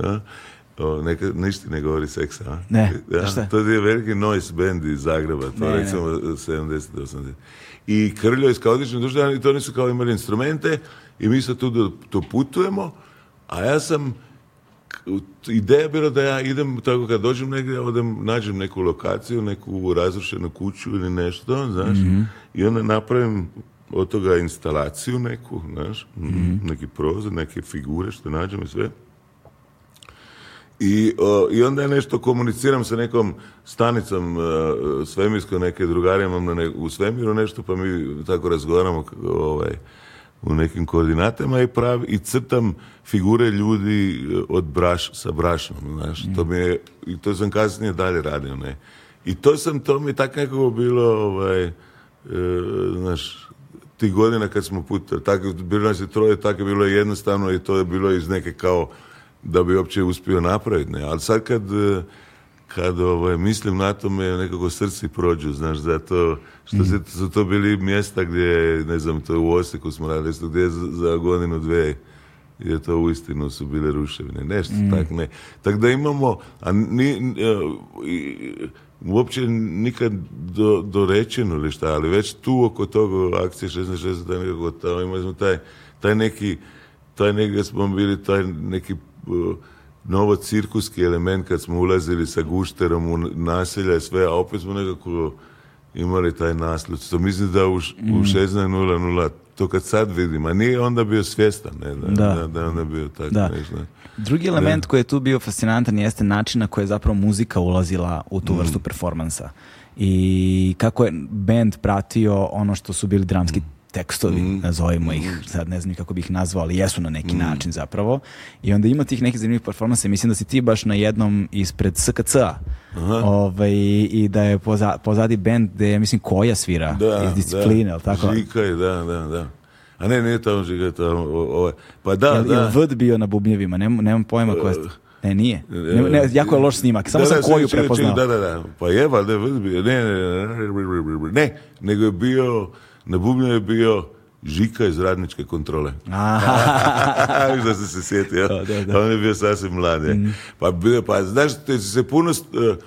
ništa ne govori seksa, a? Ne, To je veliki noise band iz Zagreba, to ne, recimo 70-80. I Krljo iz kaotične društva, i to nisu kao imali instrumente i mi sad tu do, to putujemo, a ja sam ideja je bila da ja idem tako kad dođem negdje, odem, nađem neku lokaciju, neku razrušenu kuću ili nešto, znaš, mhm. i onda napravim od toga instalaciju neku, znaš, mhm. neki prozor, neke figure što nađem i sve. I, I onda je nešto komuniciram sa nekom stanicom e, svemirskom, neke drugarima imam u svemiru nešto, pa mi tako razgovaramo ovaj, u nekim koordinatama i, pravi, i crtam figure ljudi e, od braš, sa brašom, znaš, mhm. to mi je, i to sam kasnije dalje radio, ne. I to sam, to mi tako nekako bilo, ovaj, e, znaš, tih godina kad smo putovali tako, bilo nas je troje, tako je bilo jednostavno i to je bilo iz neke kao da bi uopće uspio napraviti, ne, ali sad kad kad ovaj, mislim na to me nekako srci prođu, znaš, zato što se, mhm. su to bili mjesta gdje, ne znam, to u Osijeku smo radili, gdje za, godinu, dve je to uistinu su bile ruševine, nešto mhm. tak ne. Tako da imamo, a ni, e, uopće nikad do, dorečeno ili šta, ali već tu oko toga akcije akciji taj nekako tamo imali smo taj, neki taj negdje smo bili taj neki uh, novo cirkuski element kad smo ulazili sa gušterom u naselja i sve, a opet smo nekako imali taj naslov To mislim da u, mm. u 16.00 to kad sad vidim, a nije onda bio svjestan, ne, da, da. da onda bio tako da. Drugi element koji je tu bio fascinantan jeste način na koji je zapravo muzika ulazila u tu mm. vrstu performansa i kako je band pratio ono što su bili dramski mm tekstovi, mm. nazovimo ih, sad ne znam kako bih ih nazvao, ali jesu na neki mm. način zapravo. I onda ima tih nekih zanimljivih performansa, mislim da si ti baš na jednom ispred SKC-a ovaj, i da je poza, pozadi bend gde je, mislim, koja svira da, iz discipline, da. tako? Žika je, da, da, da. A ne, ne tamo Žika, je, tamo, o, Pa da, Jel, da. Je Vd bio na bubnjevima, nemam, nemam pojma koja ste. Ne, nije. Ne, ne, jako je loš snimak. Samo da, sam da, koju prepoznao. Da, da, da. Pa je, bio... ne, ne, ne, ne, ne, ne, ne na bubnju je bio Žika iz radničke kontrole. da se se sjetio. Da, da, da. On je bio sasvim mlad. Mm. Pa, pa znaš, te se puno... uh, uh,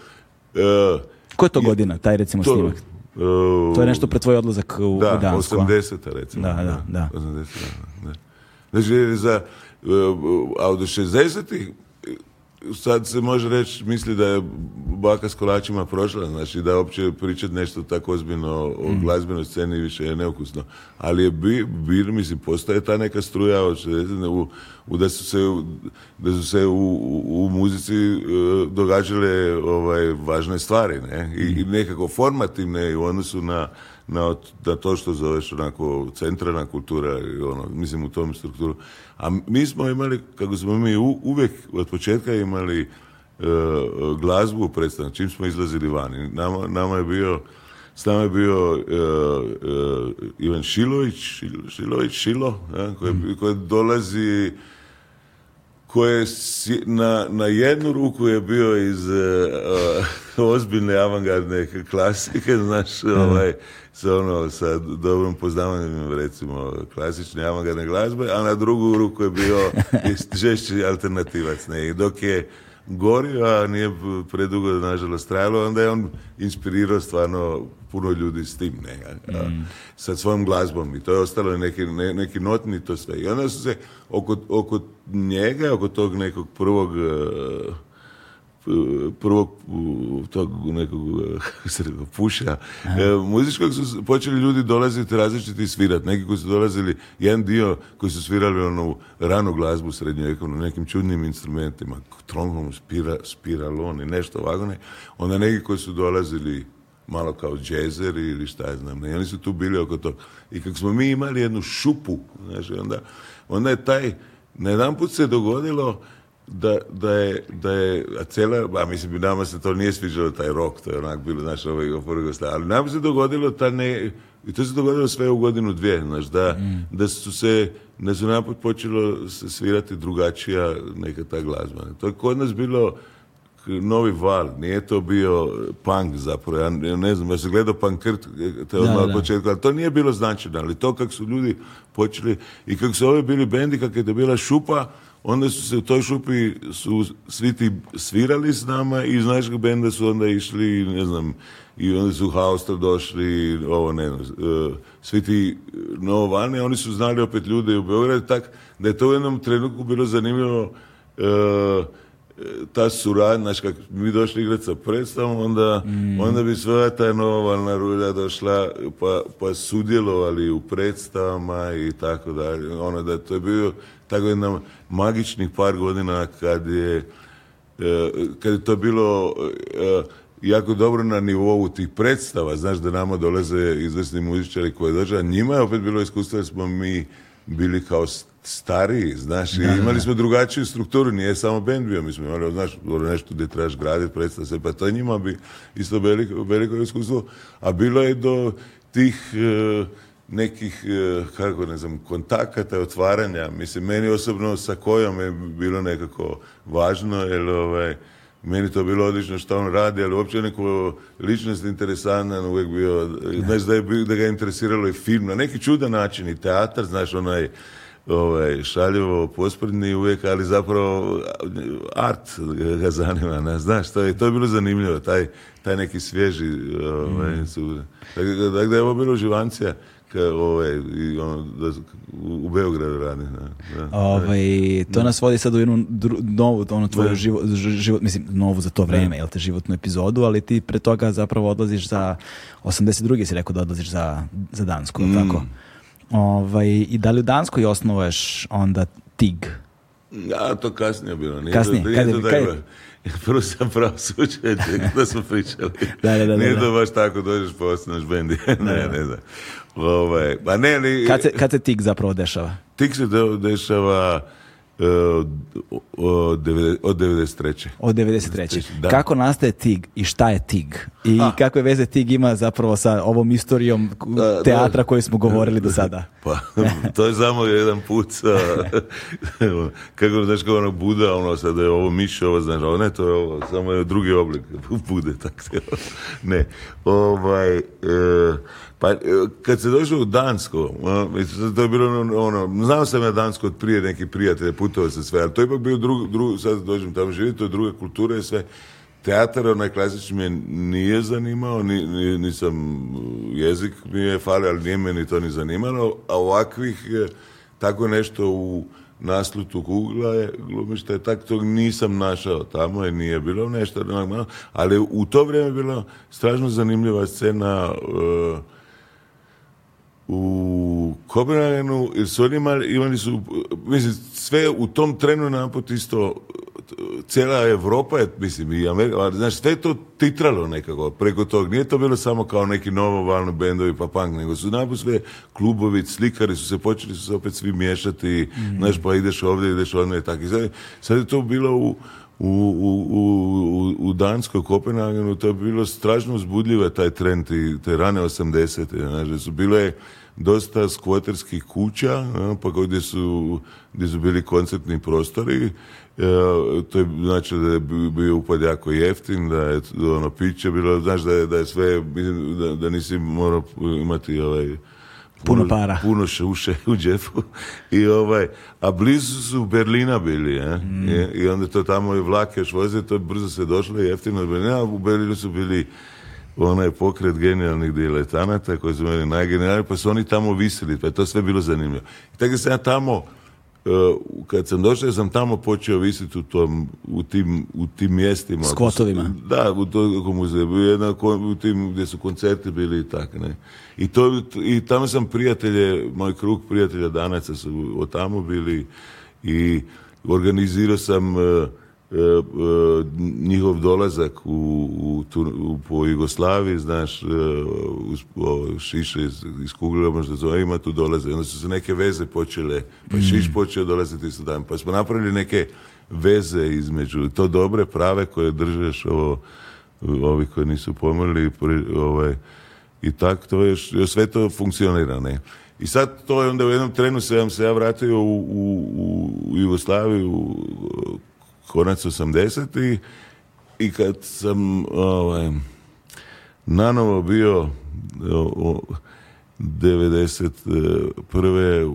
e, e, Koja je to godina, taj recimo to, snimak? Uh, to je nešto pre tvoj odlazak u, da, u Dansku. 80 recimo. Da, da, da. 80, da. da. Znači, za, a od 60-ih sad se može reći, misli da je baka s kolačima prošla, znači da uopće pričati nešto tako ozbiljno o mm. glazbenoj sceni više je neukusno. Ali je bi, mislim, postoje ta neka struja da su se, se u, muzici e, događale ovaj, važne stvari, ne? I, i mm. nekako formativne u odnosu na na, to što zoveš onako centralna kultura, ono, mislim u tom strukturu. A mi smo imali, kako smo mi u, uvijek od početka imali e, glazbu predstavno, čim smo izlazili vani. Nama, nama je bio s nama je bio e, e, Ivan Šilović, Šilović Šilo, ja, mm. koji dolazi koje na, na jednu ruku je bio iz e, e, ozbiljne avangardne klasike, znaš, ovaj, sa, ono, sa dobrom poznavanjem, recimo, klasične avangardne glazbe, a na drugu ruku je bio žešći alternativac. Ne? I dok je gorio, a nije predugo, nažalost, trajalo, onda je on inspirirao stvarno puno ljudi s tim, ne, mm. sa svojom glazbom i to je ostalo neki, ne, neki notni to sve. I onda su se oko, oko njega, oko tog nekog prvog e, prvog tog nekog e, puša e, muzičkog su počeli ljudi dolaziti različiti svirati. Neki koji su dolazili, jedan dio koji su svirali onu ranu glazbu srednjovjekovnu, nekim čudnim instrumentima, trombom, spira, spiralon i nešto ovako Onda neki koji su dolazili malo kao džezeri ili šta je znam. I oni su tu bili oko toga. I kako smo mi imali jednu šupu, znaš, onda, onda je taj, na jedan put se dogodilo da, da, je, da je, a cijela, a mislim, nama se to nije sviđalo, taj rok, to je onak bilo, znaš, ovaj, ali nam se dogodilo ta ne, i to se dogodilo sve u godinu dvije, znaš, da, mm. da su se, ne znam, počelo se svirati drugačija neka ta glazba. To je kod nas bilo, novi val, nije to bio punk zapravo, ja ne znam, ja sam gledao pankrt e, te od početka, ali to nije bilo značajno, ali to kako su ljudi počeli i kako su ovi bili bendi, kako je to bila šupa, onda su se u toj šupi svi ti svirali s nama i iz našeg benda su onda išli, ne znam, i onda su Haustra došli, ovo ne znam, e, svi ti vani, oni su znali opet ljude u Beogradu, tak da je to u jednom trenutku bilo zanimljivo e, ta suradnja, mi došli igrati sa predstavom, onda, mm. onda bi sva ta nova rulja došla pa, pa sudjelovali u predstavama i tako dalje. Ono da to je bio tako jedna magičnih par godina kad je, e, kad to bilo e, jako dobro na nivou tih predstava. Znaš da nama dolaze izvrsni muzičari koji dođe, a njima je opet bilo iskustvo jer smo mi bili kao stariji, znaš, imali smo drugačiju strukturu, nije samo bend bio, mi smo imali, znaš, ono nešto gdje trebaš graditi, predstaviti se, pa to njima bi isto veliko, veliko iskustvo, a bilo je do tih e, nekih, e, kako ne znam, kontakata, otvaranja, mislim, meni osobno sa kojom je bilo nekako važno, jer ovaj, meni to bilo odlično što on radi, ali uopće neko ličnost interesantan uvijek bio, znaš, da, da ga je interesiralo i film, na neki čudan način i teatar, znaš, onaj, ovaj, šaljivo, posprdni uvijek, ali zapravo art ga zanima, ne? znaš, to je, to je bilo zanimljivo, taj, taj neki svježi, ovaj, mm. su, dakle, ovo bilo živancija, ovaj, i ono, da, u Beogradu radi. Da, ovaj, to nas vodi sad u jednu novu, ono, tvoju život, mislim, novu za to vreme, jel te, životnu epizodu, ali ti pre toga zapravo odlaziš za, 82. si rekao da odlaziš za, za Dansku, mm. tako? Ovaj, I da li u Danskoj osnuješ onda TIG? Ja, to kasnije bilo. Nije kasnije? Do, nije kad, do Prvo sam pravo slučaj, da smo pričali. da, da, da, Nije da, da. to baš tako, dođeš pa ostaneš bendi. ne, da, ne, znam. Ovaj, pa ne, ni... Kad se, kad se TIG zapravo dešava? TIG se dešava E, od 93. E, od 93. Kako nastaje TIG i šta je TIG? I kakve veze TIG ima zapravo sa ovom istorijom teatra koji smo govorili do sada? Pa, to je samo jedan put sa, kako znaš kao ono Buda, ono sad je ovo miš, ovo znaš, ne, to je ovo, samo je drugi oblik Bude, tako se, ne. Ovaj, e, pa e, kad se došlo u Dansko, ono, to je bilo ono, ono znao sam ja Dansko od prije neki prijatelja, putovao sam sve, ali to je ipak bio drugo, drug, sad dođem tamo živjeti, to je druga kultura i sve. Teatar, onaj klasični me nije zanimao, ni, nisam, jezik mi je falio, ali nije me ni to ni zanimalo, a ovakvih, e, tako nešto u naslutu kugla je glumište, tak tog nisam našao tamo i nije bilo nešto, ali u to vrijeme je bila strašno zanimljiva scena e, u Kopenhagenu, jer su oni imali, su, mislim, sve u tom trenu napot isto, cijela Europa je, mislim, i Amerika, znaš, sve je to titralo nekako preko tog. Nije to bilo samo kao neki novo valno bendovi pa punk, nego su naput sve klubovi, slikari su se, počeli su se opet svi miješati, mhm. znaš, pa ideš ovdje, ideš tako i tako. Sad, sad je to bilo u u, u, u, u Danskoj Kopenhagenu to je bilo strašno uzbudljivo taj trend i te rane 80. Znači, su bile dosta skvoterskih kuća, pa gdje su, gdje su bili koncertni prostori. E, to je znači da je bio upad jako jeftin, da je ono piće bilo, znaš da je, da je sve, da, da nisi morao imati ovaj, Puno para. Puno uše u džepu. I ovaj, a blizu su Berlina bili. Eh? Mm. I, onda to tamo i vlak još voze, to brzo se došlo i jeftino Berlina. A u Berlinu su bili onaj pokret genijalnih diletanata koji su meni najgenijalni, pa su oni tamo visili, pa je to sve bilo zanimljivo. I tako sam ja tamo E, kad sam došao sam tamo počeo visiti u, tom, u, tim, u tim mjestima. Skotovima? Da, u tom jedna, u tim gdje su koncerti bili i tak, ne. I, to, I tamo sam prijatelje, moj krug prijatelja danaca su od tamo bili i organizirao sam e, E, e, njihov dolazak u, u, u, po Jugoslaviji, znaš, e, u, šiše iz, iz zove, ima tu dolaze. Onda su se neke veze počele, pa mm. šiš počeo dolaziti isto dan. Pa smo napravili neke veze između to dobre prave koje držeš ovo, ovi koji nisu pomrli ovaj, i tako, to je, sve to funkcionira, ne. I sad to je onda u jednom trenu se se ja vratio u, u, u Jugoslaviju konac 80 i kad sam ovaj, nanovo bio u 91. U,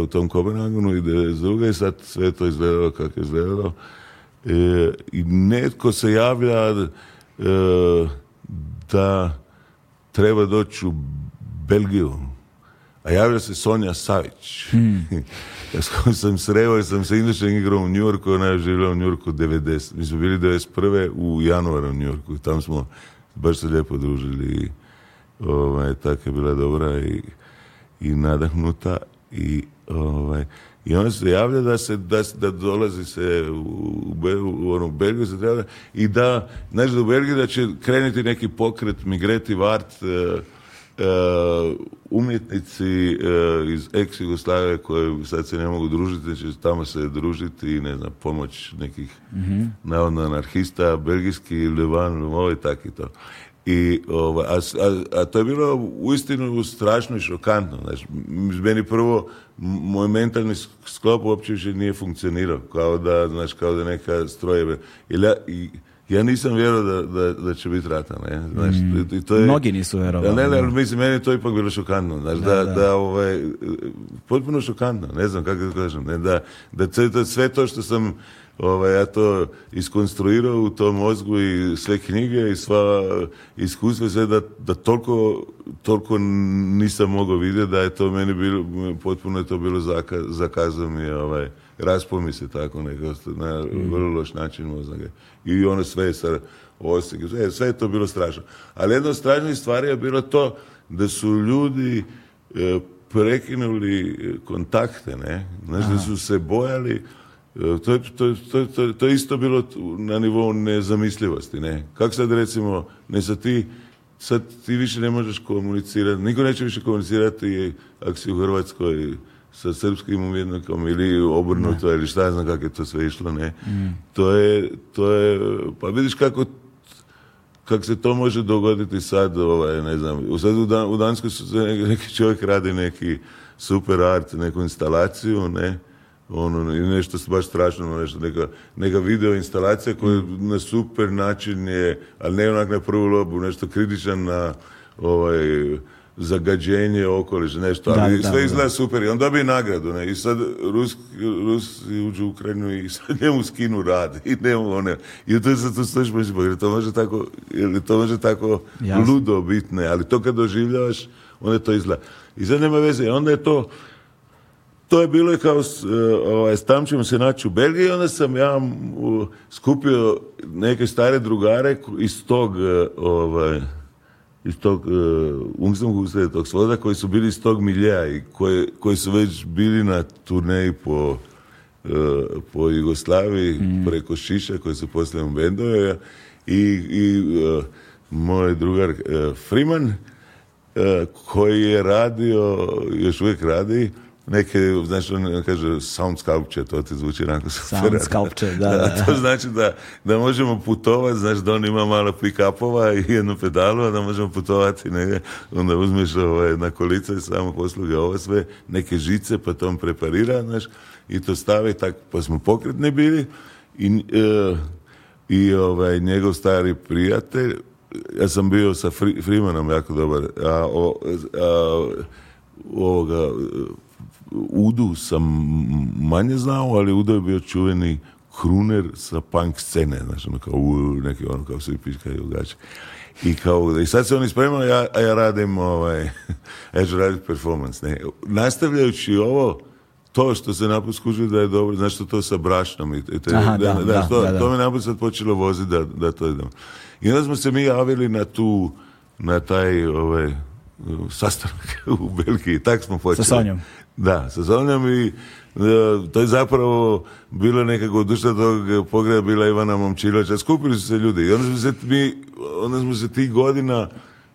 u, u tom Kopenhagenu i 92. i sad sve to izgledalo kako je izgledalo. E, I netko se javlja e, da treba doći u Belgiju. A javlja se Sonja Savić. Hmm. s kojom sam sreo jer sam se inače igrao u Njurku, ona je živjela u Njurku 90. Mi smo bili 91. u januaru u i Tam smo baš se lijepo družili. Ovaj, tako je bila dobra i, nadahnuta. I, ovaj, i onda se javlja da se da, dolazi se u, u, Belgiju se i da, znači da u Belgiji da će krenuti neki pokret Migreti Vart eh, E, umjetnici e, iz ex Jugoslavije koji sad se ne mogu družiti, će znači tamo se družiti ne znam, pomoć nekih mm-hmm. navodno anarhista, belgijski, Levan, Lumovi, ovaj, tak i to. I, ovaj, a, to je bilo uistinu strašno i šokantno. Znači, meni prvo, moj mentalni sklop uopće više nije funkcionirao. Kao da, znači, kao da neka strojeve. Ili ja, i, ja nisam vjerovao da, da, da, će biti rata, ne? Znaš, mm. i to je, Mnogi nisu vjerovali. Ne, ne, mislim, meni je to ipak bilo šokantno, znaš, da, da, ovaj, potpuno šokantno, ne znam kako da kažem, ne, da, da to, sve to što sam ovaj, ja to iskonstruirao u tom mozgu i sve knjige i sva iskustva, sve da, da toliko, toliko nisam mogao vidjeti da je to meni bilo, potpuno je to bilo zakazan i ovaj, raspomi se tako nekako, na mm. vrlo loš način I ono sve sa Osijek, sve, je to bilo strašno. Ali jedna od strašnijih stvari je bilo to da su ljudi e, prekinuli e, kontakte, ne? Znaš, da su se bojali e, to, je isto bilo na nivou nezamislivosti, ne? Kako sad recimo, ne sad ti, sad ti više ne možeš komunicirati, niko neće više komunicirati ako si u Hrvatskoj sa srpskim umjetnikom ili obrnuto ili šta ja znam kako je to sve išlo, ne. Mm. To, je, to je, pa vidiš kako kako se to može dogoditi sad, ovaj, ne znam, sad u, Dan, u Danskoj se neki čovjek radi neki super art, neku instalaciju, ne, ono, i nešto baš strašno, ono, nešto, neka, neka video instalacija koja mm. na super način je, ali ne onak na prvu lobu, nešto kritičan na, ovaj, zagađenje okoliš, nešto, ali da, sve izgleda da. super i on dobije nagradu, ne, i sad rus Rusi uđu u Ukrajinu i sad njemu skinu rad i njemu one, i to je sad tu stojiš pa jer to može tako, jer to može tako Jasne. ludo bitne, ali to kad doživljavaš, onda to izgleda. I sad nema veze, onda je to, to je bilo kao, e, ovaj, tam ćemo se naći u Belgiji, onda sam ja skupio neke stare drugare iz tog, e, ovaj, iz tog e, uh, i tog sloda koji su bili iz tog miljeja i koji su već bili na turneji po, e, Jugoslaviji mm. preko Šiša koji su poslije bendove i, i e, moj drugar Freeman koji je radio, još uvijek radi neke, znaš, on kaže sound sculpture, to ti zvuči onako super. Sound sculpture, da, da, To znači da, možemo putovati, znaš, da on ima malo pick-upova i jednu pedalu, a da možemo putovati negdje, onda uzmeš ovaj, na kolica i samo posluge ovo sve, neke žice, pa to on preparira, znaš, i to stavi tak pa smo pokretni bili i, e, i ovaj, njegov stari prijatelj, ja sam bio sa Freemanom jako dobar, a, ovoga Udu sam manje znao, ali Udo je bio čuveni kruner sa punk scene, znači ono kao neki ono kao se piška i ugače. I, kao, I sad se oni spremali a ja radim, ovaj, ja ću raditi performance. Ne. Nastavljajući ovo, to što se naput skuži da je dobro, što to sa brašnom i te, da, to, to me naput sad počelo voziti da, da to idem I onda smo se mi javili na tu, na taj ovaj, sastanak u Belgiji, tak smo počeli. Sa da, sa i e, to je zapravo bilo nekako dušta tog pogreda bila Ivana Momčilovića. Skupili su se ljudi i onda smo se, mi, onda smo se tih godina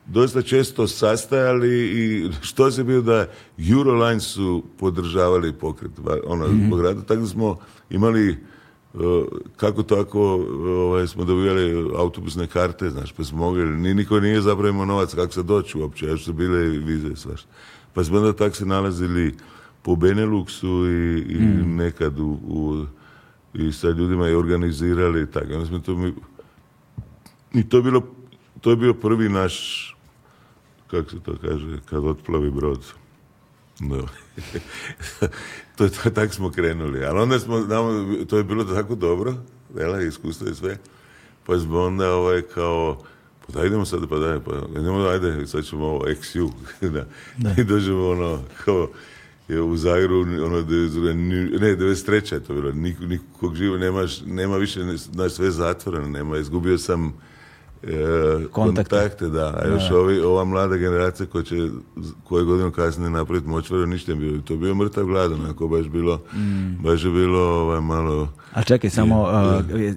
dosta često sastajali i što se bio da Euroline su podržavali pokret ono, mm tako da smo imali e, kako tako ovaj, smo dobivali autobusne karte, znaš, pa smo mogli, niko nije zapravo imao novac kako se doći uopće, još su bile vize i svašta pa smo onda tako se nalazili po Beneluxu i, hmm. nekad i sa ljudima i organizirali i tako. Onda smo to mi, to je, bilo, to je bio prvi naš, kako se to kaže, kad otplavi brod. No. to, je tako smo krenuli. Ali onda smo, to je bilo tako dobro, vela, iskustvo i sve. Pa smo onda ovaj, kao, pa da idemo sad, pa daj, pa idemo, ajde, sad ćemo ovo, XU, i dođemo ono, kao, je u Zagru, ono, ne, 93. je to bilo, nikog živa nemaš, nema više, znaš, sve zatvoreno, nema, izgubio sam, E, kontakte. kontakte. da. A još Ovi, ova mlada generacija koja će koje godinu kasnije napraviti močvaru, ništa je bilo. To je bio mrtav gladan, ako baš bilo, mm. baš je bilo ovaj, malo... A čekaj, samo,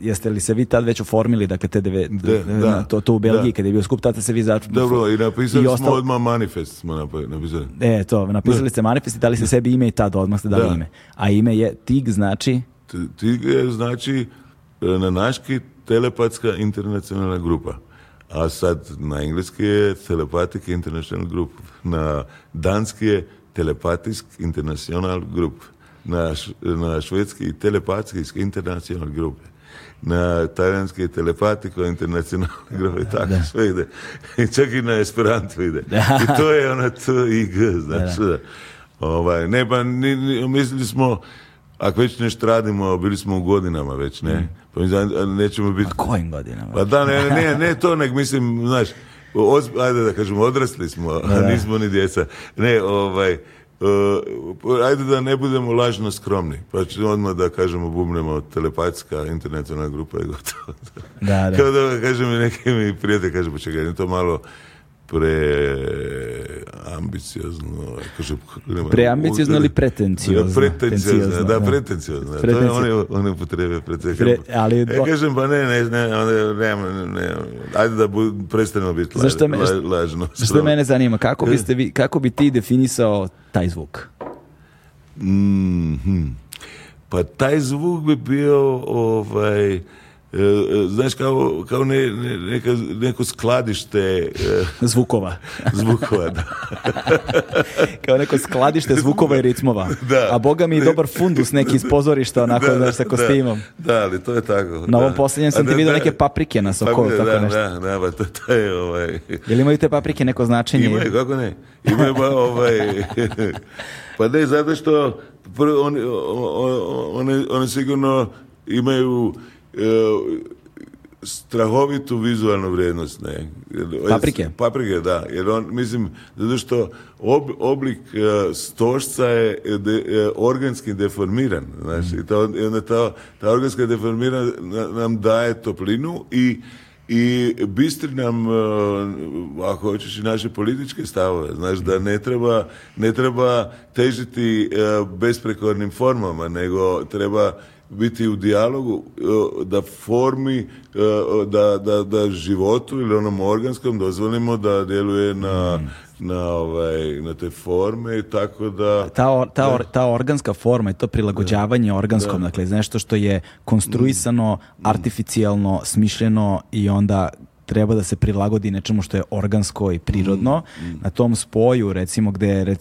jeste li se vi tad već uformili dakle, te da, to, to u Belgiji, kada je bio skup, tada se vi začeli... Dobro, i napisali i ostal... smo odmah manifest, smo napisali. E, to, napisali ste manifest i dali ste sebi ime i tad, odmah ste dali da. ime. A ime je TIG, znači? TIG je, znači, e, na naški telepatska internacionalna grupa. A sad na engleski je Telepathic International Group, na danski je Telepathic International Group, na, š, na švedski Telepathic International Group, na talijanski je Telepatiko International Group, i tako sve ide. I čak i na Esperanto ide. I to je ona to i G, znači Ovaj, ne, pa ni, mislili smo, ako već nešto radimo, bili smo u godinama već, ne? Mm. Pa nećemo biti... A kojim godinama? Pa da, ne, ne, to, nek mislim, znaš, ajde da kažemo, odrasli smo, a nismo ni djeca. Ne, ovaj, eh, ajde da ne budemo lažno skromni, pa ću odmah da kažemo bumnemo, telepatska internacionalna grupa je gotovo. Da, da. Kao da kažem neki mi prijatelj, kaže, pa to malo preambiciozno, kaže, nema, preambiciozno ili pretenciozno? Pretencijozno. da, pretencijozno. To je one, one potrebe pretenciozno. Pre, ali... E, kažem, pa ne, ne, ne, ne, ne, ne ajde da bu, prestanemo biti laž, me, laž, lažno. Što, mene zanima, kako, biste vi, kako bi ti definisao taj zvuk? Mm -hmm. Pa taj zvuk bi bio ovaj, E, e, znaš kao, kao ne, neka, neko skladište e, zvukova zvukova da. kao neko skladište zvukova i ritmova da. a boga mi i dobar fundus neki iz pozorišta onako da, sa kostimom da, ali to je tako na ovom posljednjem sam ti vidio neke paprike na sokolu tako nešto da, da, pa to, to je ovaj jel imaju te paprike neko značenje imaju, kako ne imaju ovaj pa ne, zato što oni, sigurno imaju E, strahovitu vizualnu vrijednost. Ne. E, Paprike? Paprike, da. Jer on, mislim, zato što oblik e, stošca je de, organski deformiran. znači i, ta, onda ta, organska deformirana nam daje toplinu i i bistri nam, ako hoćeš, i naše političke stavove. Znaš, da ne treba, ne treba težiti besprekornim formama, nego treba biti u dijalogu e, da formi e, da, da, da životu ili onom organskom dozvolimo da djeluje na mm na, ovaj, na te forme tako da... Ta, ta, ta organska forma i to prilagođavanje organskom, da. dakle, nešto što je konstruisano, mm. artificijalno, smišljeno i onda treba da se prilagodi nečemu što je organsko i prirodno. Mm, mm. Na tom spoju, recimo, gde,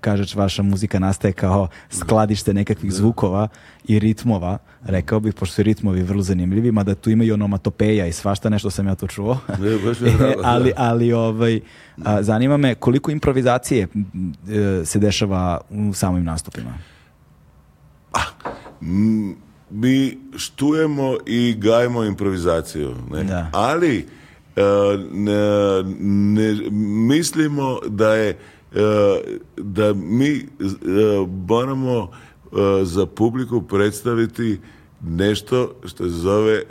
kažeš, vaša muzika nastaje kao skladište nekakvih zvukova i ritmova, rekao bih, pošto su ritmovi vrlo zanimljivi, mada tu ima i onomatopeja i svašta, nešto sam ja tu čuo. ali, ali ovaj, a, zanima me koliko improvizacije e, se dešava u samim nastupima? Ah, mi štujemo i gajemo improvizaciju. Ne? Ali E, ne, ne mislimo da je e, da mi e, moramo za publiku predstaviti nešto što se zove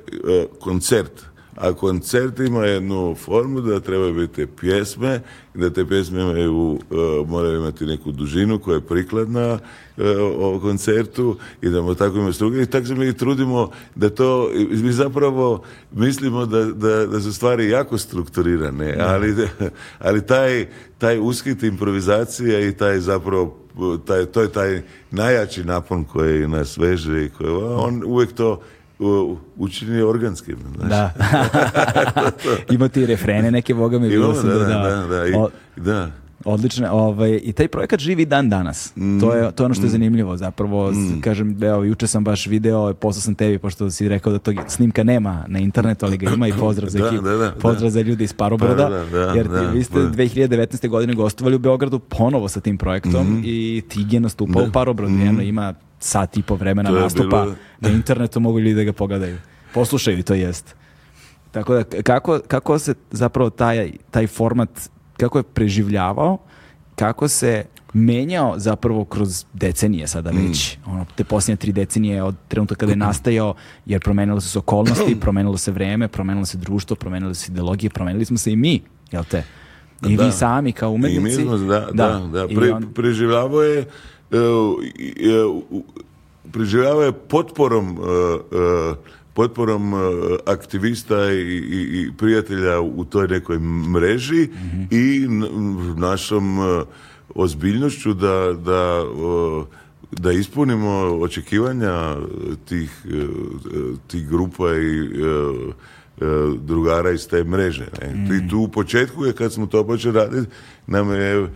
koncert a koncert ima jednu formu da treba biti pjesme da te pjesme imaju, e, moraju imati neku dužinu koja je prikladna e, o koncertu i da tako ima struke i tako se mi trudimo da to, mi zapravo mislimo da, su stvari jako strukturirane, ali, ali taj, taj uskit improvizacija i taj zapravo taj, to je taj najjači napon koji nas veže i koji on uvijek to učini organskim. Znaš. Da. Ima ti refrene neke, boga mi. sam da, da, da, da. da. Odlično. Ovaj, I taj projekat živi dan danas. To, je, to je ono što je mm. zanimljivo zapravo. Mm. Kažem, evo, juče sam baš video, poslao sam tebi, pošto si rekao da tog snimka nema na internetu, ali ga ima i pozdrav za, da, pozdrav za ljudi iz Parobroda. Pa, jer ti, vi ste 2019. godine gostovali u Beogradu ponovo sa tim projektom mm. i TIG je nastupao u Parobrodu. Mm-hmm. ima sat i po vremena nastupa bilo... na internetu, mogu ljudi da ga pogledaju. Poslušaju to jest. Tako da, kako, kako se zapravo taj, taj format kako je preživljavao, kako se menjao zapravo kroz decenije sada mm. već, ono, te posljednje tri decenije od trenutka kada je mm-hmm. nastajao, jer promenilo su se okolnosti, promenilo se vreme, promenilo se društvo, promenilo su ideologije, promenili smo se i mi, jel te? I da. vi sami kao umetnici. I mi, da, da, da. Preživljavao je uh, uh, preživljavao je potporom e, potporom e, aktivista i, i, prijatelja u toj nekoj mreži i našom e, ozbiljnošću da, da e, da ispunimo očekivanja tih, tih grupa i drugara iz te mreže. Mm. I tu u početku je kad smo to počeli raditi, nam je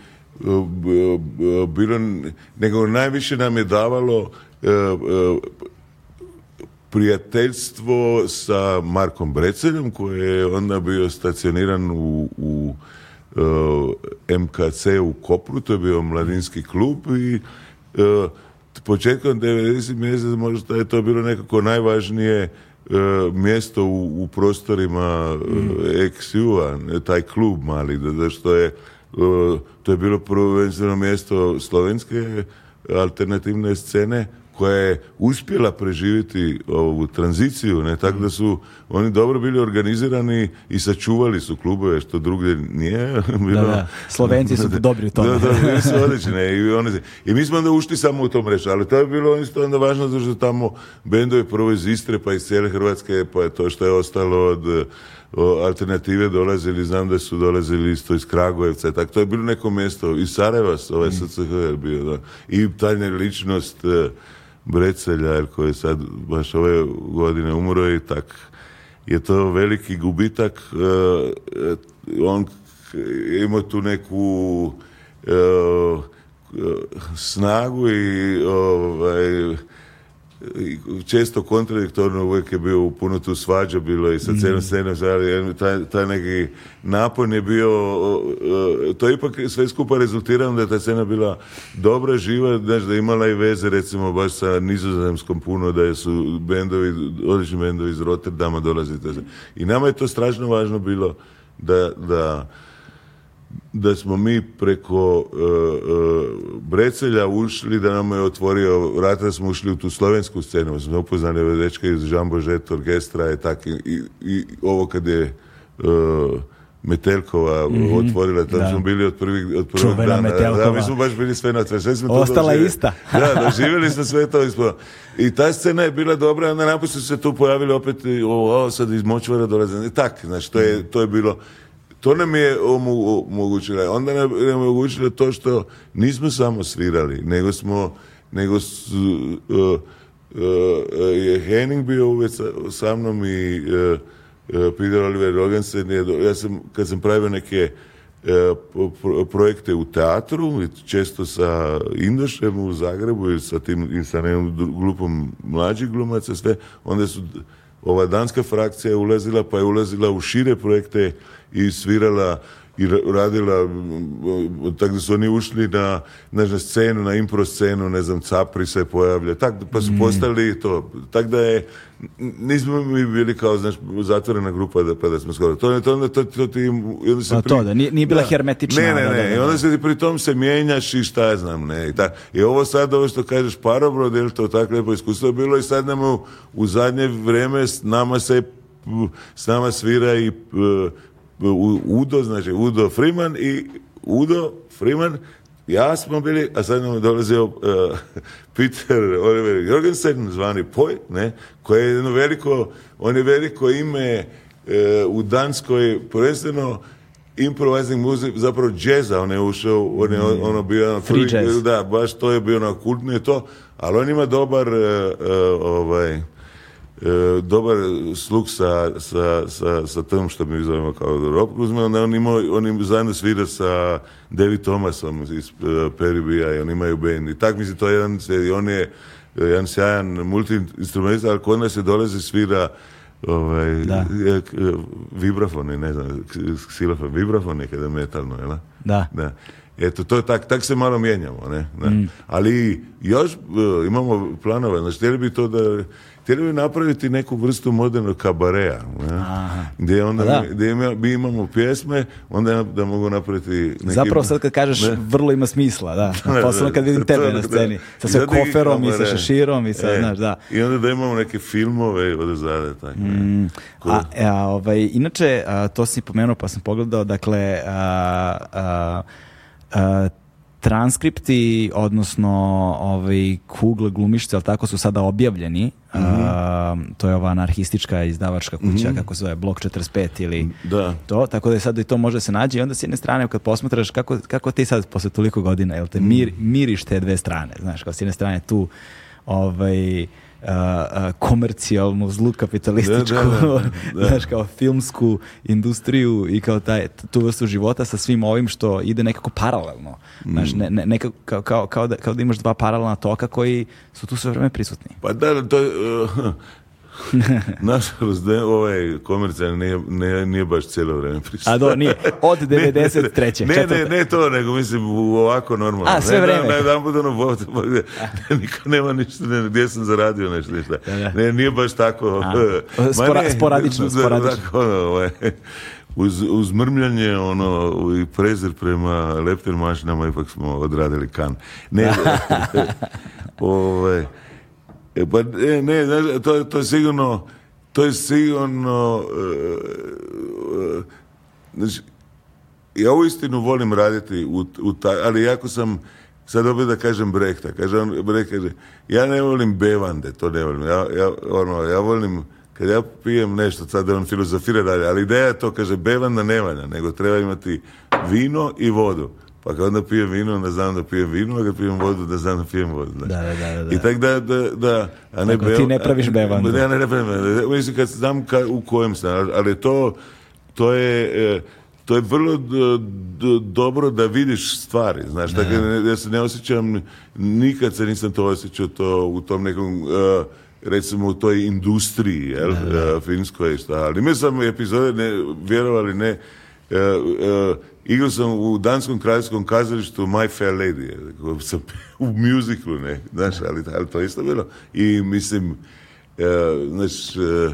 bilo, nego najviše nam je davalo prijateljstvo sa Markom Breceljom koji je onda bio stacioniran u, u e, MKC u Kopru, to je bio mladinski klub i e, početkom 90. mjeseca možda je to bilo nekako najvažnije e, mjesto u, prostorima mm. E, a taj klub mali, što je to je bilo prvenstveno mjesto slovenske alternativne scene koja je uspjela preživjeti ovu tranziciju, ne, tako da su oni dobro bili organizirani i sačuvali su klubove, što drugdje nije. Bilo, da, da. Slovenci su dobri u tome. Da, da, su odlični. I, oni, I mi smo onda ušli samo u tom reču, ali to je bilo isto onda važno, zato što tamo bendovi prvo iz Istre, pa iz cijele Hrvatske, pa to što je ostalo od alternative dolazili, znam da su dolazili isto iz Kragujevca, tako to je bilo neko mjesto, iz sarajeva ovaj mm. SCH je bio, da. i tajna ličnost, e, Brecelja, koji je sad baš ove godine umro i tak je to veliki gubitak e, e, on ima tu neku e, snagu i ovaj često kontradiktorno, uvijek je bio puno tu svađa bilo i sa cijelom mhm. scenom, ali taj, taj neki napon je bio, to je ipak sve skupa rezultirano da je ta scena bila dobra, živa, znači da je imala i veze recimo baš sa nizozemskom puno, da su bendovi, odlični bendovi iz Rotterdama dolazi. I nama je to strašno važno bilo da, da da smo mi preko e, e, Brecelja ušli, da nam je otvorio vrata, da smo ušli u tu slovensku scenu, smo upoznali ove dečke iz Žambo orkestra i, i, ovo kad je e, Metelkova mhm. otvorila, tamo smo bili od prvih, od dana. Metelkova. mi smo baš bili sve na smo Ostala ista. da, doživjeli smo sve to. I ta scena je bila dobra, onda su se tu pojavili opet, o, sad iz Močvara dolaze. Tak, znači, to je, to je bilo to nam je omogućilo. Onda nam je omogućilo to što nismo samo svirali, nego smo, nego e, e, e, je Henning bio uvijek sa, sa mnom i uh, Peter Oliver Rogensen. ja sam, kad sam pravio neke projekte u teatru, često sa Indošem u Zagrebu i sa tim i sa nekom grupom mlađih glumaca sve, onda su ova danska frakcija je ulazila, pa je ulazila u šire projekte i svirala i radila, tako da su oni ušli na, na scenu, na impro scenu, ne znam, Capri se pojavlja, tak, pa su mm. postali to, tako da je, nismo mi bili kao, znaš, zatvorena grupa da, pa da smo skoro, to, to, to, to ti, onda pa pri... to da, nije, bila hermetična. Ne, ne, ne, i onda se pri tom se mijenjaš i šta ja znam, ne, i, i ovo sad, ovo što kažeš, parobrod, je to tako lijepo iskustvo bilo i sad nam u, zadnje vrijeme nama se s nama svira i Udo, znači Udo Freeman i Udo Freeman ja smo bili, a sad nam je dolazio eh, Peter Oliver Jorgensen, zvani Poj, ne, koji je jedno veliko, on je veliko ime eh, u Danskoj, prvenstveno improvising muzik, zapravo džeza, on je ušao, on je mm. ono bio prvi, da, baš to je bio na ono, kultno to, ali on ima dobar eh, ovaj, E, dobar sluk sa, tom što mi zovemo kao Rob onda on, imao, on im zajedno svira sa David Thomasom iz e, Peribija i oni imaju band. I tak mislim, to je jedan, on je e, jedan sjajan multi ali kod nas se dolazi svira ovaj, da. vibrafoni, ne znam, ksilofon, vibrafoni kada metalno, jel? Da. da. Eto, to je tak, tak se malo mijenjamo, ne? Mm. Ali još imamo planove, znači, htjeli bi to da htjeli bi napraviti neku vrstu modernog kabareja, gdje, onda da. Mi, imamo pjesme, onda da mogu napraviti... Neki... Zapravo sad kad kažeš, vrlo ima smisla, da. Posebno kad vidim tebe na sceni, sa sve koferom i sa šeširom i sa, e. znaš, da. I onda da imamo neke filmove odezade, tako mm, e, a, ovaj, inače, to si pomenuo pa sam pogledao, dakle, transkripti, odnosno ovaj, kugle glumišce, ali tako su sada objavljeni. Mhm. Ehm, to je ova anarhistička izdavačka kuća, mhm. kako se zove, Blok 45 ili da. to. Tako da je sad i to može se nađe. I onda s jedne strane, kad posmatraš, kako, kako ti sad posle toliko godina, jel te mhm. mir, miriš te dve strane? Znaš, kao s jedne strane tu ovaj, a, komercijalnu, zlu kapitalističku, kao filmsku industriju i kao taj, tu vrstu života sa svim ovim što ide nekako paralelno. Znaš, nekako, kao, kao, da, kao da imaš dva paralelna toka koji su tu sve vrijeme prisutni. Pa da, to, Naš ne, ovaj komercijalni nije, nije, nije, baš cijelo vrijeme prisutan. A do, nije. Od 93. Ne, ne, ne, ne, to, nego mislim ovako normalno. A, sve ne, vrijeme. da, jedan put ono, ne, niko nema ništa, ne, gdje sam zaradio nešto, ništa. Ne, nije baš tako. A, spora, ne, sporadično, sporadično. Tako, ono, ovaj, uz, uz mrmljanje ono, i prezir prema leptir mašinama ipak smo odradili kan. Ne, ovaj, E, pa e, ne, znaš, to, to je sigurno, to je sigurno, znači, ja uistinu volim raditi u, taj, ali jako sam, sad opet da kažem Brehta, kaže on, kaže, ja ne volim bevande, to ne volim, ja, ja, ono, ja volim, kad ja pijem nešto, sad da vam filozofira dalje, ali ideja je to, kaže, bevanda ne valja, nego treba imati vino i vodu. Pa kad onda pijem vino, ne znam da pijem vino, a kad pijem vodu, da znam da pijem vodu. Da, da, da. da. I tak da, da, da. A ne bel, ti ne praviš bevan. Ja ne, ne pravim Mislim, kad znam u kojem sam, ali to, to je... E, to je vrlo dobro da vidiš stvari, znaš, tako ja se ne osjećam, nikad se nisam to osjećao to u tom nekom, e, recimo u toj industriji, jel, e, finskoj, šta, ali mi sam epizode, ne, vjerovali ne, Igrao sam u Danskom kraljevskom kazalištu My Fair Lady, u mjuziklu, ne, znaš, ali, to je isto bilo. I mislim, e, znaš, e,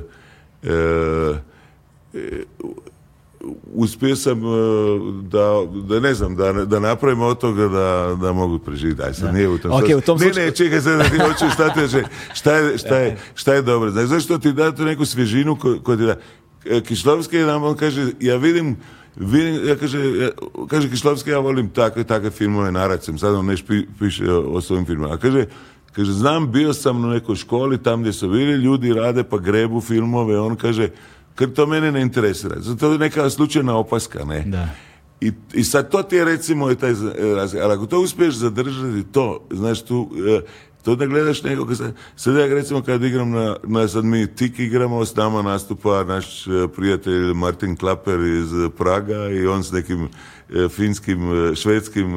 e, uspio sam da, da ne znam, da, napravim od toga da, mogu preživjeti. Aj sad, da. nije u tom, u tom ne, čekaj sad da ti hoću šta je, šta je, šta je dobro. Znaš, zašto ti da tu neku svježinu koja ko ti da... Kišlovski nam on kaže, ja vidim Vidim, ja kaže, ja, kaže Kišlovski, ja volim takve, takve filmove, narak sad on neš piše o svojim filmima. A kaže, kaže, znam, bio sam u nekoj školi, tam gdje su bili, ljudi rade pa grebu filmove, on kaže, kad to mene ne interesira. Zato je neka slučajna opaska, ne? Da. I, I sad to ti je recimo taj e, Ali ako to uspiješ zadržati to, znaš tu, e, to da gledaš nekog, sad recimo kad igram na, na sad mi tik igramo, s nama nastupa naš e, prijatelj Martin Klaper iz Praga i on s nekim e, finskim, e, švedskim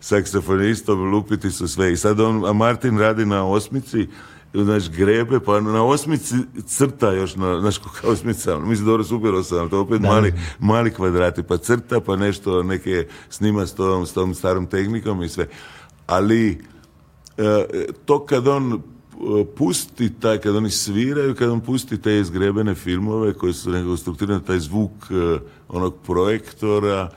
saksofonistom lupiti su sve. I sad on, a Martin radi na osmici, znaš, grebe, pa na osmici crta još, na, znaš, kao osmica, ono, mislim, dobro, super osam, to opet mali, mali kvadrati, pa crta, pa nešto, neke snima s s tom starom tehnikom i sve. Ali, E, to kad on e, pusti taj, kad oni sviraju, kad on pusti te izgrebene filmove koji su strukturirane, taj zvuk e, onog projektora,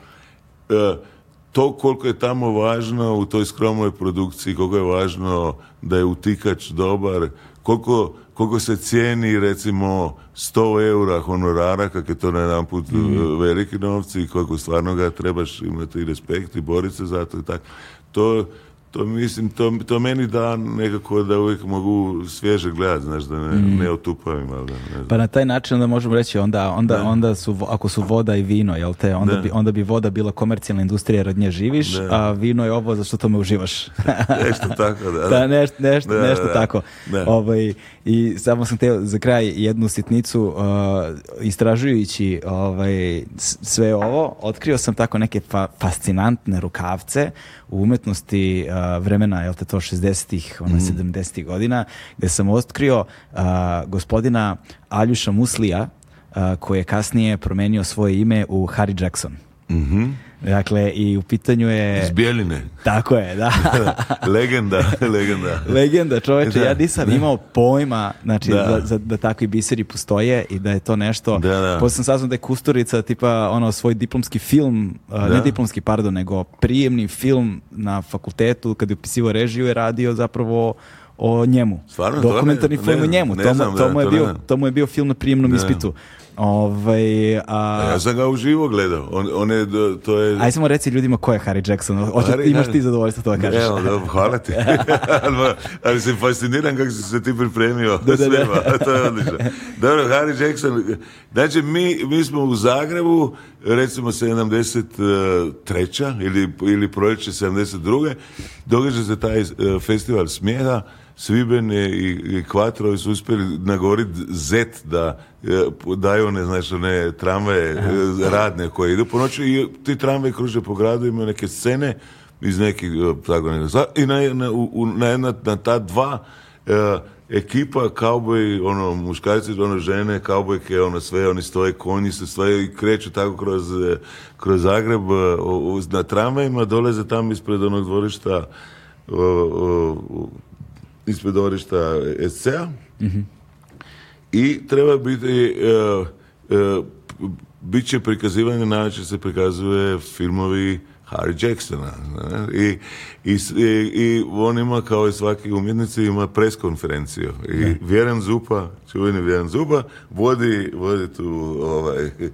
to koliko je tamo važno u toj skromnoj produkciji, koliko je važno da je utikač dobar, koliko, koliko se cijeni recimo 100 eura honorara, kak je to na jedan put mm. veliki novci i koliko stvarno ga trebaš imati i respekt i boriti se za to i tako. To to mislim, to, to meni da nekako da uvijek mogu svježe gledati, znaš, da ne, mm. ne otupavim, ali ne znam. Pa na taj način onda možemo reći onda, onda, onda su, ako su voda i vino, jel te, onda, bi, onda bi voda bila komercijalna industrija jer od nje živiš, a vino je ovo za što tome uživaš. nešto tako, da. da, nešto, nešto tako. Ovaj, i samo sam teo za kraj jednu sitnicu uh, istražujući ovaj, sve ovo, otkrio sam tako neke fa fascinantne rukavce u umetnosti uh, vremena, jel te to, 60-ih, ono, 70-ih mhm. godina, gdje sam otkrio uh, gospodina Aljuša Muslija, koji je kasnije promenio svoje ime u Harry Jackson. Mhm. Dakle, i u pitanju je... Iz Tako je, da. legenda, legenda. legenda, čoveče, da, ja nisam imao pojma znači, da. da. takvi biseri postoje i da je to nešto... Da, da. sam saznao da je Kusturica tipa ono, svoj diplomski film, ne diplomski, pardon, nego prijemni film na fakultetu kad je upisivao režiju je radio zapravo o njemu. Stvarno? Dokumentarni film o njemu. Ne, to, mu je bio, to mu je bio film na prijemnom ispitu. Ovaj, a... Ja sam ga uživo gledao. On, on je, to je... Aj samo reci ljudima ko je Harry Jackson. imaš ti zadovoljstvo to da kažeš. Evo, dobro, hvala ti. Ali sam fasciniran kako si se ti pripremio. Da, da, to je odlično. Dobro, Harry Jackson. Znači, mi, mi smo u Zagrebu, recimo 73. ili, ili proljeće 72. Događa se taj e, festival smijeha Sviben je i, Kvatrovi su uspjeli nagovoriti Z da e, daju one, znači, one tramvaje e, radne koje idu po noći i ti tramve kruže po gradu, imaju neke scene iz nekih, e, tako i na, na, na, jedna, na ta dva e, ekipa, kauboj, ono, muškarci, ono, žene, kaubojke, ono, sve, oni stoje, konji se stoje i kreću tako kroz, kroz Zagreb o, na tramvajima, dolaze tam ispred onog dvorišta ispred dvorišta SC-a i treba biti e, e, bit će prikazivanje način se prikazuje filmovi Harry Jacksona. I, i, on ima, kao i svaki umjetnici, ima preskonferenciju. I Vjeran Zupa, čuveni Vjeran Zupa, vodi, vodi tu ovaj, e,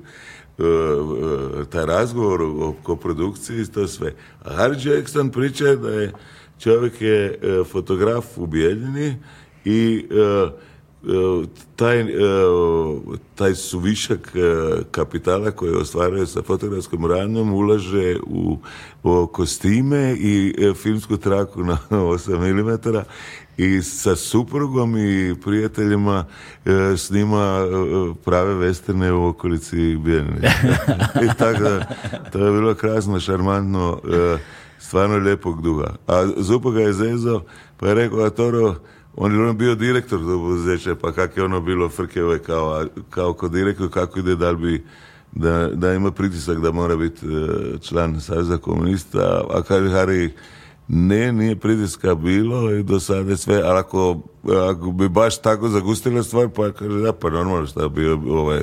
taj razgovor o koprodukciji i to sve. A Harry Jackson priča da je Čovjek je e, fotograf u Bijeljini i e, e, taj, taj suvišak kapitala koji ostvaraju sa fotografskom radnjom ulaže u, kostime i filmsku traku na 8 mm i sa suprugom i prijateljima snima prave vesterne u okolici Bijeljine. tako to je bilo krasno, šarmantno stvarno lijepog duha. A Zupo ga je zezao, pa je rekao, a Toro, on je on bio direktor do poduzeća, pa kak je ono bilo frkeve kao, kao kod direktor, kako ide, da bi da, da ima pritisak da mora biti e, član Saveza komunista, a kaže Hari, ne, nije pritiska bilo i do sada sve, ali ako, ako, bi baš tako zagustila stvar, pa kaže, da, pa normalno šta bi, ovaj,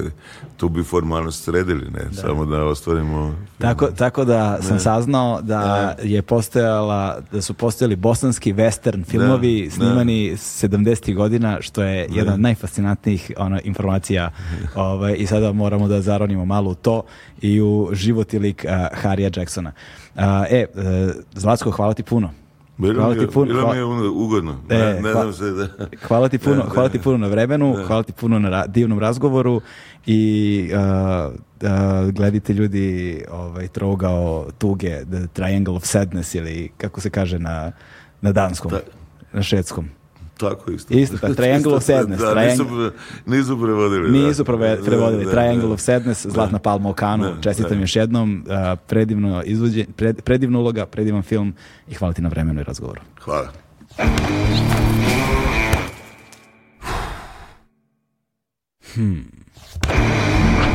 tu bi formalno sredili, ne, samo da ostvarimo... Tako, tako da sam saznao da je postojala, da su postojali bosanski western filmovi ne. snimani 70. godina, što je jedna od najfascinantnijih ona, informacija ovaj, i sada moramo da zaronimo malo u to i u život i lik uh, Harija Jacksona. E, e, Zlatko, hvala ti puno. Hvala ti puno. Hvala... je ugodno. hvala, ti puno, na vremenu, ne. hvala ti puno na divnom razgovoru i uh, gledajte ljudi ovaj, trogao tuge, The Triangle of Sadness ili kako se kaže na, na danskom, na švedskom. Tako isto. Isto, pa tako, Triangle of Sadness. Da, Nisu, nisu prevodili. Nisu da. Da, triangle da, of Sadness, Zlatna palma u kanu. Čestitam još jednom. Uh, predivno izvođenje, pred, predivna uloga, predivan film i hvala ti na vremenu i razgovoru. Hvala. Hmm.